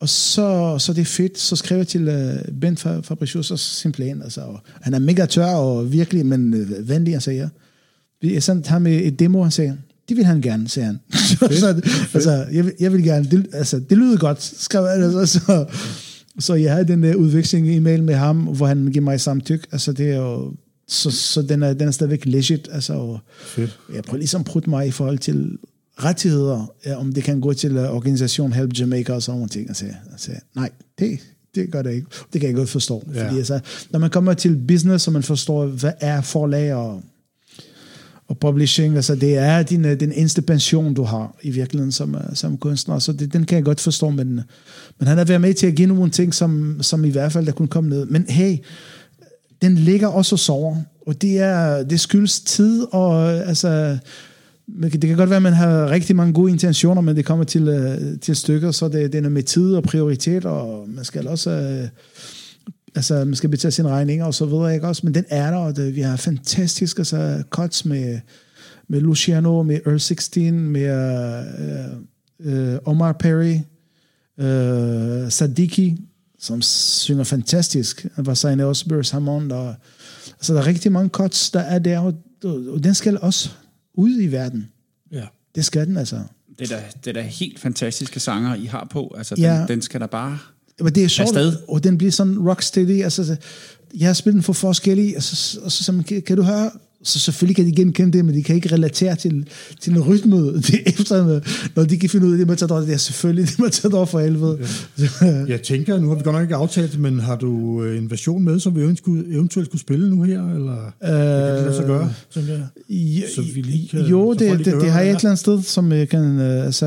Og så, så det er fedt, så skrev jeg til uh, Ben Fa- Fabricius og sin plan. Altså, og han er mega tør og virkelig, men uh, venlig, han siger. Jeg sendte ham et demo, han sagde, det vil han gerne, sagde han. så, altså, jeg, vil, jeg vil gerne, det, altså, det lyder godt, skrev han. Altså, så, så jeg havde den der udveksling i e-mail med ham, hvor han giver mig samtykke. Altså, det er jo, så, så den, er, den er stadigvæk legit. Altså, og Fedt. jeg prøver ligesom at prutte mig i forhold til rettigheder, ja, om det kan gå til uh, organisation Help Jamaica og sådan nogle ting. Jeg sagde, nej, det, det gør det ikke. Det kan jeg godt forstå. Ja. Fordi altså, når man kommer til business, og man forstår, hvad er forlag og, og publishing, altså det er din, øh, den eneste pension, du har i virkeligheden som, øh, som kunstner, så det, den kan jeg godt forstå, men, øh, men han har været med til at give nogle ting, som, som i hvert fald der kunne komme ned. Men hey, den ligger også og sover, og det, er, det skyldes tid, og altså, det kan godt være, at man har rigtig mange gode intentioner, men det kommer til, til stykker, så det, det er noget med tid og prioritet, og man skal også... Øh, altså, man skal betale sine regninger og så videre, ikke også? Men den er der, og det, vi har fantastiske altså, cuts med, med Luciano, med Earl 16, med øh, øh, Omar Perry, øh, Sadiki, som synger fantastisk. Var signet også Burris Hammond. Og, altså, der er rigtig mange cuts, der er der, og, og den skal også ud i verden. Ja. Det skal den altså. Det er da, det er da helt fantastiske sanger, I har på. Altså, den, Ja. den skal da bare... Men det er sjovt, Afsted. og den bliver sådan rocksteady. Altså, jeg har spillet den for forskellige, altså, og så, så kan, kan du høre, så selvfølgelig kan de genkende det, men de kan ikke relatere til, til en rytme. Det er efter, når de kan finde ud af det, man tager det er selvfølgelig det, man tager for helvede. Jeg tænker, nu har vi godt nok ikke aftalt, men har du øh, en version med, som vi eventuelt skulle, eventuelt skulle spille nu her? Eller øh, kan det sig gøre, jeg? Ja, Så vi lige kan- jo, så det, det, det har jeg det et eller andet sted, som jeg kan øh, altså,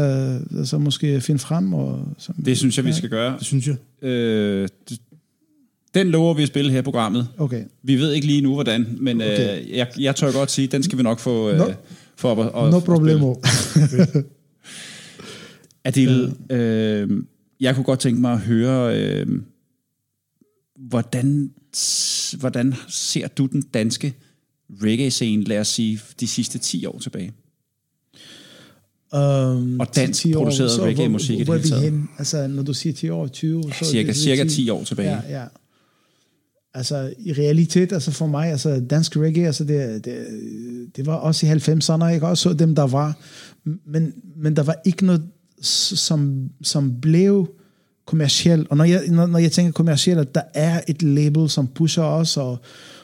altså, måske finde frem. Og, som, Det synes jeg, vi skal gøre. Det synes jeg. Øh, d- den lover vi at spille her i programmet. Okay. Vi ved ikke lige nu, hvordan, men Okay. øh, jeg, jeg tør godt sige, den skal vi nok få, øh, No. få op og, og No problemo. Adil, øh, jeg kunne godt tænke mig at høre, øh, hvordan, hvordan ser du den danske reggae-scene, lad os sige, de sidste 10 år tilbage? Um, Og dansk til 10 år, produceret så reggae-musik i det hele taget. hen? Altså, når du siger 10 år, 20? Så er cirka- det- cirka 10 år tilbage. Ja, ja. Altså, i realitet, altså for mig, altså dansk reggae, altså det, det, det var også i 90'erne, ikke? Også dem, der var. Men, men der var ikke noget, som, som blev kommercielt. Og når jeg, når, når jeg tænker kommercielt, at der er et label, som pusher os, og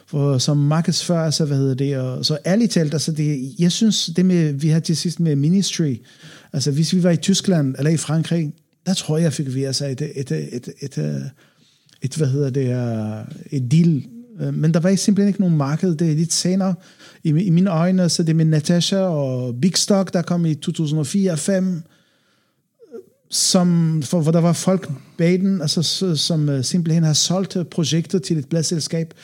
for, som markedsfører, altså, hvad hedder det, og, så ærligt talt, altså det, jeg synes, det med, vi har til sidst med Ministry, altså hvis vi var i Tyskland, eller i Frankrig, der tror jeg, fik vi altså et, et, et, et, et, et, hvad hedder det, et deal. Øh, men der var simpelthen ikke nogen marked. Det er lidt senere. I, i mine øjne, så det er med Natasha og Big Stock, der kom i 2004 5 som, for, hvor der var folk bag den, altså, som øh, simpelthen har solgt øh, projektet til et pladselskab.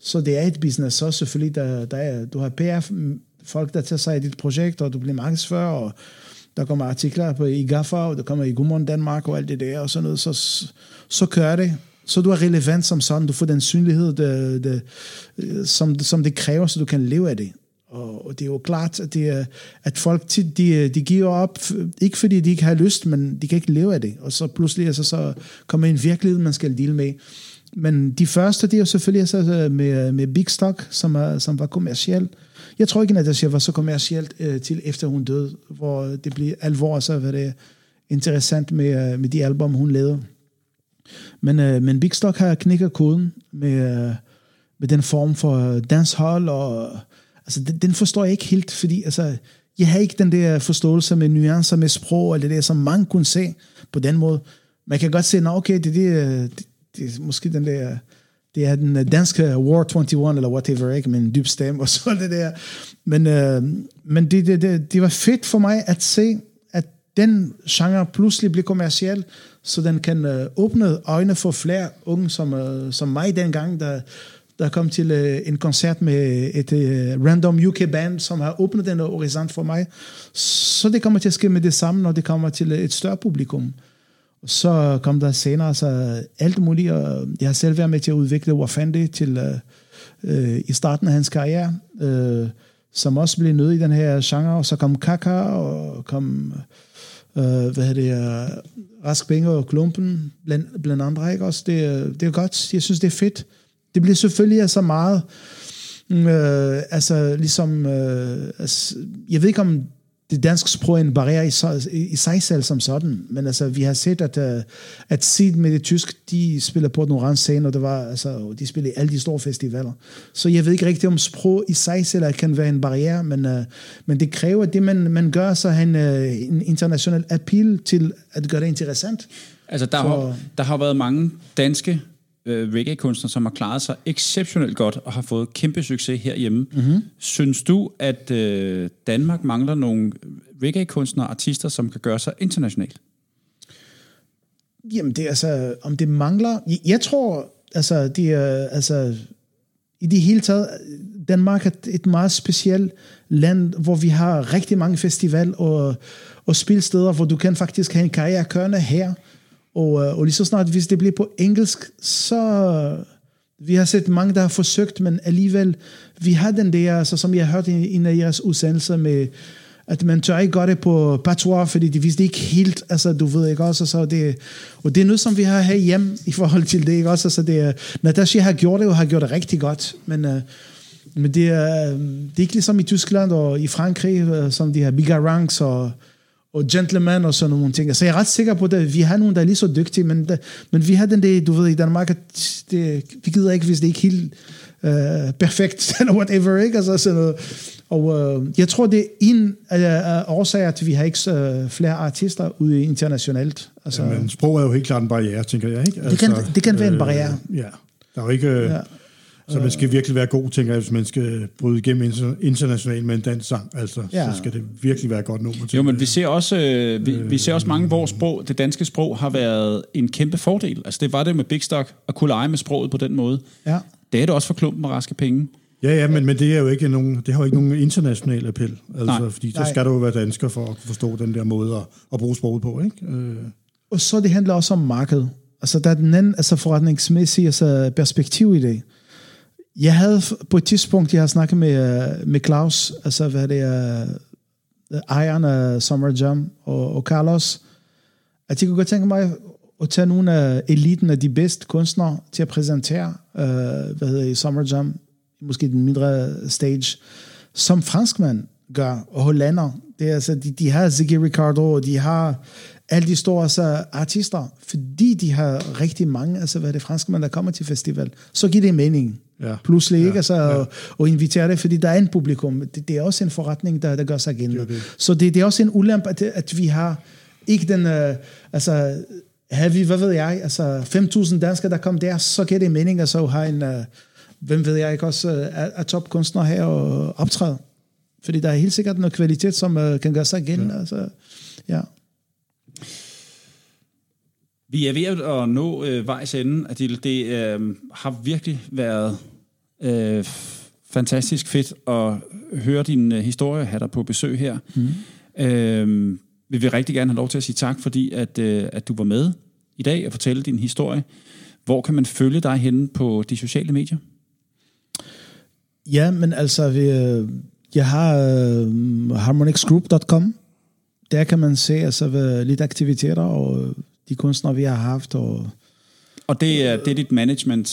Så det er et business. også selvfølgelig, der, der er, du har PR-folk, mm, der tager sig af dit projekt, og du bliver markedsfører, og der kommer artikler på i Gaffa, og der kommer i Godmorgen Danmark, og alt det der, og sådan noget. Så, så kører det. Så du er relevant som sådan. Du får den synlighed, det, det, som, som det kræver, så du kan leve af det. Og, og det er jo klart, at, det, er- at folk tit, de, de giver op, ikke fordi de ikke har lyst, men de kan ikke leve af det. Og så pludselig altså, så kommer en virkelighed, man skal deal med. Men de første, det er jo selvfølgelig altså, altså med, med Big Stock, som, er, som var kommersiel. Jeg tror ikke, at det var så kommercielt øh, til efter hun døde, hvor det blev alvor, så var det interessant med, øh, med de album, hun lavede. Men, øh, men Big Stock har knækket koden med, øh, med den form for dancehall, og altså, den, den forstår jeg ikke helt, fordi altså, jeg har ikke den der forståelse med nuancer, med sprog, og det der, som mange kunne se på den måde. Man kan godt se, at okay, det, det, øh, det, det er måske den der, det er den øh, danske War 21, eller whatever, ikke, med en dyb stemme og så det der. Men, øh, men det, det, det, det var fedt for mig at se, at den genre pludselig blev kommerciel, så den kan øh, åbne øjne for flere unge som, øh, som mig dengang, der, der kom til øh, en koncert med et øh, random UK-band, som har åbnet den horisont for mig. Så det kommer til at ske med det samme, når det kommer til øh, et større publikum. Så kom der senere så alt muligt, og jeg har selv været med til at udvikle Wafandi til øh, øh, i starten af hans karriere, øh, som også blev nødt i den her genre, og så kom Kaka, og kom øh, øh, hvad hedder det, øh, Rask Benge og Klumpen, blandt, blandt andre, ikke også? Det, øh, det er godt, jeg synes, det er fedt. Det bliver selvfølgelig altså meget, mm, øh, altså ligesom, øh, altså, jeg ved ikke om det danske sprog er en barriere i, sig- i sig selv som sådan, men altså, vi har set, at, uh, at Seed med det tysk, de spiller på den orange scene, og det var, altså, de spiller i alle de store festivaler. Så jeg ved ikke rigtigt, om sprog i sig selv kan være en barriere, men, uh, men det kræver, at det man, man gør, så har en, uh, en international appeal til at gøre det interessant. Altså, der, Så- har, der har været mange danske øh, reggae-kunstnere, som har klaret sig exceptionelt godt og har fået kæmpe succes herhjemme. Mm-hmm. Synes du, at øh, Danmark mangler nogle reggae-kunstnere og artister, som kan gøre sig internationalt? Jamen, det er altså, om det mangler... Jeg, jeg tror, altså, det er, altså, i det hele taget, Danmark er et meget specielt land, hvor vi har rigtig mange festival og, og spilsteder, hvor du kan faktisk have en karriere kørende her. Og, øh, og lige så snart, hvis det bliver på engelsk, så... Vi har set mange, der har forsøgt, men alligevel, vi har den der, så som jeg har hørt i en af jeres udsendelser med, at man tør ikke gøre det på patois, fordi de vidste ikke helt, altså du ved ikke også, så det, og det er noget, som vi har her hjem i forhold til det, ikke også, så det er, Natasha har gjort det, og har gjort det rigtig godt, men, uh, men det, er, øh, det er ikke ligesom i Tyskland og i Frankrig, uh, som de har bigger ranks og, og gentleman og sådan nogle ting. Så jeg er ret sikker på, at vi har nogen, der er lige så dygtige, men, der, men vi har den der, du ved, i Danmark, at det, vi gider ikke, hvis det ikke er helt uh, perfekt, eller whatever, ikke? Altså sådan noget. Og uh, jeg tror, det er en af uh, årsager, at vi har ikke uh, flere artister ude internationalt. Altså, Ja, men sprog er jo helt klart en barriere, tænker jeg. Ikke? Det kan- det kan være en barriere. Øh, ja, der er jo ikke... Øh, Ja. Så man skal virkelig være god, tænker jeg, hvis man skal bryde igennem inter- internationalt med en dansk sang. Altså, Ja. så skal det virkelig være godt nummer til. Jo, men vi ser også, øh, vi, vi ser også mange, hvor sprog, det danske sprog har været en kæmpe fordel. Altså det var det med Big Stock, at kunne lege med sproget på den måde. ja. Det er det også for klumpen og raske penge. Ja, ja, men, men det er jo ikke nogen, det har jo ikke nogen international appel. Altså, Nej. fordi Nej. skal du jo være dansker for at forstå den der måde at, at bruge sproget på, ikke? Øh, Og så det handler også om marked. Altså der er den anden altså forretningsmæssige altså, perspektiv i det. Jeg havde på et tidspunkt, jeg har snakket med, øh, med Claus, altså hvad det er, øh, ejeren af Summer Jam og, og Carlos, at jeg kunne godt tænke mig at tage nogle af eliten af de bedste kunstnere til at præsentere, øh, hvad hedder det, Summer Jam, måske den mindre stage, som franskmand gør, og hollander. Det er altså, de, de har Ziggy Ricardo, og de har alle de store altså, artister, fordi de har rigtig mange, altså hvad er det franskmænd, der kommer til festival, så giver det mening. Ja. Pludselig Ja, ikke, altså, ja. og, og invitere det, fordi der er en publikum. Det, det er også en forretning, der, der gør sig gældende. Det. Så det, det er også en ulempe, at, at vi har ikke den, øh, altså, har vi, hvad ved jeg, altså 5.000 danskere, der kom der, så giver det mening, at så har en, øh, hvem ved jeg ikke, også øh, er, er topkunstner her og optræde. Fordi der er helt sikkert noget kvalitet, som øh, kan gøre sig gældende. Ja. Altså, ja. Vi er ved at nå øh, vejs ende, Adil. Det øh, har virkelig været øh, fantastisk fedt at høre din øh, historie, have dig på besøg her. Mm. Øh, vi vil rigtig gerne have lov til at sige tak, fordi at, øh, at du var med i dag og fortælle din historie. Hvor kan man følge dig henne på de sociale medier? Ja, men altså, vi, øh, jeg har øh, harmonixgroup.com. Der kan man se altså, lidt aktiviteter og de kunstnere, vi har haft. Og, Og det er, det er dit management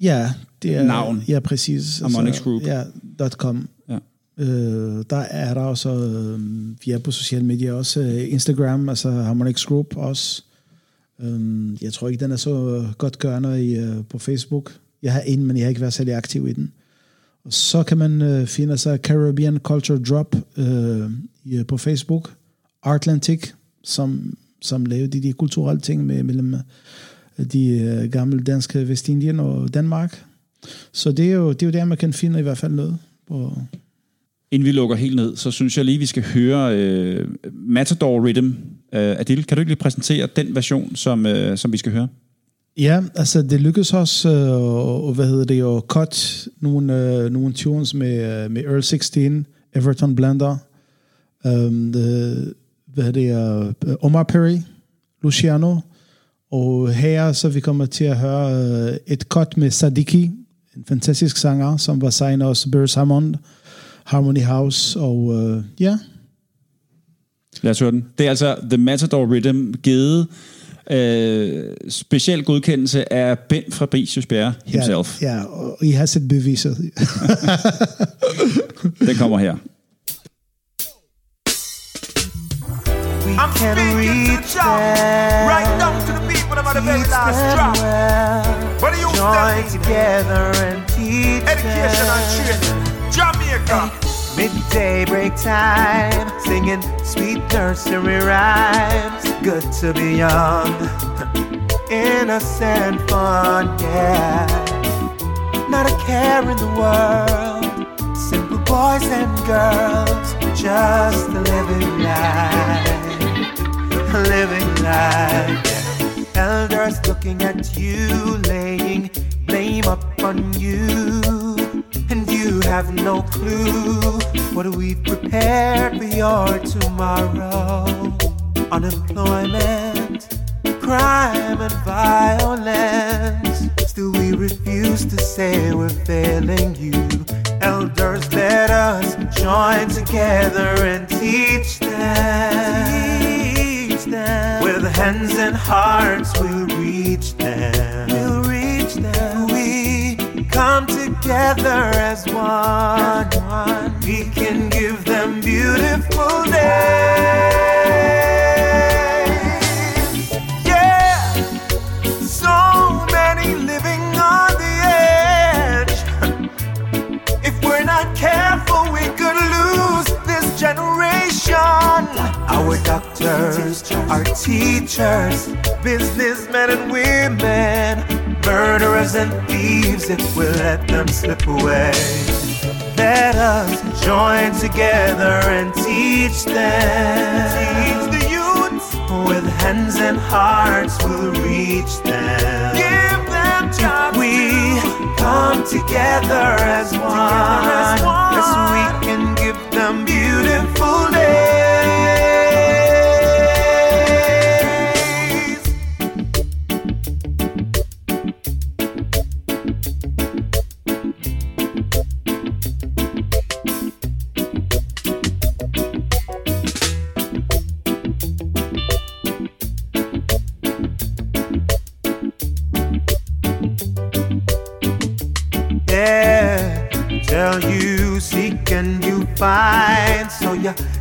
ja, det er, Navn. Ja, præcis. Harmonix Group. Ja, .com. Ja. Øh, der er der også, øh, vi er på sociale medier også, øh, Instagram, altså Harmonix Group også. Øh, jeg tror ikke, den er så godt gørende i, øh, på Facebook. Jeg har en, men jeg har ikke været særlig aktiv i den. Og så kan man øh, finde sig Caribbean Culture Drop øh, i, på Facebook. Artlantic, som, som laver de, de kulturelle ting med, mellem øh, de øh, gamle danske Vestindien og Danmark. Så det er, jo, det er jo der, man kan finde i hvert fald noget. På, Inden vi lukker helt ned, så synes jeg lige, vi skal høre øh, Matador Rhythm. Øh, Adil, kan du ikke lige præsentere den version, som, øh, som vi skal høre? Ja, altså det lykkedes os øh, og, hvad hedder det, at cut nogle, øh, nogle tunes med, øh, med Earl 16, Everton Blender, um, the, hvad hedder det, uh, Omar Perry, Luciano, og her så vi kommer til at høre øh, et cut med Sadiki, en fantastisk sanger, som var signet også Burris Hammond, Harmony House, og øh, ja, Lad os høre den. Det er altså The Matador Rhythm givet øh, speciel godkendelse af Ben Fabricius Bjerre himself. ja, ja, og I har set beviset. Den kommer her. We I'm can speaking reach to Jah, them. right down to the people that are the very last drop. well. What do you Join together and teach Education and them. training. Jamaica. Midday break time, singing sweet nursery rhymes. Good to be young, innocent fun, yeah. Not a care in the world, simple boys and girls, just living life, living life. Elders looking at you, laying blame up on you and you have no clue what we've prepared for your tomorrow. Unemployment, crime, and violence. Still, we refuse to say we're failing you. Elders, let us join together and teach them. Them. With hands and hearts, we'll reach them. We'll reach them. We come together as one. We can give them beautiful days. Yeah, so many living on the edge. If we're not careful, we could generation. Our doctors, our teachers, businessmen and women, murderers and thieves, if we let them slip away. Let us join together and teach them. Teach the youth. With hands and hearts, we'll reach them. Give them jobs. We come together as one. As we can give them beautiful days.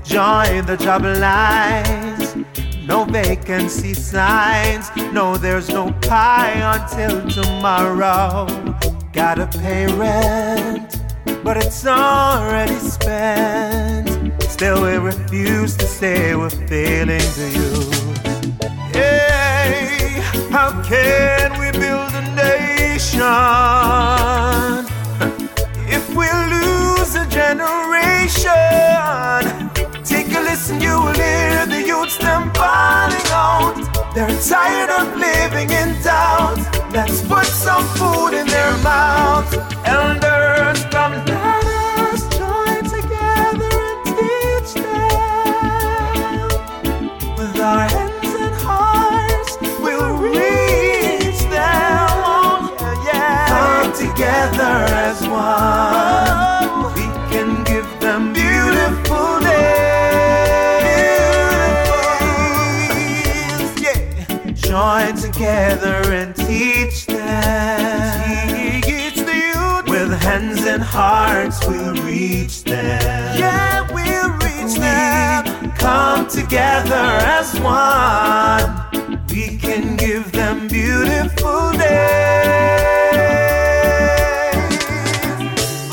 Join the job lines. No vacancy signs. No, there's no pie until tomorrow. Gotta pay rent, but it's already spent. Still, we refuse to say we're failing to you. Hey, how can we build a nation generation? Take a listen, you will hear the youths them calling out. They're tired of living in doubt. Let's put some food in their mouths. Elders, hearts, we'll reach them. Yeah, we'll reach them. Come together as one. We can give them beautiful days.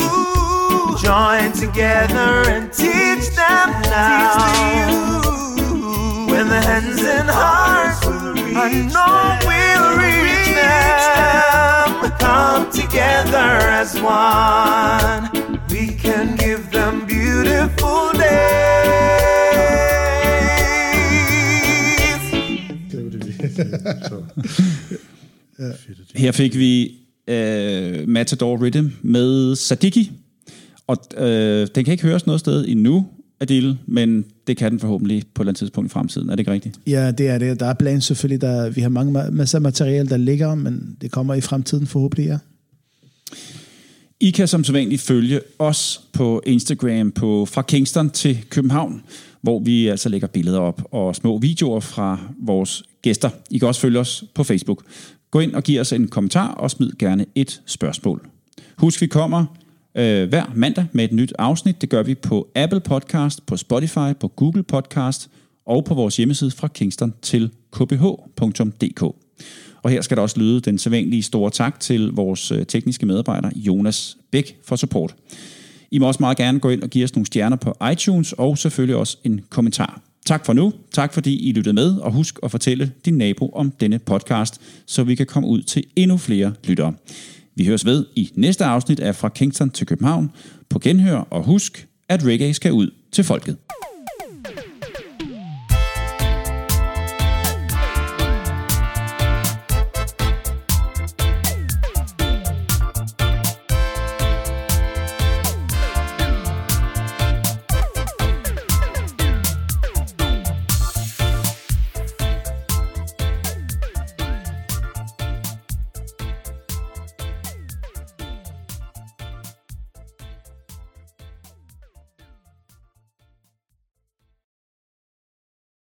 Ooh, join together and teach them now. With the hands and hearts, I know we'll reach them. Come together as one. We can give them beautiful days. Her fik vi øh, Matador Rhythm med Sadiki, og øh, den kan ikke høres noget sted endnu, Adil, men det kan den forhåbentlig på et eller andet tidspunkt i fremtiden. Er det ikke rigtigt? Ja, det er det. Der er planen selvfølgelig. Der, vi har mange ma- masser af materiale, der ligger, men det kommer i fremtiden forhåbentlig, ja. I kan som sædvanligt følge os på Instagram på fra Kingston til København, hvor vi altså lægger billeder op og små videoer fra vores gæster. I kan også følge os på Facebook. Gå ind og giv os en kommentar og smid gerne et spørgsmål. Husk, vi kommer øh, hver mandag med et nyt afsnit. Det gør vi på Apple Podcast, på Spotify, på Google Podcast og på vores hjemmeside fra Kingston til kbh.dk. Og her skal der også lyde den sædvanlige store tak til vores øh, tekniske medarbejder Jonas Bæk for support. I må også meget gerne gå ind og give os nogle stjerner på iTunes og selvfølgelig også en kommentar. Tak for nu. Tak fordi I lyttede med, og husk at fortælle din nabo om denne podcast, så vi kan komme ud til endnu flere lyttere. Vi høres ved i næste afsnit af Fra Kingston til København på genhør, og husk, at reggae skal ud til folket.